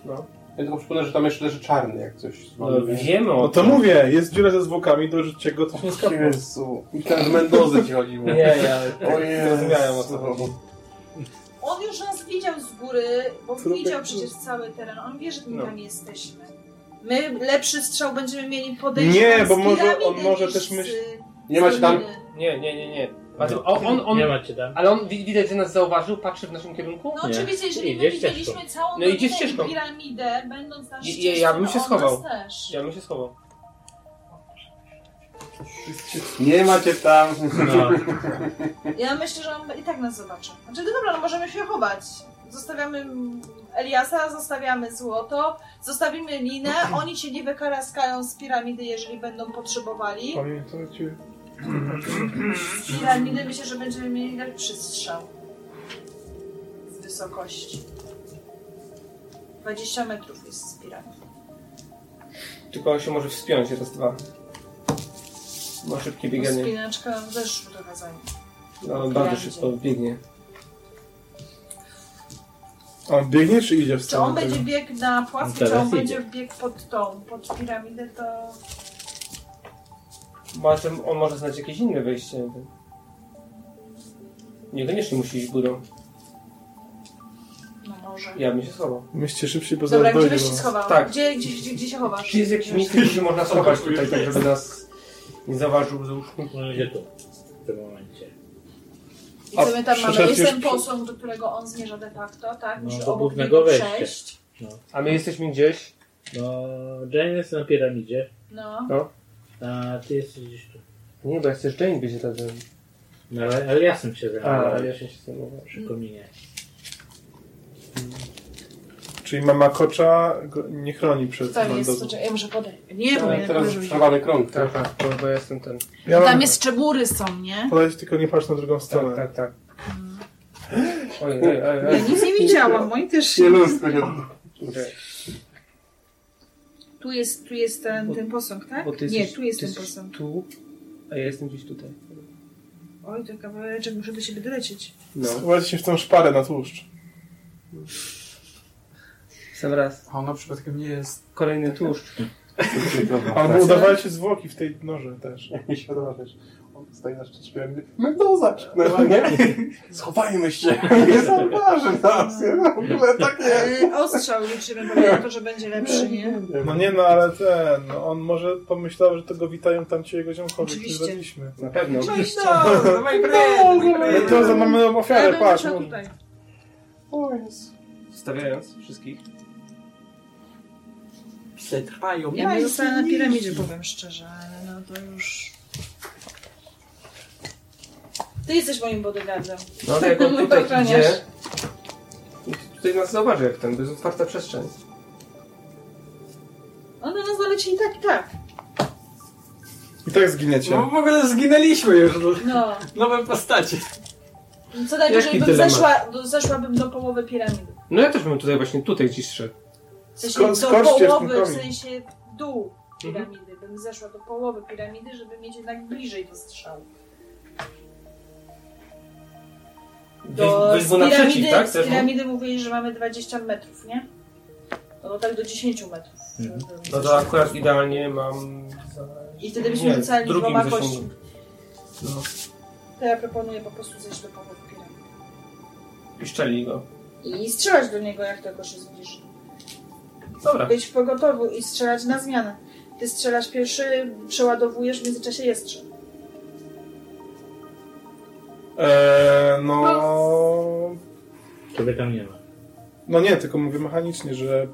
ja tylko przypomnę, że tam jeszcze leży czarny, jak coś. No, wiemy o No to tym. mówię, jest dziura ze zwłokami, dorzućcie go, to się nie skapnie. Jezu. Myślałem, że Mendozy ci chodziło. Nie, ja O Jezu. zrozumiałem o co chodzi. On już nas widział z góry, bo Trupek widział przecież cały teren. On wie, że my No. tam jesteśmy. My lepszy strzał będziemy mieli podejść Nie, z bo może- piramidy on może też z- myśl- Nie macie tam... Nie, nie, nie, nie. A to, on, on, on, Nie macie tam. ale on wi- widać, że nas zauważył, patrzy w naszym kierunku? No Nie. oczywiście, jeżeli my widzieliśmy ścieżką. całą No piramidę, będąc na Ja- ścieżce, ja bym się schował. Ja bym się schował. Nie macie tam... No. Ja myślę, że on i tak nas zobaczy. Znaczy, no dobra, no możemy się chować. Zostawiamy Eliasa, zostawiamy złoto, zostawimy linę, oni się nie wykaraskają z piramidy, jeżeli będą potrzebowali. Pamiętajcie. Z piramidy myślę, że będziemy mieli lepszy strzał. Z wysokości. 20 metrów jest z piramidy. Tylko on się może wspiąć raz, dwa. Ma szybkie bieganie. Spinaczka też trochę zajmie. No, bardzo szybko biegnie. A on biegnie, czy idzie w Czy stronę on będzie tego? biegł na płaskie, czy teraz on idzie. będzie biegł pod tą, pod piramidę, to... Może, on może znać jakieś inne wejście. Niekoniecznie musi iść górą. No może. Ja bym się schował. Myślcie szybciej, bo Dobra, gdzie byś się schował? Tak. Gdzie, gdzie, gdzie, gdzie się chowasz? Czy jest jakieś miejsce, gdzie się można schować tutaj, tak żeby nas nie zauważył załóżmy? On idzie tu. W tym momencie. I co my tam mamy? przyszedł Jest już ten przy- posąg, do którego on zmierza de facto, tak? No, do obok głównego niego wejścia. przejść. A my jesteśmy gdzieś. No, Jane jest na piramidzie, No. a ty jesteś gdzieś tu. Nie, bo ja chcę z Jane być razem. No, ale, ale ja sam się A, zajmowałem ja się zajmowałem. przy kominie. Czyli mama kocza go nie chroni przed Tam jest, poczekaj, ja muszę podejść. Nie, bo Ale ja teraz przerwany krąg. Tak, tak, bo, bo ja jestem ten. Ja mam... Tam jest czebury są, nie? Podajcie, tylko nie patrz na drugą Tak, stronę. tak, tak. Oj, oj, oj, Ja oj. nic nie widziałam, moi też Nie ludzko się... Tu jest, tu jest ten, ten posąg, tak? Bo ty Nie, jesteś- tu jest ty ten jesteś posąg. Tu, a ja jestem gdzieś tutaj. Oj, to kawałeczek, muszę do siebie dolecieć. No. Schowajcie się w tą szparę na tłuszcz. Sam raz. A ona przypadkiem nie jest. Kolejny tłuszcz. [LAUGHS] Albo udawajcie zwłoki w tej norze też. Nieświadoma rzecz. On stoi na szczycie piramidy. Mendoza krzyknęła, nie? [LAUGHS] Schowajmy się. Nie zauważy nas. nie? W ogóle tak nie. E, Ostrzał liczymy, bo to, że będzie lepszy, nie? No nie no, ale ten, no on może pomyślał, że to go witają tamci jego ziomkowie, którzy zabiliśmy. Na pewno. No, dawaj Ale to za mamy ofiarę, patrz. bym może. tutaj. Wszystkich. Przetrwają. Ja bym została na piramidzie, powiem szczerze, ale no to już... Ty jesteś moim bodyguardem. No ale jak on Mój tutaj ochroniarz. idzie, tutaj nas zauważy jak ten, to jest otwarta przestrzeń. Ona nas zaleci i tak, i tak. I tak zginiecie. No w ogóle zginęliśmy już. No. [LAUGHS] Nowe postacie. Co najwyżej Jaki bym dylemat? zeszła, do, zeszłabym do połowy piramidy. No ja też bym tutaj właśnie tutaj gdzieś szedł. W sensie Sko- do połowy, w sensie w dół piramidy. Bym zeszła do połowy piramidy, żeby mieć jednak bliżej do strzału. Do naprzeciw, piramidy, tak? z piramidy mówili, że mamy 20 metrów, nie? No tak do 10 metrów. Mhm. No to zeszła. akurat idealnie mam... I wtedy byśmy nie, rzucali dwoma kośćmi. No. To ja proponuję po prostu zejść do połowy piramidy. I szczeli go. I strzelać do niego, jak tylko się zbliży. Dobra. Być w pogotowiu i strzelać na zmianę. Ty strzelasz pierwszy, przeładowujesz, w międzyczasie jest strzel. Eee, no... Ciebie tam nie ma. No nie, tylko mówię mechanicznie, że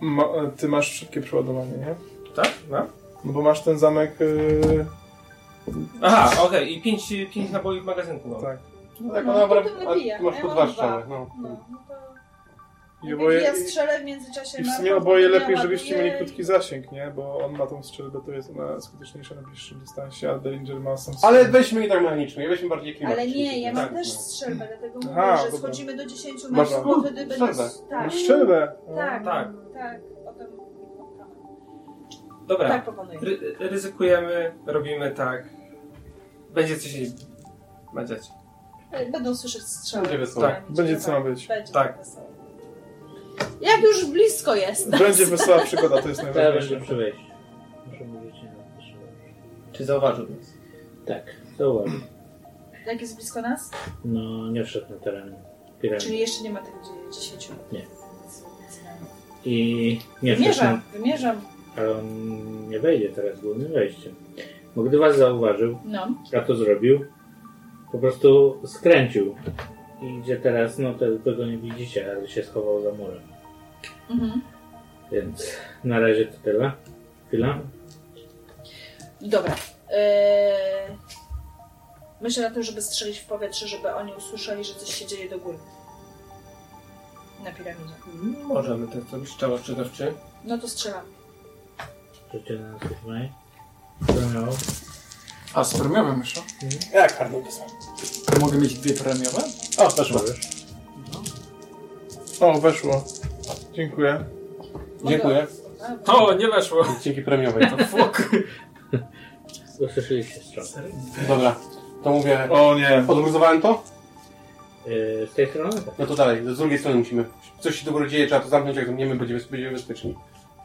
ma, ty masz szybkie przeładowanie, nie? Tak? No. No bo masz ten zamek... Yy, Aha, okej. I pięć, pięć naboi w magazynku mam. tak. No tak, No, no, ty masz ja po mam dwa dwa. strzały. No. No, no. I, oboje, ja strzelę w międzyczasie I w na sumie oboje lepiej, żebyście mieli i- krótki zasięg, nie? Bo on ma tą strzelbę, to jest ona skuteczniejsza na bliższym dystansie, a Derringer ma sam Ale weźmy nie tak mechanicznie, weźmy bardziej klimatycznie. Ale nie, ja mam Tak, też no. strzelbę, dlatego mówię, Aha, że dobra. schodzimy do 10 Masz metrów, bo wtedy będzie... strzelbę. Tak, strzelbę! No. tak, Tak. tak, o tym... Dobra. Tak proponuję. Ry ryzykujemy, robimy tak. Będzie coś się dziać. Będą słyszeć strzały. Będzie wesoło. Tak, będzie co ma być. Będzie Tak. wesoło. Jak już blisko jest. Będzie wesoła przygoda, to jest najważniejsze. będę przy wejściu. Muszę mówić nie na. Czy zauważył nas? Tak, zauważył. Jak jest blisko nas? No, nie wszedł na teren piramidy. Czyli jeszcze nie ma tych dzie- 10 metrów. Nie. I nie wszedł Wymierzam, na... wymierzam. Ale on nie wejdzie teraz głównym wejściem. Bo gdy was zauważył, No. a to zrobił, po prostu skręcił. I gdzie teraz, no to, tego nie widzicie, ale się schował za murem. Mhm. Więc na razie to tyle. Chwila. Dobra. Eee... Myślę na tym, żeby strzelić w powietrze, żeby oni usłyszeli, że coś się dzieje do góry. Na piramidzie. Możemy tak zrobić strzał ostrzegawczy. No to strzelam. Życie na nas tutaj. Co miał? A z premiowym jeszcze? Jak hardą to samo? Mogę mieć dwie premiowe? O, weszło. O, weszło. Dziękuję. Dziękuję. O, nie weszło. Dzięki premiowej. To fuck. [LAUGHS] Usłyszeliście strzał. Dobra, to mówię. O nie. Odgruzowałem to? Yy, z tej strony tak. No to dalej, z drugiej strony musimy. Coś się do góry dzieje, trzeba to zamknąć, jak zamkniemy, będziemy, będziemy bezpieczni.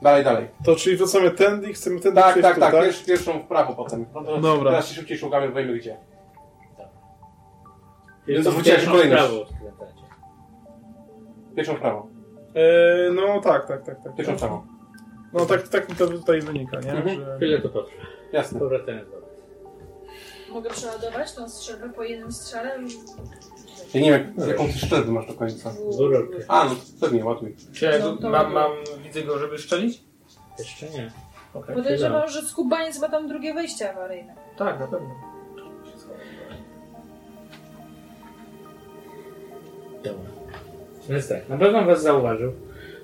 Dalej, dalej. To czyli wracamy tędy i chcemy tędy Tak, przejść tak, tu, tak. Pierwsz, pierwszą w prawo potem. No to Dobra. Teraz się szybciej szukamy, wiemy gdzie. Czyli to wróciłeś pierwszą kolejność. prawo skręcacie. Pierwszą w prawo. E, no tak, tak, tak. tak. Pierwszą w prawo. No tak, tak mi to tutaj wynika, nie? Mhm. Że... Chwilę to potrwa. Jasne. Powracając do. Mogę przeładować tą strzelbę po jednym strzale? Ja nie wiem, jak, jaką ty szczelbę masz do końca. Dwururkę. A, no to pewnie, łatuj. Czy ja No to- mam, mam, widzę go, żeby strzelić? Jeszcze nie. Okej. Podejrzewam, że skubaniec ma tam drugie wejście awaryjne. Tak, na pewno. Dobra. Więc tak, na pewno was zauważył.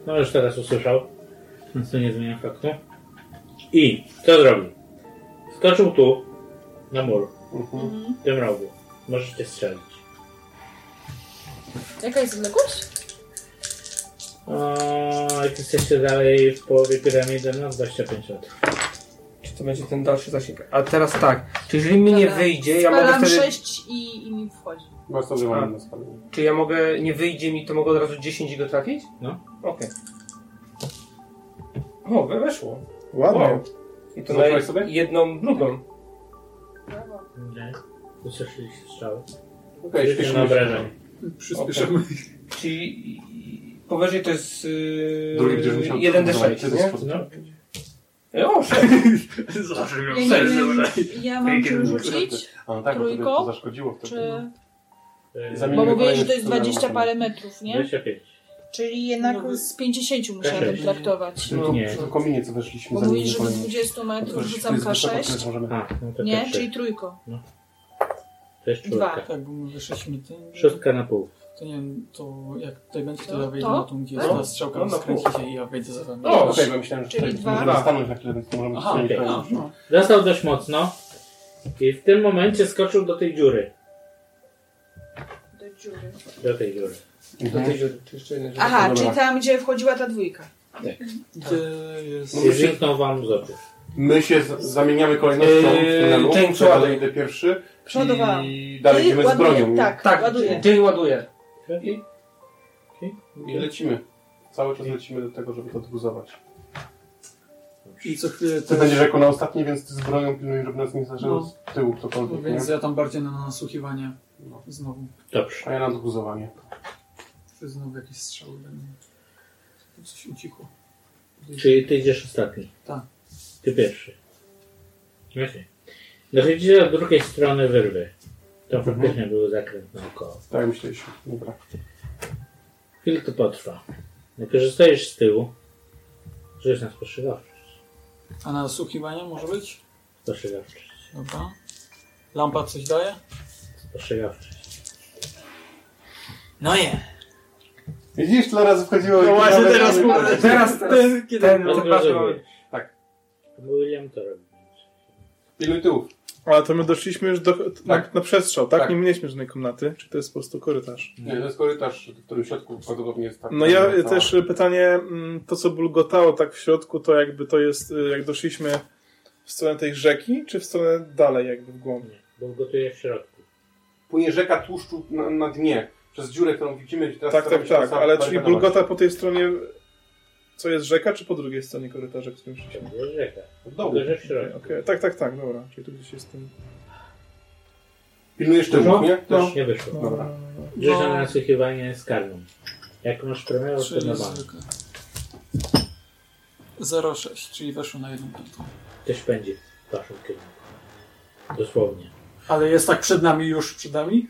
No już teraz usłyszał. Więc to nie zmienia faktu. I co zrobił? Skoczył tu, na mur, Mhm. w tym rogu. Możecie strzelić. Jaka jest odległość? O, jak jesteście dalej w połowie piramidy, no 25 metrów. To będzie ten dalszy zasięg? A teraz tak. Czy jeżeli mi nie Dobra. wyjdzie, ja mogę Spalam wtedy... 6 i, i mi wchodzi. Masz sobie ładnie na spalenie. Czy ja mogę, nie wyjdzie mi, to mogę od razu 10 go trafić? No. Okej. O, we- weszło. Ładnie. Wow. I to na Zobaczyłeś sobie? jedną, drugą. Brawo. Nie. Usłyszeliście strzały. Okej, śpieszymy na się. obrażenie. Przyspieszymy. Czyli powyżej to jest yy, Drugi będziesz musiał... 1d6, nie? No. O, 6. [LAUGHS] Ja, nie wiem, ja mam czym rzucić, A no tak, bo tobie Trójką? to zaszkodziło wtedy. czy... Yy, Zamienimy Bo mówiłeś, że to jest scenariusz. 20 parę metrów, nie? 25. Czyli jednak z 50 musiałabym K6. traktować. No, Nie. w kominie co weszliśmy. Bo mówisz, że kolejny. 20 metrów rzucam jest wysoko, K6, tyle możemy- A, no to nie? K6. Czyli trójko. To jest Dwa. czwórka. Tak, bo my wyszliśmy tym. Szóstka na pół. To nie wiem, to jak tutaj będzie, to To- ja wejdę to? na tą, gdzie Tak? jest ta strzałka, No, na skręci pół. się i ja wejdę za wami. O, okej, bo myślałem, że Czyli tutaj dwa. możemy stanąć na chwilę, więc możemy Aha, okay. No. Dostał dość mocno i w tym momencie skoczył do tej dziury. Do dziury. Do tej dziury. Do tej dziury, czy jeszcze jedna dziura? Aha, Dobra. czyli tam, gdzie wchodziła ta dwójka. Gdzie jest... No I zniknął wam z oczu. My się zamieniamy kolejnością w tunelu. Jane, Ja przeładuj. idę pierwszy Przeładowałam. i dalej Ty idziemy z bronią. Tak, Tak, ładuję. Jane ładuje. Okay. I lecimy. Cały czas lecimy do tego, żeby to odgruzować. I co chwilę Ty będziesz jako na ostatni, więc ty z bronią pilnuj, żeby nas nie zaczęło No. z tyłu ktokolwiek, Więc nie? ja tam bardziej na nasłuchiwanie. No. Znowu. Dobrze. A ja na odgruzowanie. Czy znowu jakieś strzały będą. Tu coś ucichło. Czyli ty idziesz ostatni. Tak. Ty pierwszy. Okej. Dochodzicie do drugiej strony wyrwy. To Mhm. faktycznie był zakręt naokoło. Tak myśleliśmy. Dobra. Chwilę to potrwa. Najpierw że stoisz z tyłu. Rzuć na spostrzegawczość. A na nasłuchiwanie może być? Spostrzegawczość. Dobra. Lampa coś daje? Spostrzegawczość. No nie. Widzisz, tyle razy wchodziło No i właśnie teraz kurde. Teraz, teraz. Ten, kiedy... Ten. Tak. To był William to robi. Pilnuj tyłów. Ale to my doszliśmy już do, na, Tak. na przestrzał, tak? Tak. Nie mieliśmy żadnej komnaty. Czy to jest po prostu korytarz? Nie, to jest korytarz, w którym w środku prawdopodobnie jest tak. No ja cała- też pytanie, mm, to co bulgotało tak w środku, to jakby to jest, y, jak doszliśmy w stronę tej rzeki, czy w stronę dalej jakby w głąb? Nie, bo gotuje w środku. Płynie rzeka tłuszczu na, na dnie. Przez dziurę, którą widzimy. Teraz Tak, tak, tak, ale czyli bulgota po tej stronie, co jest rzeka, czy po drugiej stronie korytarza, którym szliśmy? To jest rzeka. Od dołu. Tylko, że w Okej, środku. okej. tak, tak, tak, dobra, czyli tu gdzieś jest ten... Pilnujesz Dużo? tyłów, nie? No. Też. Nie wyszło. No, Dobra. no, no, no. No. na nasłuchiwanie z karną. Jak masz premierę, to Czyli na bank. zwykle. 0,6, czyli weszło na jedną piątą. Też pędzi w waszym kierunku. Dosłownie. Ale jest tak przed nami, już przed nami?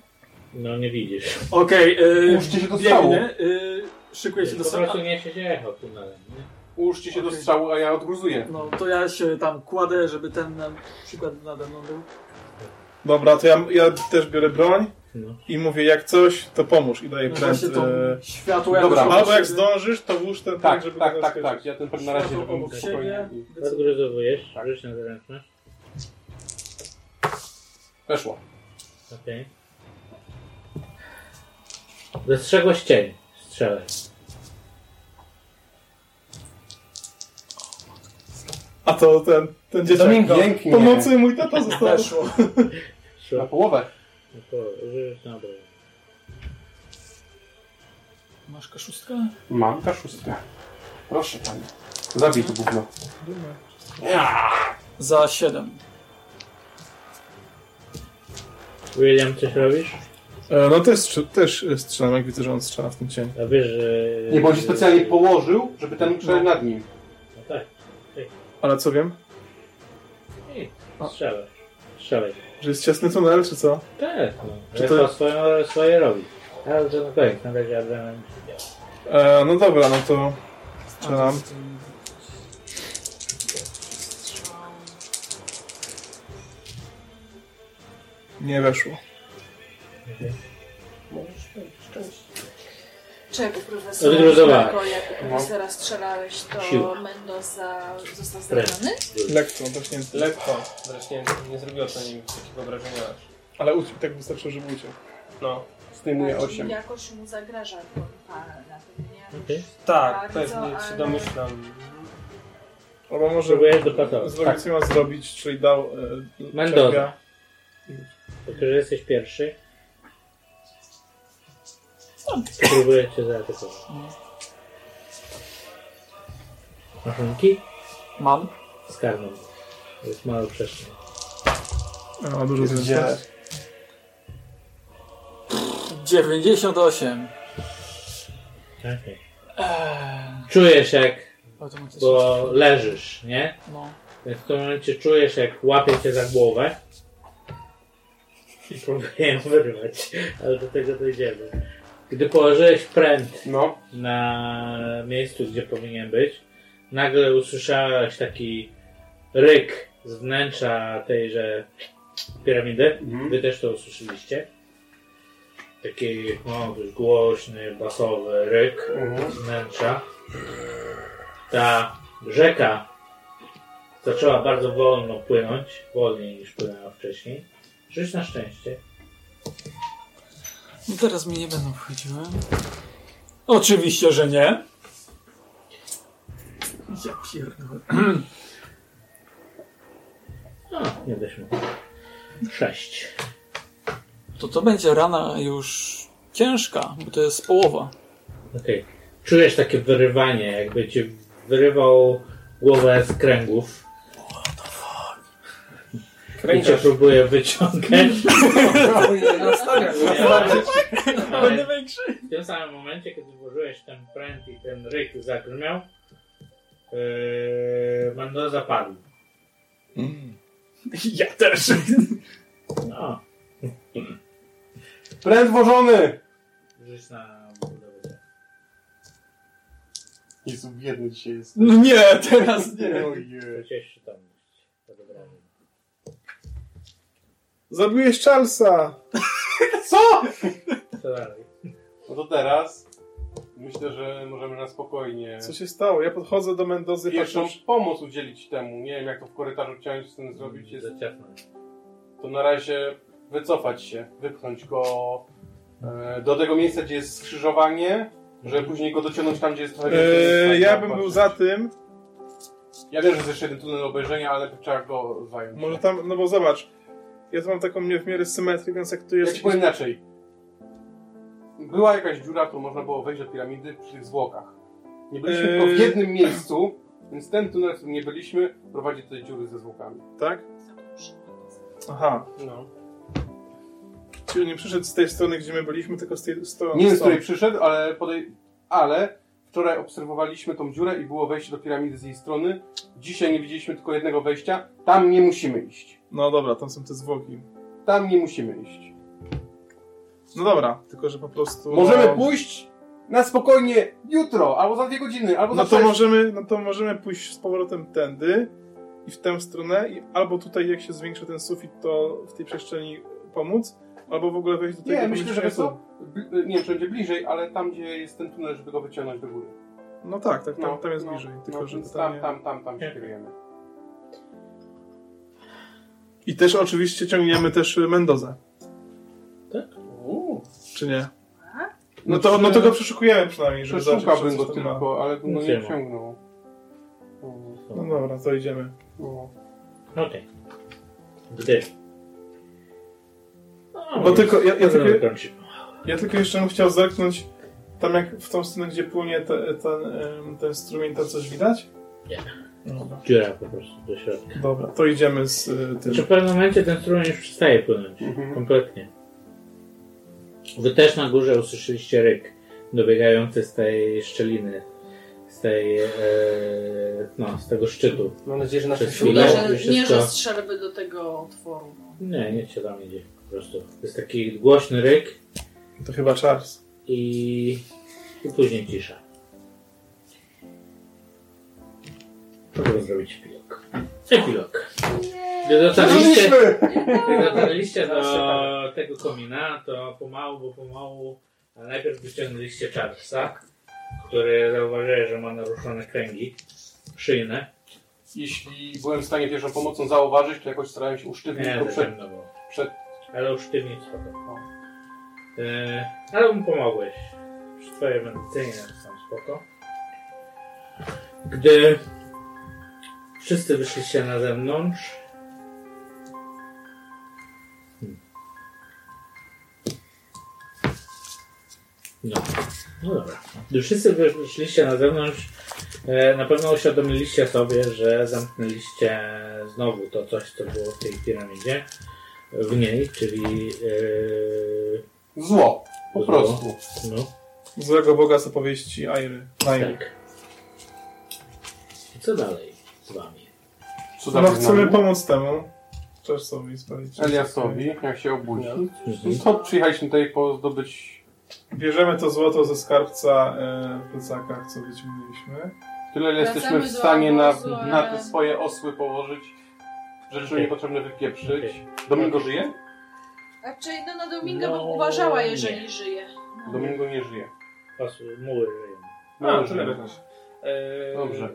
No nie widzisz. Okej, okay, Ułóżcie się strzału. biegnę, y, szykuję się do Po strzału. prostu nie się jechał tunelem, nie? Ułóżcie się do Okej. strzału, a ja odgruzuję. No to ja się tam kładę, żeby ten na przykład nade mną był. Dobra, to ja, ja też biorę broń No. i mówię, jak coś, to pomóż i daję No pręt. właśnie to e, światło Dobra. jakoś Albo jak zdążysz, to włóż ten Tak, żeby tak, go tak, zaskoczyć. tak. Ja ten na razie Światło robię obok spokojnie. siebie. i- Odgruzowujesz, Tak. rzuć na zręczność. Weszło. Okej. Dostrzegłeś cień. Strzelaj. A to ten, ten dzieciak. Domingo. Pięknie. Pomocy mój tata [LAUGHS] został. Weszło. Na połowę. No to broń. Masz kaszustkę? Mam kaszustkę. Proszę panie. Zabij to gówno. Ja. Za 7. William, coś robisz? E, No też, też strzelam, jak widzę, że on strzela w tym cień. A wiesz, że... Nie, bo on się specjalnie położył, żeby ten mógł strzelać nad nim. No tak. Ale co wiem? Strzelaj. Strzelaj. Że jest ciasny tunel, czy co? Tak, no. Czy Czy to- to swoje, swoje robi. Ale to na koniec, na razie adrenalin się działa. E, no dobra, no to strzelam. Nie weszło. Czego profesor? Odgruzowałem. Jako jak profesora strzelałeś, to Siła. Mendoza został zraniony? Lekko, właśnie. Lekko. Zresztą nie zrobiło to nim takiego wrażenia aż. Ale uciekł, tak wystarczyło, żeby uciekł. No. Zdejmuję Tak, 8. Jakoś mu zagraża to pan na tym, nie? Okej. Tak, pewnie ale- się domyślam. Albo może zrobić, Tak. co ma zrobić, czyli dał... E, Mendoza. czerwia. Tylko, że jesteś pierwszy. Próbuję cię zaatakować. Maszynki? Mam. Z karną. To jest mały przestrzeń. A, ma dużo Gdzie? zdjęć. 98. Okej. Eee, Czujesz jak, automatycznie. bo leżysz, nie? No. Więc w tym momencie czujesz jak łapie cię za głowę. I próbuję ją wyrwać, ale do tego dojdziemy. Gdy położyłeś pręt No. na miejscu, gdzie powinien być, nagle usłyszałeś taki ryk z wnętrza tejże piramidy. Mhm. Wy też to usłyszeliście. Taki no, dość głośny, basowy ryk Mhm. z wnętrza. Ta rzeka zaczęła bardzo wolno płynąć, wolniej niż płynęła wcześniej. Rzuć na szczęście. No teraz mi nie będą wchodziły. Oczywiście, że nie. Ja pierdolę. [CLEARS THROAT] No, nie weźmy. Sześć. To to będzie rana już ciężka, bo to jest połowa. Okej. Czujesz takie wyrywanie, jakby ci wyrywał głowę z kręgów. I cię Kręcisz. próbuje wyciągać. Nastawia. Ale Będę większy. w tym samym momencie, kiedy włożyłeś ten pręt i ten ryk zagrmiał, yy, Mendoza padł. Ja też. No, Pręd włożony! rzuć na budowę. Jezu, biedny dzisiaj jest. No nie, teraz nie. Ojej. Rzuciłeś przytomność. Zabiłeś Charlesa! Co? Co dalej? No to teraz myślę, że możemy na spokojnie Co się stało? Ja podchodzę do Mendozy, pierwszą patrzę... pomoc udzielić temu. Nie wiem, jak to w korytarzu chciałem z tym zrobić. Jest, to na razie wycofać się, wypchnąć go e, do tego miejsca, gdzie jest skrzyżowanie, żeby później go dociągnąć tam, gdzie jest trochę więcej Eee, miejsca. ja bym był za tym, Ja wiem, że jest jeszcze jeden tunel obejrzenia, ale trzeba go zająć. może tam, no bo zobacz, ja tu mam taką nie w miarę symetrię, więc jak tu Ja jest... ci powiem inaczej. Była jakaś dziura, którą można było wejść do piramidy przy tych zwłokach. Nie byliśmy Eee. tylko w jednym miejscu, więc ten tunel, w którym nie byliśmy, prowadzi do tej dziury ze zwłokami. Tak? Aha. No. Czyli nie przyszedł z tej strony, gdzie my byliśmy, tylko z tej strony. Nie wiem, z której przyszedł, ale, podej... ale wczoraj obserwowaliśmy tą dziurę i było wejście do piramidy z jej strony. Dzisiaj nie widzieliśmy tylko jednego wejścia. Tam nie musimy iść. No dobra, tam są te zwłoki. Tam nie musimy iść. No dobra, tylko że po prostu... Możemy no, pójść na spokojnie jutro, albo za dwie godziny, albo No za to sześć. możemy, no to możemy pójść z powrotem tędy i w tę stronę i albo tutaj jak się zwiększy ten sufit, to w tej przestrzeni pomóc, albo w ogóle wejść do tego Nie, myślę, że co? Bli- Nie wiem, czy będzie bliżej, ale tam, gdzie jest ten tunel, żeby go wyciągnąć do góry. No tak, tak, tam, No, tam jest no, bliżej. Tylko, no, że pytanie... tam, tam, tam, tam się kierujemy. I też oczywiście ciągniemy też Mendozę, Uuu. czy nie? No to, no to go przeszukujemy przynajmniej, żeby zobaczyć, Przeszukałbym go tylko, ale bym go Nic nie wciągnął. No dobra, to idziemy. No. Okej. Gdy. No, Bo tylko, ja, ja, tylko, ja tylko jeszcze bym chciał zerknąć tam jak w tą stronę, gdzie płynie te, ten, em, ten strumień, to coś widać? Nie. No Dobra. Dziura po prostu do środka. Dobra, to idziemy z y, tym. Znaczy w pewnym momencie ten strumień już przestaje płynąć. Mhm. Kompletnie. Wy też na górze usłyszeliście ryk dobiegający z tej szczeliny, z tej, e, no, z tego szczytu. Mam nadzieję, że nasze Przez chwilę. Nie, że, wszystko- nie, że strzelby do tego otworu. No. Nie, nic się tam nie dzieje. Po prostu. To jest taki głośny ryk To chyba Charles. i, i później cisza. Możemy zrobić epilog. Epilog. Gdy dotarliście, gdy dotarliście do tego komina, to pomału, bo pomału, a najpierw wyciągnęliście Charlesa, który zauważyłeś, że ma naruszone kręgi szyjne. Jeśli byłem w stanie pierwszą pomocą zauważyć, to jakoś starałem się usztywnić Nie, go przed... było. przed... Ale usztywnić spoko. E, ale mu pomogłeś. Przy twojej medycynie sam spoko. Gdy wszyscy wyszliście na zewnątrz. Hmm. No, no dobra. Gdy wszyscy wyszliście na zewnątrz, e, na pewno uświadomiliście sobie, że zamknęliście znowu to coś, co było w tej piramidzie w niej, czyli e, Zło. Po Zło. prostu. no, Złego Boga z opowieści Airy. Airy. tak. I co dalej Co No chcemy pomóc temu. Czersowi sprawdzić. czy- Eliasowi, jak się obudzi. Mhm. To przyjechaliśmy tutaj po zdobyć... Bierzemy to złoto ze skarbca e, w plecakach, co wyciągnęliśmy. Tyle, ile jesteśmy w stanie na, na te swoje osły położyć. rzeczy niepotrzebne wypieprzyć. Domingo żyje? Znaczy, no na Dominga No, bym uważała, nie. jeżeli żyje. No. Domingo nie żyje. Pasu, muły nawet masz. Eee, Dobrze.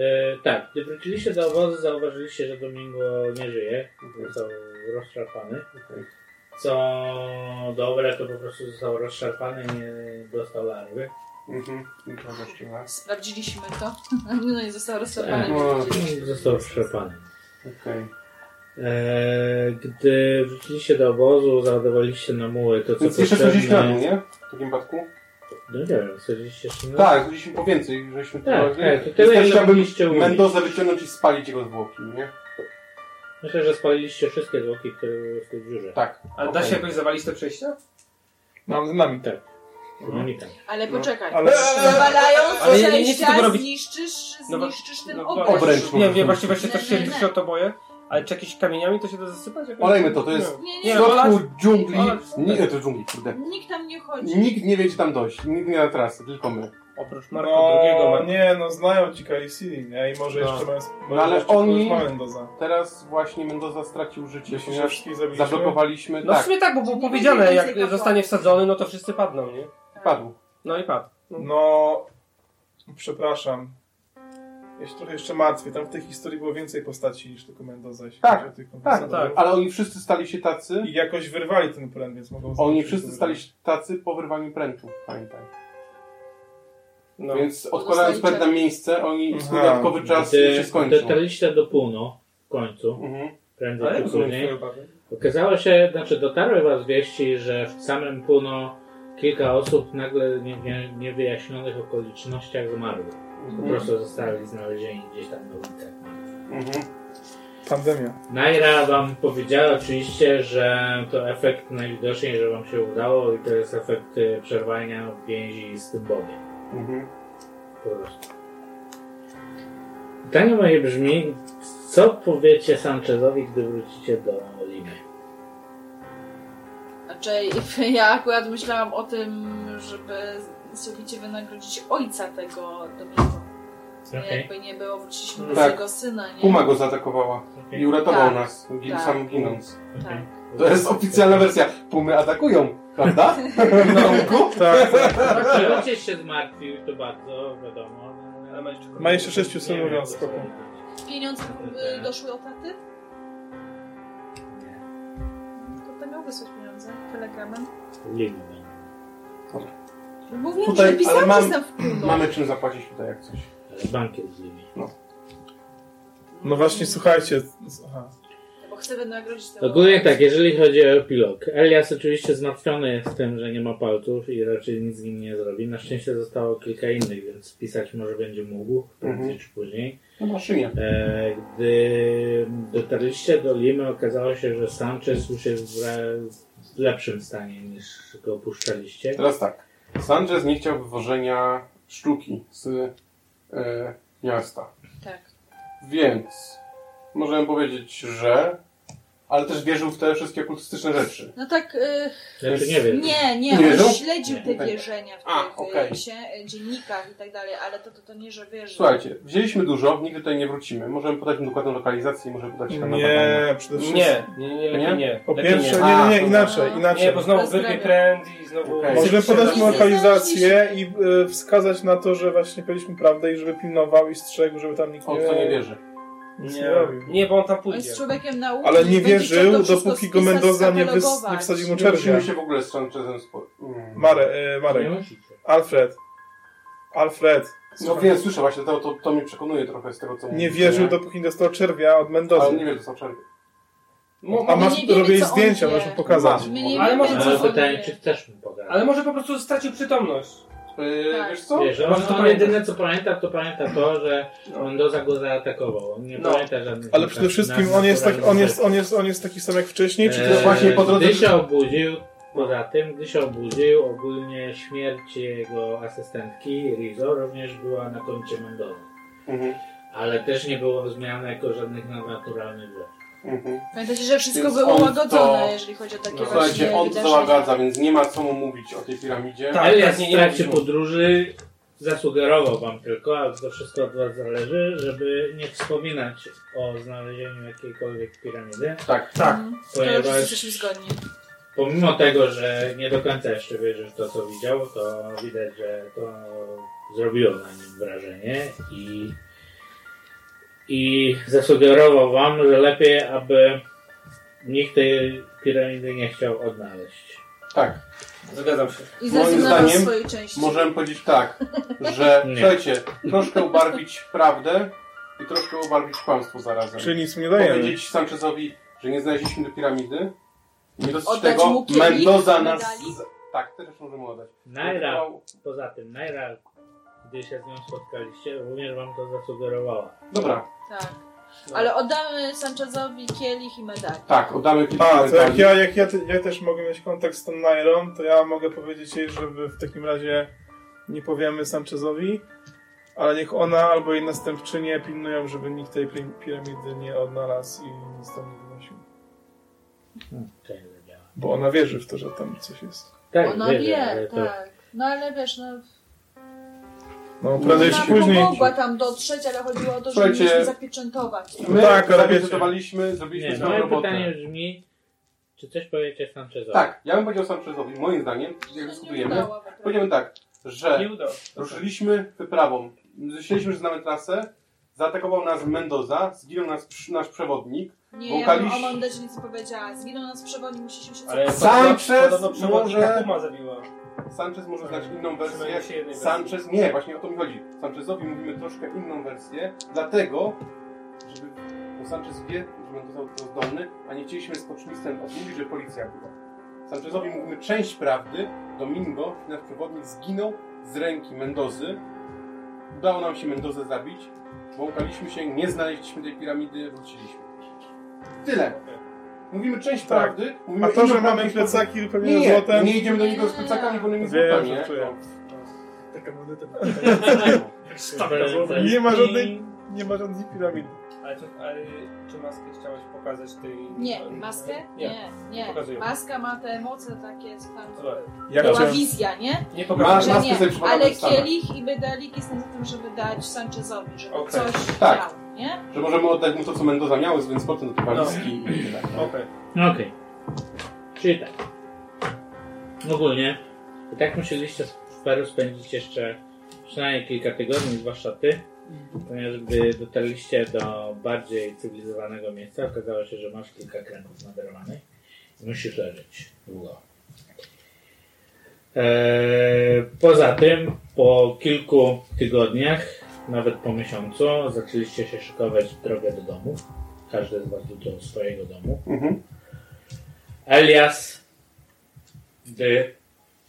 E, tak, gdy wróciliście do obozu, zauważyliście, że Domingo nie żyje. Został rozszarpany. Okej. Co dobre, to po prostu został rozszarpany, nie dostał larwy. Mhm. I to. Sprawdziliśmy to. [LAUGHS] No i został rozstrzapany. No. Został rozszarpany. Okej. E, gdy wróciliście do obozu, załadowaliście na muły to, co Więc jeszcze potrzebne. 40 lat, nie? W takim przypadku? No nie wiem, 40 jeszcze. Tak, zbiliśmy po więcej, żeśmy Tak, to tak, to tyle, też ile mogliście. Mendozę wyciągnąć i spalić jego zwłoki, nie? Myślę, że spaliliście wszystkie zwłoki, które były w tej dziurze. Tak. A da się jakoś zawalić te przejścia? Mam dynamit. Tak. No nie tak. Ale No. poczekaj. Ale- Zawalając Ale ja nie- chcę przejścia, tego robić. zniszczysz, No bo- zniszczysz ten no, obręcz. obręcz. Nie, nie, właśnie, właśnie też Nie, się, nie, się o to boję. Ale czy jakimiś kamieniami to się da zasypać? Jakoś? Olejmy to, to jest Nie, w nie, środku olać- dżungli. olać- Nie, to dżungli, kurde. Nikt tam nie chodzi. Nikt nie wie, gdzie tam dojść. Nikt nie na trasy, tylko my. Oprócz Marka No, drugiego. Mar- nie, no znają ci KC, nie? I może No. jeszcze mają... No, ale jeszcze oni- kogoś ma Mendoza. Teraz właśnie Mendoza stracił życie, Myślisz, że ponieważ wszystkich zabiliśmy? zablokowaliśmy... No w tak, sumie tak, bo było Nie powiedziane, będzie jak kapłanów. zostanie wsadzony, no to wszyscy padną, nie? padł. No i padł. No, przepraszam. Ja się trochę jeszcze martwię. Tam w tej historii było więcej postaci niż tylko Mendoza. Tak, chodzi o tych Tak, tak. ale oni wszyscy stali się tacy. I jakoś wyrwali ten pręt, więc mogą Oni wszyscy stali się tacy po wyrwaniu prętu, pamiętaj. No. Więc odkładając pręt na miejsce, oni Aha. dodatkowy czas Gdy się skończył. dotarliście do Puno w końcu, Mhm. prędzej czy później, okazało się, znaczy dotarły was wieści, że w samym Puno kilka osób nagle nie, nie, niewyjaśnionych okolicznościach zmarło. Po Mhm. prostu zostali znalezieni gdzieś tam na ulicach. Mhm. Pandemia. Naira wam powiedziała oczywiście, że to efekt najwidoczniej, że wam się udało i to jest efekt y, przerwania więzi z tym Bogiem. Mhm. Po prostu. Pytanie moje brzmi, co powiecie Sanchezowi, gdy wrócicie do Limy? Znaczy, [LAUGHS] ja akurat myślałam o tym, żeby całkowicie wynagrodzić ojca tego Domingo. Okej. Jakby nie było, wróciliśmy do Tak. jego syna, nie? Puma go zaatakowała Okej. i uratował Tak. nas, Tak. sam ginąc. Tak. To jest oficjalna wersja. Pumy atakują, prawda? [LAUGHS] Domku? Tak, tak. Tak, że ojciec się zmartwił, to bardzo wiadomo. Ale ma jeszcze Ma jeszcze sześciu Nie synów, spoko. powiedzieć. Pieniądze y, doszły od taty? To to miał wysłać pieniądze telegramem. Limy będzie. Mówiłem, Tutaj, że pisałam, ale mam-. Mamy czym zapłacić tutaj jak coś. Bankiet z Limy. No właśnie, słuchajcie. Aha. Bo chcę wynagrodzić tego Ogólnie tak, jeżeli chodzi o epilog. Elias oczywiście zmartwiony jest tym, że nie ma palców i raczej nic z nim nie zrobi. Na szczęście zostało kilka innych, więc pisać może będzie mógł prędzej Mhm. czy później. Na maszynie. E, gdy dotarliście do Limy, okazało się, że Sanchez już jest w, le- w lepszym stanie niż go opuszczaliście. Teraz tak. Sanchez nie chciał wywożenia sztuki z e, miasta. Tak. Więc możemy powiedzieć, że. Ale też wierzył w te wszystkie kultystyczne rzeczy. No tak, y, Znaczy nie wiem. nie, nie, Nie on śledził Nie. te wierzenia w A, tych y, się, y, dziennikach i tak dalej, ale to, to, to nie, że wiesz. Słuchajcie, wzięliśmy dużo, nigdy tutaj nie wrócimy. Możemy podać im dokładną lokalizację i możemy podać tam. Nie, przede wszystkim. Nie, nie, nie, Nie? nie. Po Lepiej pierwsze, nie. nie, nie, inaczej, no. inaczej. Nie, bo znowu wyrwie pręd i znowu... Okej. Możemy podać mu lokalizację i y, wskazać na to, że właśnie powiedzieliśmy prawdę i żeby pilnował i strzegł, żeby tam nikt On nie, w to nie wierzy. Nic nie, Nie, robił. nie, bo on tam On pójdzie. jest człowiekiem nauki. Ale nie wierzył, dopóki go Mendoza nie, wys, nie wsadził mu Nie czerwia. musimy się w ogóle z Sanchezem spo... mm. Mare, e, Marek, Nie. Alfred. Alfred. No wiem, słyszę właśnie, to, to, to mnie przekonuje trochę z tego, co nie wierzył, dopóki nie dostał czerwia od Ale Mendozy. nie wiem, to są czerwie. Mo- A masz, nie robię zdjęcia, wie. możesz mu pokazać. Nie Ale może Ale pytanie, czy chcesz mu pogadać? Ale może po prostu stracił przytomność. Yy, Tak. Wiesz co? Wiesz, on, on pamięta. jedyne co pamięta, to pamięta to, że Mendoza go zaatakował. On nie No. pamięta żadnych... Ale przede wszystkim on jest, tak, on, jest, on, jest, on jest taki sam jak wcześniej, czy Eee, to właśnie po drodze- Gdy się obudził, poza tym, gdy się obudził, ogólnie śmierć jego asystentki, Rizo, również była na koncie Mendoza. Mhm. Ale też nie było zmian jako żadnych nadnaturalnych rzeczy. Mhm. Pamiętajcie, że wszystko Więc było on łagodzone, to- jeżeli chodzi o takie No, właśnie słuchajcie, on to załagadza, więc nie ma co mu mówić o tej piramidzie. Tak. Elias nie, w trakcie podróży zasugerował wam tylko, a to wszystko od was zależy, żeby nie wspominać o znalezieniu jakiejkolwiek piramidy, Tak. Tak. Mhm. To już ponieważ jesteśmy zgodni. pomimo tego, że nie do końca jeszcze wierzy w to, co widział, to widać, że to zrobiło na nim wrażenie i, i zasugerował wam, że lepiej, aby nikt tej piramidy nie chciał odnaleźć. Tak. Zgadzam się. I Moim zdaniem swojej części. Możemy powiedzieć tak, że [LAUGHS] Nie. słuchajcie, troszkę ubarwić prawdę i troszkę ubarwić kłamstwo zarazem. Czyli nic mu nie dajemy. Powiedzieć Sanchezowi, że nie znaleźliśmy do piramidy. Nie dosyć Oddać tego, mu kielich Mendoza nas... medali? Tak, też możemy oddać. Naira, poza tym, Naira, gdy się z nią spotkaliście, również wam to zasugerowała. Dobra, Tak. Ale oddamy Sanchezowi kielich i medali. tak, oddamy kilka A, to jak medali. ja, jak ja, te- ja też mogę mieć kontakt z tą Nairą, to ja mogę powiedzieć jej, żeby w takim razie nie powiemy Sanchezowi, ale niech ona albo jej następczynie pilnują, żeby nikt tej pi- piramidy nie odnalazł i nic tam nie wynosił. Hmm, to nie zadziała. Bo ona wierzy w to, że tam coś jest. Tak, Ona wierzę, ale wie, to- tak. No ale wiesz, no... No prędzej czy później. mogła tam dotrzeć, ale chodziło o to, że Słuchajcie, mieliśmy zapieczętować. My Tak, ale wiecie. zapieczętowaliśmy, zrobiliśmy Nie, swoją moje robotę. pytanie brzmi, czy coś powiecie Sanchezowi? Tak, ja bym powiedział Sanchezowi, moim zdaniem, jak dyskutujemy, powiedziałbym tak, że Nie udało ruszyliśmy wyprawą, myśleliśmy, że znamy trasę, zaatakował nas Mendoza, zginął nas, nasz przewodnik, Nie, ja Wąkaliś- o Mondezie nic nie powiedziała. Zginął nas przewodnik, musieliśmy się Ale cofać. Sanchez podobno przewodnika może- Puma zabiła. Sanchez może znać inną wersję. Sanchez, nie, właśnie o to mi chodzi. Sanchezowi mówimy troszkę inną wersję, dlatego, żeby, bo Sanchez wie, że Mendoza był to zdolny, a nie chcieliśmy z poczmistem odmówić, że policja była. Sanchezowi mówimy część prawdy, Domingo, nasz przewodnik, zginął z ręki Mendozy. Udało nam się Mendozę zabić, błąkaliśmy się, nie znaleźliśmy tej piramidy, wróciliśmy. Tyle. Mówimy część Tak. prawdy, mówimy A to, że mamy plecaki nie, wypełnione nie, złotem, nie idziemy do niego z plecakami, bo nie Wiem, złota, że nie? czuję. No. Taka moneta. Nie ma żadnej, nie ma żadnej piramidy. Ale, to, ale czy maskę chciałeś pokazać tej... Nie, maskę? Nie. Nie, nie. Maska ma te moce takie, co tam. Ja była chciałem, wizja, nie? Nie. Że maskę nie, ale kielich i medalik jestem za tym, żeby dać Sanchezowi, żeby Okej. coś Tak. miał, nie? Że możemy oddać mu to, co Mendoza miał, więc potem do tej walizki No. i tak. Okej. No Okej. Czyli tak. Ogólnie, i tak musieliście w Peru spędzić jeszcze przynajmniej kilka tygodni, zwłaszcza ty, ponieważ gdy dotarliście do bardziej cywilizowanego miejsca, okazało się, że masz kilka kręgów naderwanych i musisz leżeć długo. Eee, poza tym, po kilku tygodniach, nawet po miesiącu, zaczęliście się szykować drogę do domu. Każdy z was do swojego domu. Mhm. Elias, gdy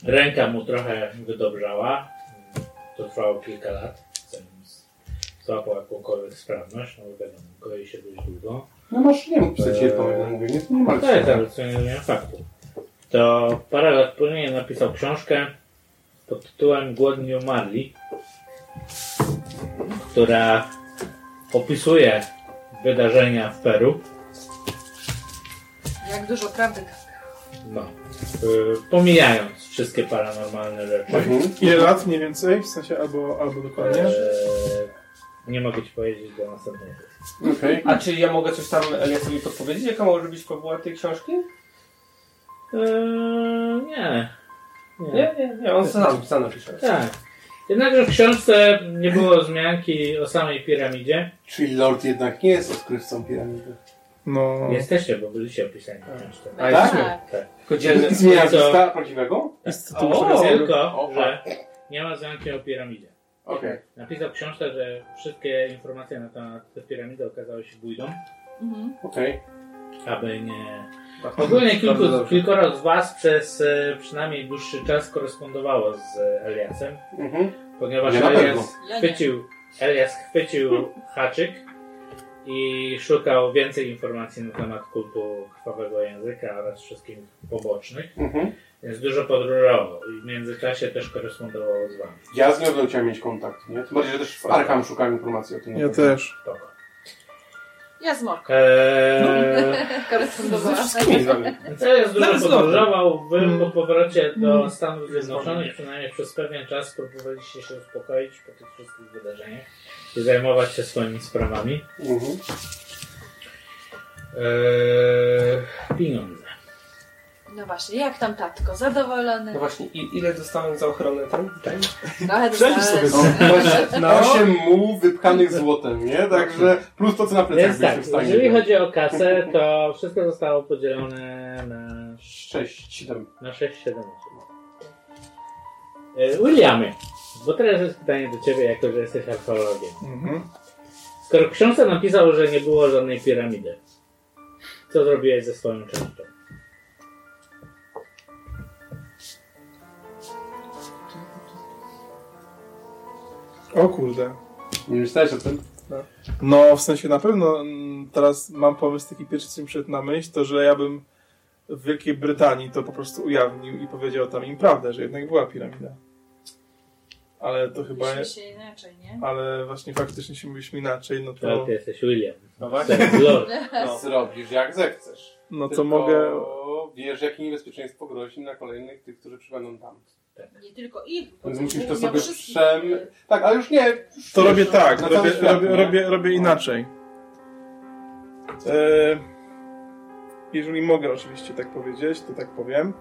ręka mu trochę wydobrzała, to trwało kilka lat, zanim złapał jakąkolwiek sprawność, no wiadomo, goi się dość długo. No masz, nie mógł pisać jedną, mówię, nie, nie ma To jest ale co nie faktu. To parę lat później napisał książkę pod tytułem Głodni umarli, która opisuje wydarzenia w Peru. Jak dużo prawdy. No, y, pomijając wszystkie paranormalne rzeczy. Mhm. ile lat mniej więcej? W sensie albo, albo dokładnie? Eee, nie mogę ci powiedzieć do następnej. Okej. A czy ja mogę coś tam Eliasowi podpowiedzieć? Jaka może być fabuła tej książki? Eee, nie. Nie, nie, nie. On sam, sam napisze. Tak. Jednakże w książce nie było wzmianki o samej piramidzie. Czyli Lord jednak nie jest odkrywcą piramidy. No. Jesteście, bo byliście opisani w książce. A, Tak? Tak. Tylko dzielny... Zmienia lista prawdziwego? O! Tylko, że nie ma wzmianki o piramidzie. Okej. Napisał w książce, że wszystkie informacje na temat piramidy okazały się bójdą, Mhm. Okej. aby nie... Ogólnie kilku, kilkoro z Was przez e, przynajmniej dłuższy czas korespondowało z e, Eliasem, Mhm. ponieważ Ja na pewno. Elias Ja nie. chwycił, Elias chwycił haczyk i szukał więcej informacji na temat kultu krwawego języka oraz wszystkich pobocznych, Mhm. więc dużo podróżował i w międzyczasie też korespondował z Wami. Ja z nią będę chciał mieć kontakt, nie? Tym bardziej, że też w Arkham szukałem informacji o tym. Ja też. Spoko. Ja z Morką Eee, [LAUGHS] z wami. Celias dużo podróżował. Wy po powrocie do Stanów Zjednoczonych, przynajmniej przez pewien czas, próbowaliście się uspokoić po tych wszystkich wydarzeniach i zajmować się swoimi sprawami. Mhm. Eee, pieniądze. No właśnie, jak tam tatko? Zadowolony? No właśnie, i, ile dostałem za ochronę ten? ten? Trochę Przejdź dostałem. sobie. [LAUGHS] No. Osiem mu wypchanych złotem, nie? Także plus to, co na plecach Więc tak, w stanie. jeżeli chodzi o kasę, to wszystko zostało podzielone na, Sześć, siedem. na 6-7 osób. Eee, Williamie, bo teraz jest pytanie do Ciebie, jako że jesteś archeologiem. Mhm. Skoro w książce napisał, że nie było żadnej piramidy, co zrobiłeś ze swoją częścią? O kurde. Nie myślałeś o tym? No, w sensie na pewno mm, teraz mam pomysł taki pierwszy, co mi przyszedł na myśl, to że ja bym w Wielkiej Brytanii to po prostu ujawnił i powiedział tam im prawdę, że jednak była piramida. Ale to chyba... Myśli się inaczej, nie? Ale właśnie faktycznie się mówiliśmy inaczej, no To to... ty jesteś William. No właśnie. Tak. [LAUGHS] No. Zrobisz jak zechcesz. No to Tylko mogę... wiesz, jakie niebezpieczeństwo grozi na kolejnych tych, którzy przybędą tam. Nie tylko ich, Więc musisz to sobie przem... Tak, ale już nie. Już To robię tak, na cały robię, świat, robię, robię, robię inaczej. E, jeżeli mogę oczywiście tak powiedzieć, to tak powiem.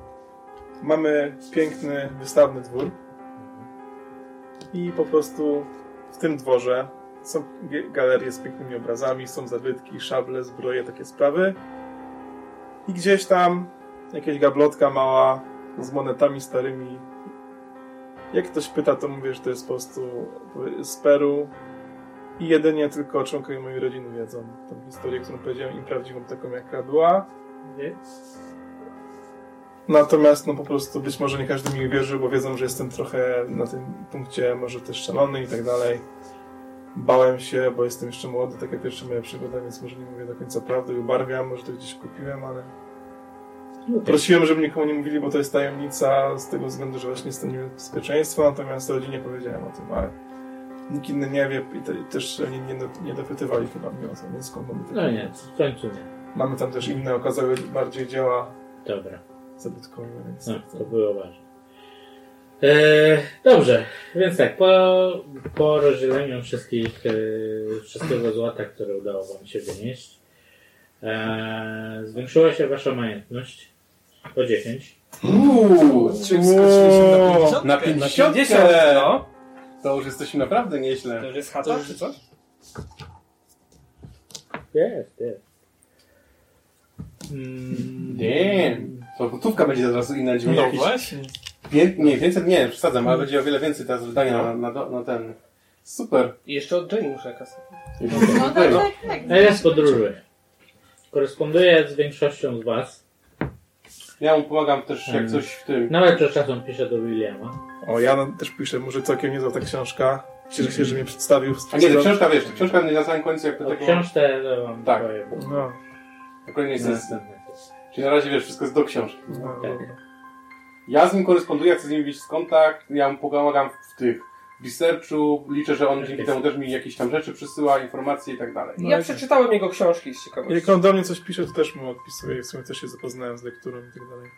Mamy piękny, wystawny dwór. I po prostu w tym dworze są galerie z pięknymi obrazami, są zabytki, szable, zbroje, takie sprawy. I gdzieś tam jakaś gablotka mała z monetami starymi. Jak ktoś pyta, to mówię, że to jest po prostu z Peru. I jedynie tylko członkowie mojej rodziny wiedzą tą historię, którą powiedziałem im prawdziwą taką, jaka była. Natomiast no po prostu być może nie każdy mi wierzy, bo wiedzą, że jestem trochę na tym punkcie może też szalony i tak dalej. Bałem się, bo jestem jeszcze młody, taka pierwsza moja przygoda, więc może nie mówię do końca prawdy i ubarwiam, może to gdzieś kupiłem, ale prosiłem, żeby nikomu nie mówili, bo to jest tajemnica z tego względu, że właśnie jestem niebezpieczeństwo, natomiast rodzinie powiedziałem o tym, ale nikt inny nie wie i, te, i też nie, nie, nie dopytywali chyba mnie o to, więc skąd mamy No nie, w końcu nie. Mamy tam też inne, okazały bardziej dzieła Dobra, zabytkowe, więc... no, to było ważne. E, dobrze, więc tak, po, po rozdzieleniu wszystkich, e, wszystkiego złota, które udało Wam się wynieść, e, zwiększyła się Wasza majątność o 10. Uuu, Czy skoczyliśmy na 50? na Na 50. 50, no. To już jesteśmy naprawdę To nieźle. już jest chata, czy coś? Jest, jest. Mm, Damn. To gotówka będzie od razu inna. Będzie No właśnie. pię- nie, 500 nie, przesadzam, ale będzie o wiele więcej teraz wydania na, na, do- na ten. Super. I jeszcze od Jane muszę kasę. No tak, tak, tak. A ja podróżuję. Koresponduję z większością z Was. Ja mu pomagam też jak coś w tym. Nawet że czasem piszę do Williama. O, ja też piszę, może całkiem niezła ta książka. Cieszę się, że mnie przedstawił. A nie, to książka wiesz, to książka na samym końcu jak to taką. książce to Wam Tak. No, Na kolejnej sesji. Czyli na razie wiesz, wszystko jest do książki. no, Tak. Ja z nim koresponduję, chcę z nim mieć kontakt, ja mu pomagam w tych researchu, liczę, że on dzięki temu też mi jakieś tam rzeczy przysyła, informacje i tak dalej. No ja przeczytałem jego książki z ciekawości. Jak on do mnie coś pisze, to też mu odpisuję w sumie też się zapoznałem z lekturą i tak dalej.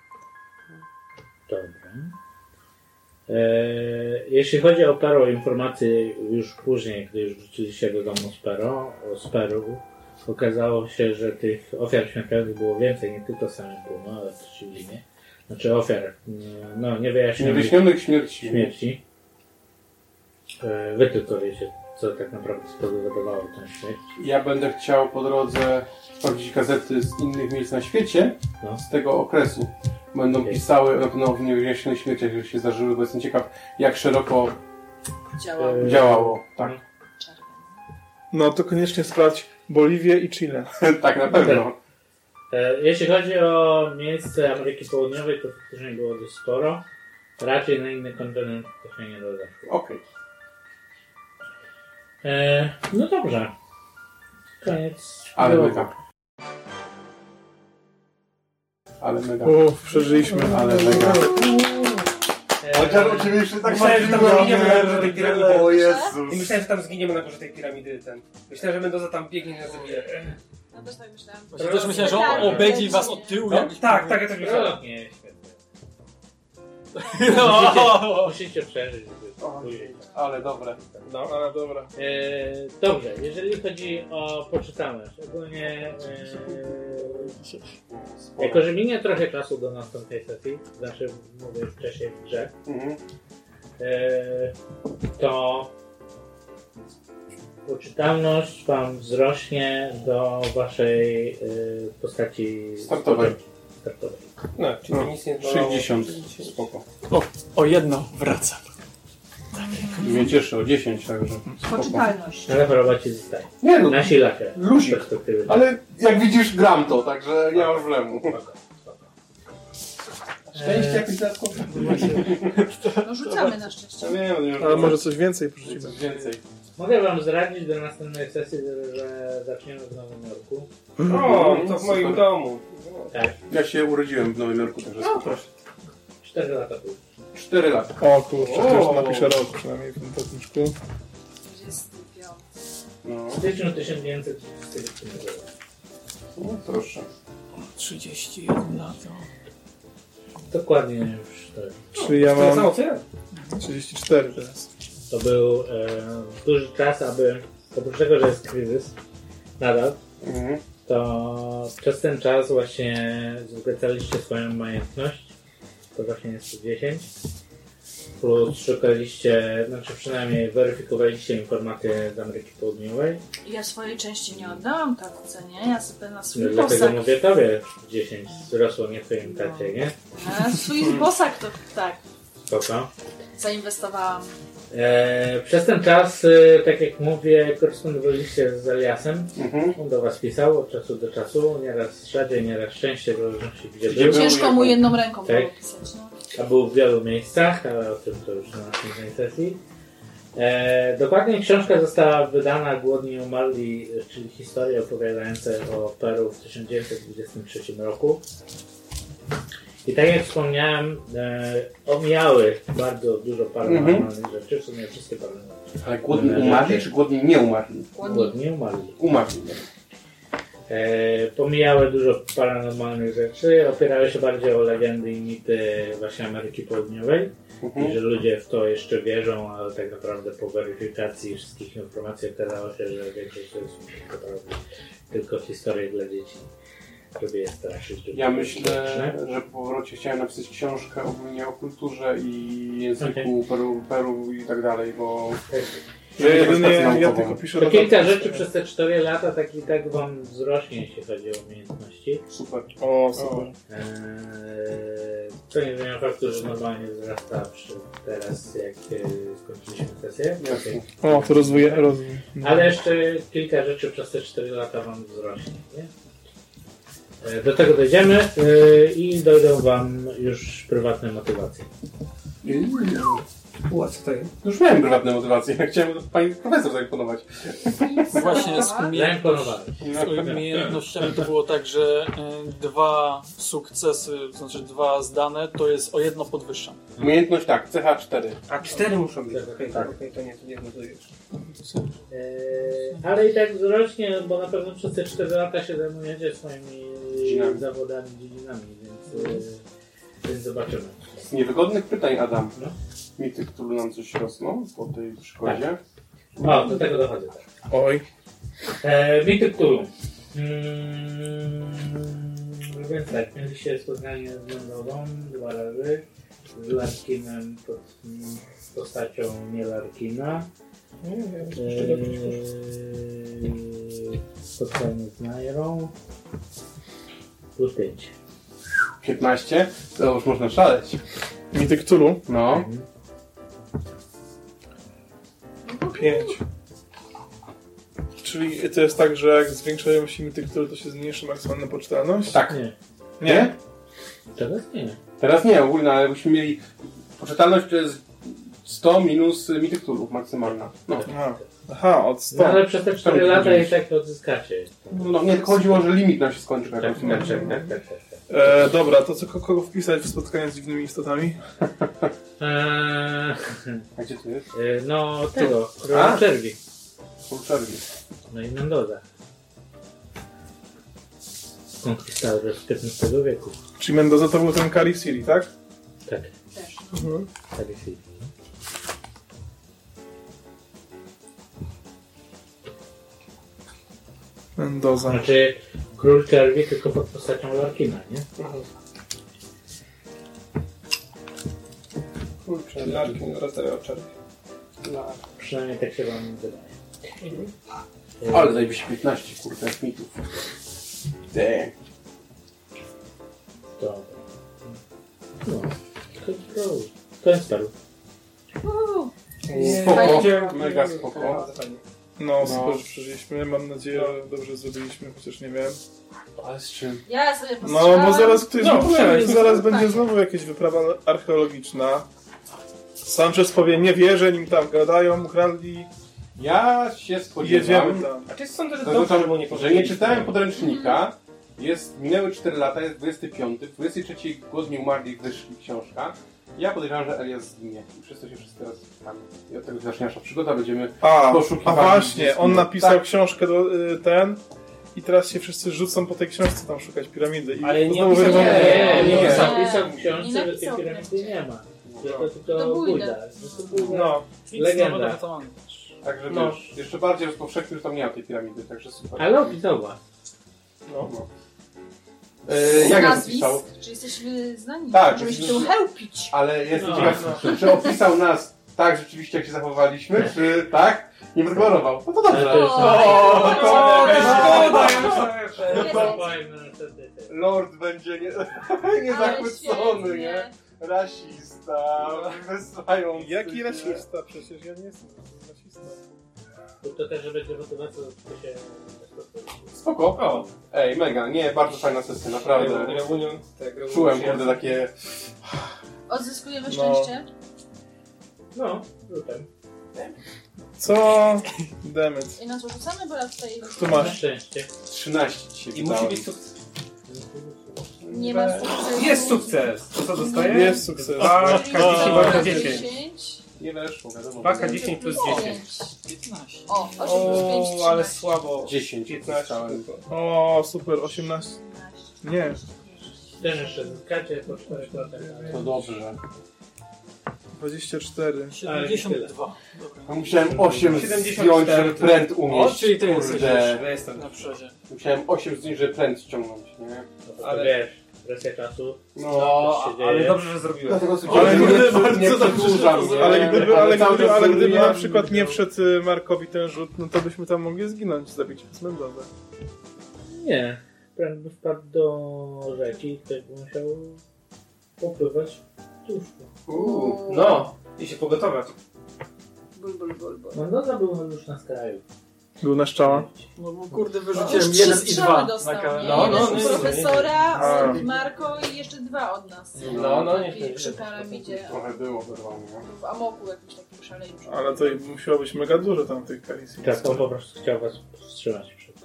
Dobra. E, jeśli chodzi o Pero, informacje już później, gdy już wróciliście do domu z Pero, o Speru, okazało się, że tych ofiar śmiertelnych było więcej, nie tylko samym Puno, ale Limie. Znaczy ofiar, no niewyjaśnionych Niewyjaśnionych śmierci. śmierci. E, wy tylko wiecie, co tak naprawdę spowodowało tę śmierć. Ja będę chciał po drodze sprawdzić gazety z innych miejsc na świecie, No. z tego okresu. Będą Okej. pisały na pewno o niewyjaśnionych śmierciach, które się zdarzyły, bo jestem ciekaw, jak szeroko Działa. E, działało. Tak. No to koniecznie sprawdź Boliwię i Chile. [LAUGHS] tak na pewno. E, Jeśli chodzi o miejsce Ameryki Południowej, to faktycznie było dość sporo. Raczej na inny kontynent to się nie rozeszło. Okej. E, no dobrze. Koniec. Ale mega. Ale mega. Uff, przeżyliśmy. Ale mega. Chociaż oczywiście tak Myślałem, że tam zginiemy na górze tej piramidy. O I Jezus. myślałem, że tam zginiemy na górze tej piramidy. Ten. Myślałem, że Mendoza tam biegnie i nas zabije. No też tak myślałam. Właśnie też myślałem, że on obejdzie was od tyłu. No, tak, tak, ja też myślałem. Nie. No. [LAUGHS] Musicie przeżyć. Ale dobre. No. Ale dobra. E, dobrze, jeżeli chodzi o poczytalność, ogólnie e, jako, że minie trochę czasu do następnej sesji, znaczy mówię wcześniej w grze, Mhm. e, to poczytalność wam wzrośnie do waszej e, postaci Startowej. startowej. No, czyli No, nic nie 60. Spoko. O, o jedno wracam. Mnie cieszy o 10, także spoko. Poczytalność. Ale choroba ci zostaje. Nie no, Nasilacie. Luzik. z perspektywy. ale jak widzisz gram to, także nie ma problemu. Szczęście jakieś dodatkowe? No rzucamy na szczęście. Nie wiem, nie Ale może coś więcej porzucimy. coś więcej. Mogę wam zdradzić do następnej sesji, że zaczniemy w Nowym Jorku. O, to w moim domu. Tak, Ja się urodziłem w Nowym Jorku, także spoko. 4 lata później. 4 lata. O kurczę, O. też napiszę rok przynajmniej w tym. 25. No, styczniu 1937 roku. no proszę. 31 lat. Dokładnie już to. Czyli ja To samo mam co ja. 34 teraz. To był e, duży czas, aby oprócz tego, że jest kryzys nadal, Mhm. To przez ten czas właśnie wzbogacaliście swoją majętność. To właśnie jest 110. Plus szukaliście, znaczy przynajmniej weryfikowaliście informacje z Ameryki Południowej. Ja swojej części nie oddałam tak cenie. Ja sobie na No, swój dlatego mówię tobie 10 wzrosło nie w twoim tacie, nie? Na swój posag to tak. Spoko. Zainwestowałam. E, przez ten czas, e, tak jak mówię, korespondowaliście z Eliasem. Mhm. On do was pisał od czasu do czasu, nieraz rzadziej, nieraz częściej, w zależności gdzie Gdzie był. był? Ciężko mu jedną ręką Tak. było pisać. No. A był w wielu miejscach, ale o tym to już na następnej sesji. E, dokładnie książka została wydana Głodni i umarli, czyli historie opowiadające o Peru w 1923 roku. I tak jak wspomniałem, e, omijały bardzo dużo paranormalnych rzeczy, w sumie wszystkie paranormalne. Ale głodni umarli, czy głodni nie umarli? Głodni. I umarli. Umarli. E, pomijały dużo paranormalnych rzeczy, opierały się bardziej o legendy i mity właśnie Ameryki Południowej. I Mhm. że ludzie w to jeszcze wierzą, ale tak naprawdę po weryfikacji wszystkich informacji okazało się, że większość to jest naprawdę tylko historie dla dzieci. Żeby je straszyć. żeby Ja myślę, że po powrocie chciałem napisać książkę ogólnie o kulturze i języku. Peru, Peru i tak dalej, bo... Ja jedynie, ja naukową. tylko piszę To kilka rzeczy przez te 4 lata tak i tak wam wzrośnie, jeśli chodzi o umiejętności. Super. O, super. Eee, to nie zmienia faktu, że normalnie wzrasta przy teraz, jak e, skończyliśmy sesję. Jasne. O, to rozwój, rozwój. No. Ale jeszcze kilka rzeczy przez te 4 lata wam wzrośnie. Nie? E, Do tego dojdziemy e, i dojdą wam już prywatne motywacje. Ła, co to jest? Już miałem prywatne motywacje. Chciałem pani profesor zaimponować. Właśnie z Zaimponowałeś. Z umiejętnościami to było tak, że e, dwa sukcesy, to znaczy dwa zdane, to jest o jedno podwyższam. Umiejętność tak, CH4. A cztery muszą być. Okej, Tak. okej, to nie, to nie notujesz. Eee, ale i tak wzrośnie, bo na pewno przez te 4 lata się zajmujecie swoimi Dziedzinami. zawodami, dziedzinami, więc, e, więc zobaczymy. Z niewygodnych pytań, Adam. No. Mity, które nam coś rosną po tej przykładzie. O, do tego dochodzę tak. Oj. E, Mity Cthulhu. Mm, więc tak, mieliście spotkanie z Mendową dwa razy, z Larkinem pod postacią nie Larkina. Eee, spotkanie z Nairą. Plus 5. 15? To już można szaleć. Mity Cthulhu. No. Pięć. Czyli to jest tak, że jak zwiększają się mity Cthulhu, to się zmniejszy maksymalna poczytalność? Tak. Nie. Nie? Teraz nie. Teraz nie, ogólnie, ale byśmy mieli... Poczytalność to jest 100 minus mity Cthulhu maksymalna. No. Aha, Aha od 100. No ale przez te 4 Tam lata i tak odzyskacie. no nie, tylko chodziło, że limit nam się skończy. Tak, jak tak, rozumiem. tak, tak, tak, tak, tak. E, dobra, to co kogo wpisać w spotkanie z dziwnymi istotami? Eee, [LAUGHS] A gdzie tu jest? e, no tego, A? króla czerwi. Czerwi. No i Mendoza. Konkwistador z XV wieku. Czyli Mendoza to był ten Kali Siri, tak? Tak, Też. Mhm. tak jest. Mendoza. Znaczy król czerwi tylko pod postacią Larkina, nie? Kurczę, Larkin rozdawał czerwień. Przynajmniej tak się wam wydaje. Ale zajebiście 15, kurde, mitów. Damn. To... No, to, paru. Uuu, Spoko, mega spoko. Bardzo fajnie. No, super, że przeżyliśmy. Mam nadzieję, że dobrze zrobiliśmy, chociaż nie wiem. Ale z czym? Ja sobie No, bo zaraz ktoś No, zaraz będzie znowu jakaś wyprawa archeologiczna. Sanchez powie, nie wierzę, nim tam gadają, ukradli Ja się spodziewam, tam. A czy sądzę, że to dobrze, znaczy, że mu nie że nie czytałem podręcznika. Jest, minęły 4 lata, jest 25, w 23 głodnie umarli wyszli książka. Ja podejrzewam, że Elias zginie. I to się wszyscy teraz. I od tego zacznie nasza przygoda, będziemy... A, a Poszukiwali właśnie, on napisał Tak. książkę do y, ten i teraz się wszyscy rzucą po tej książce tam szukać piramidy. I Ale nie znowu napisał- będą- Nie, nie, nie. nie. Zapisał w Nie książce, że tej piramidy nie ma. Że to To tylko. Że to. No, Legenda. Także No. wiesz, jeszcze bardziej rozpowszechnił, że tam nie ma tej piramidy, także super. Ale opisowa. No, no. E, jak ja Nazwisk, zapisał? Czy jesteśmy znani? Tak, jesteśmy- tu chełpić. Ale jestem No, ciekaw, czy, czy opisał nas tak rzeczywiście, jak się zachowaliśmy, czy tak? Nie wydeklarował. No to to dobrze. jest O, to jest- szkoda, Jest- Lord będzie nie, nie? Rasista, wysłający jaki rasista? Przecież ja nie jestem rasistą. To też, że będzie motywacja tego się... Spoko. O, Ej, mega, nie, bardzo fajna sesja, naprawdę. reunion. Tak, reunion Czułem, kurde, takie... Odzyskujemy No. szczęście. No, rzutem. Co? Demet. I nas rzucamy, bo ja tutaj... Tu masz. szczęście. 13 dzisiaj I musi być sukces. Nie ma sukcesu. Jest sukces! To co dostaję? Jest sukces. Dwa Czyli K10 dwa bardzo razy 10. 10. Nie weszło, wiadomo. 2K10 plus 10. 15. O, 8 plus 5, O, ale 13. słabo. 10 15 dostałem. tylko. O, super, 18. Nie. Też jeszcze zyskacie po 4 latach. To dobrze. 24. 72. Dobra. No, Musiałem 8 74 zdjąć, żeby pręd O, unieść. czyli ty jesteś Kurde. Ja jestem. na przodzie. Musiałem 8 zdjąć, żeby pręd ściągnąć, nie? No to Ale- wiesz, presja czasu. No, ale dobrze, że zrobiłem. Ale gdyby-? Ale gdyby, ale gdyby, ale na przykład nie wszedł y, Markowi ten rzut, no to byśmy tam mogli zginąć, zabić przez Mendozę. Nie. Pręd by wpadł do rzeki i ktoś by musiał popływać w tuszku. Uuu. No, i się pogotować. Ból, ból, ból, ból. Mendoza był już na skraju. Był na szczała. No bo kurde, Już wyrzuciłem trzy jeden i strzały dwa. dostał, nie? No, Jeden no, nie, nie, profesora, A. od Marko i jeszcze dwa od nas. No, no, nie, Taki nie, przy nie. piramidzie. Trochę było wyrwane, nie? W amoku jakimś takim szaleńczym. Ale to musiało być mega dużo tam tych kalisji. Tak, on po prostu chciał was powstrzymać przed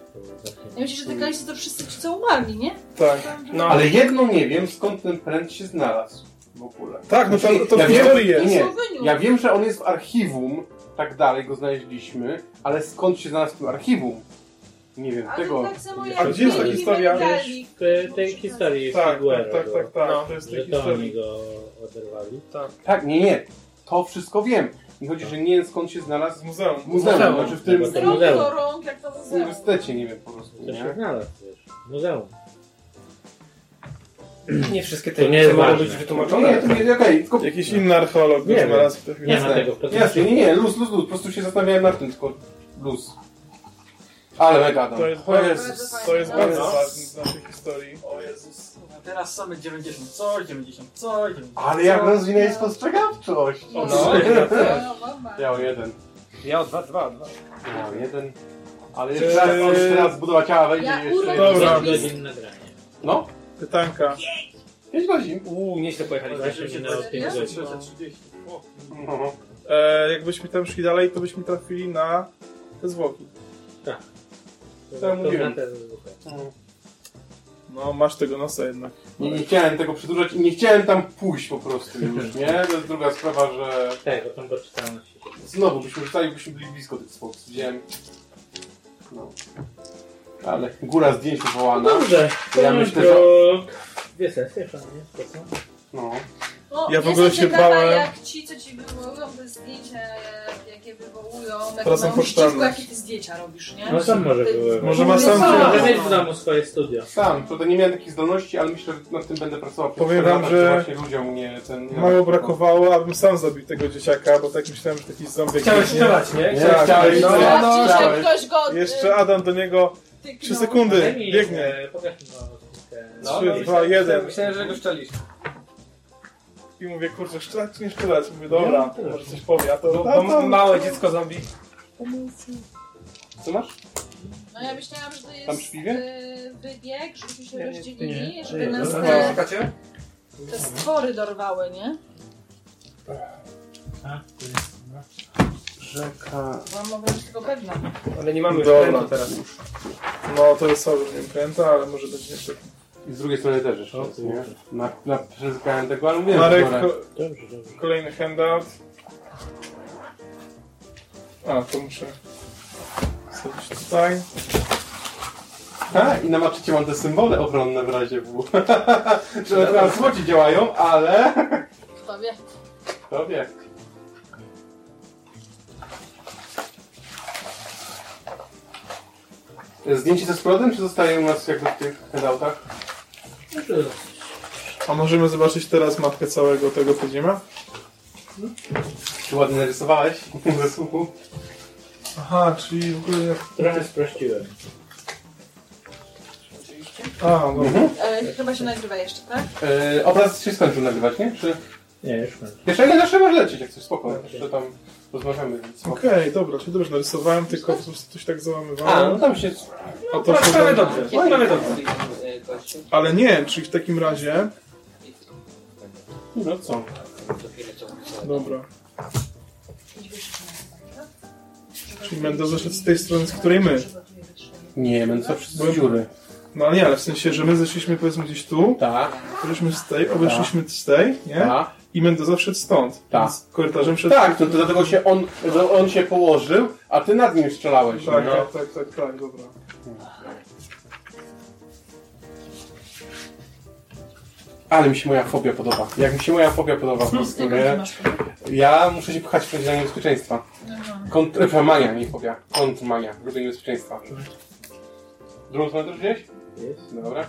Ja myślę, że te kalisy to wszyscy ci co umarli, nie? Tak. No, Ale jedno nie wiem, skąd ten pręt się znalazł w ogóle. Tak, no to, to Ja w wiem- historii Nie, jest. nie. Ja wiem, że on jest w archiwum, tak dalej go znaleźliśmy, ale skąd się znalazł w tym archiwum? Nie wiem, Ale tego... tak samo jak A gdzie jest ta historia? Mendali. W tej historii Tak, Figuera tak, tak, było, tak, tak. No. To jest że tej to oni historii. go oderwali. Tak, nie, nie. To wszystko wiem. Mi chodzi, że nie wiem skąd się znalazł Z muzeum. w muzeum, Muzeum. znaczy w tym rąk muzeum. do rąk, jak to w muzeum. uniwersytecie, nie wiem po prostu, To się nie? znalazł, wiesz. Muzeum. Nie wszystkie To nie te jest mogą ważne. być No wytłumaczone. nie, to nie, okej, tylko... Jakiś inny archeolog Nie wiem. znalazł. Nie ma tego w Jasne, podręczniku. nie, nie, luz, luz, luz. Po prostu się zastanawiałem nad tym, tylko luz. Ale mega dam. To jest O Jezus. to jest No. bardzo No. ważne w naszej historii. O Jezus. Teraz same 90 coś, 90 coś, 90 Ale jak rozwinęli spostrzegawczość. No, No, no, ja też. no, no, no. Ja o jeden. Ja o 2, 2, 2. Ja o jeden. Ale jeszcze raz, on jeszcze raz budowa ciała wejdzie Ja jeszcze jeden. Dobra. 5 godzin nagrania. No, Pytanka. 5 godzin. Uuu, nieźle pojechaliśmy. Właśnie minęło 5 Serio? godzin. 30. O. No. E, jakbyśmy tam szli dalej, to byśmy trafili na te zwłoki. To ja mówiłem. To na te zwłoki. No, masz tego nosa jednak. Nie, nie chciałem tego przedłużać i nie chciałem tam pójść po prostu już, nie? To jest druga sprawa, że Tak, o tą poczytalność. znowu byśmy rzucali, byśmy byli blisko tych spotów. Widziałem. No. Ale góra zdjęć wywołana. Dobrze, Ja ja myślę, myślę, Dwie sesje, fajnie, spoko. No. No, Ja w ogóle się bałem- jak ci, co ci wywołują te zdjęcia, jakie wywołują, jak na uściśku, pocztalność. jakie ty zdjęcia robisz, nie? No sam może były. Może ma sam No, Może mieć w domu swoje studio. Sam, prawda nie miałem takich zdolności, ale myślę, że nad tym będę pracował. Powiem wam, że właśnie ludziom nie ten... nie Mało brakowało, abym sam zabił tego dzieciaka, bo tak myślałem, że taki zombie Chciałeś strzelać, nie? Nie, Tak, chciałeś, no, no, no, Zobaczcie, że chciałeś. ktoś go... Jeszcze Adam do niego tyknął. 3 sekundy, Daj mi, biegnie. e, lotniskę. No, Trzy, no, dwa, myślałem- jeden. Myślałem, że go szczelisz. I mówię, kurczę, szczelać czy nie szczelać? Mówię, dobra, no, może coś powie, a to... Bo, a bo to- małe dziecko zombie. Co masz? No ja myślałam, że to jest Tam przy piwie? y, wybieg, żebyśmy się rozdzielili, nie. żeby Nie, nas no, te, Szukacie? te stwory dorwały, nie? A, tu jest, no. Rzeka... Bo mogę być tego pewna. Ale nie mamy już Dobra. teraz już. No to jest słabe, że nie kręta, ale może będzie jeszcze... I z drugiej strony też jeszcze O, nie? Na, na przezykałem tego, ale mówiłem, Marek, ko Dobrze, dobrze. kolejny handout. A, to muszę... Wsadzić tutaj. Ha, I na maczycie mam te symbole obronne w razie W. [LAUGHS] że teraz złoci działają, ale... Kto wie? Kto wie. Zdjęcie ze składem, czy zostaje u nas jakby w tych handoutach? A możemy zobaczyć teraz mapkę całego tego podziemia? Czy ładnie narysowałeś [LAUGHS] ze słuchu? Aha, czyli w ogóle... Trochę sprościłem. A, dobra. E, chyba się nagrywa jeszcze, tak? Yy, obraz się skończył nagrywać, nie? Czy... Nie, już kończę. Jeszcze nie zawsze może lecieć, jak coś spoko. Jeszcze tam rozmawiamy. Okej, dobra, czyli dobrze narysowałem, tylko po prostu coś tak A, no załamywałem. tam się... A to Prawie dobrze, prawie dobrze. Ale nie, czyli w takim razie... No co? Dobra. Czyli Mendoza szedł z tej strony, z której my. Nie, będę co przez dziury. No ale nie, ale w sensie, że my zeszliśmy powiedzmy gdzieś tu, Tak, wyszliśmy z tej, obeszliśmy z tej, nie? tak. I Mendoza wszedł stąd. Tak. Więc korytarzem szedł... Tak, to, to dlatego się on, on się położył, a ty nad nim strzelałeś. Tak, nie? tak, tak, tak, tak, dobra. Ale mi się moja fobia podoba. Jak mi się moja fobia podoba po prostu, Jaką ty nie? Ja muszę się pchać w rozdziale niebezpieczeństwa. Aha. Kontr... Mania, nie fobia. Kontrmania. Lubię niebezpieczeństwa. Drugą stronę też gdzieś? Jest. Dobra.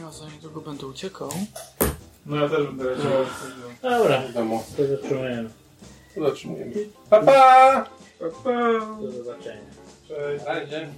Ja za niedługo będę uciekał. No ja też będę leciał. Dobra, W domu. to zatrzymujemy. Zatrzymujemy. Pa, pa! Pa, pa. Do zobaczenia. Cześć. Na razie.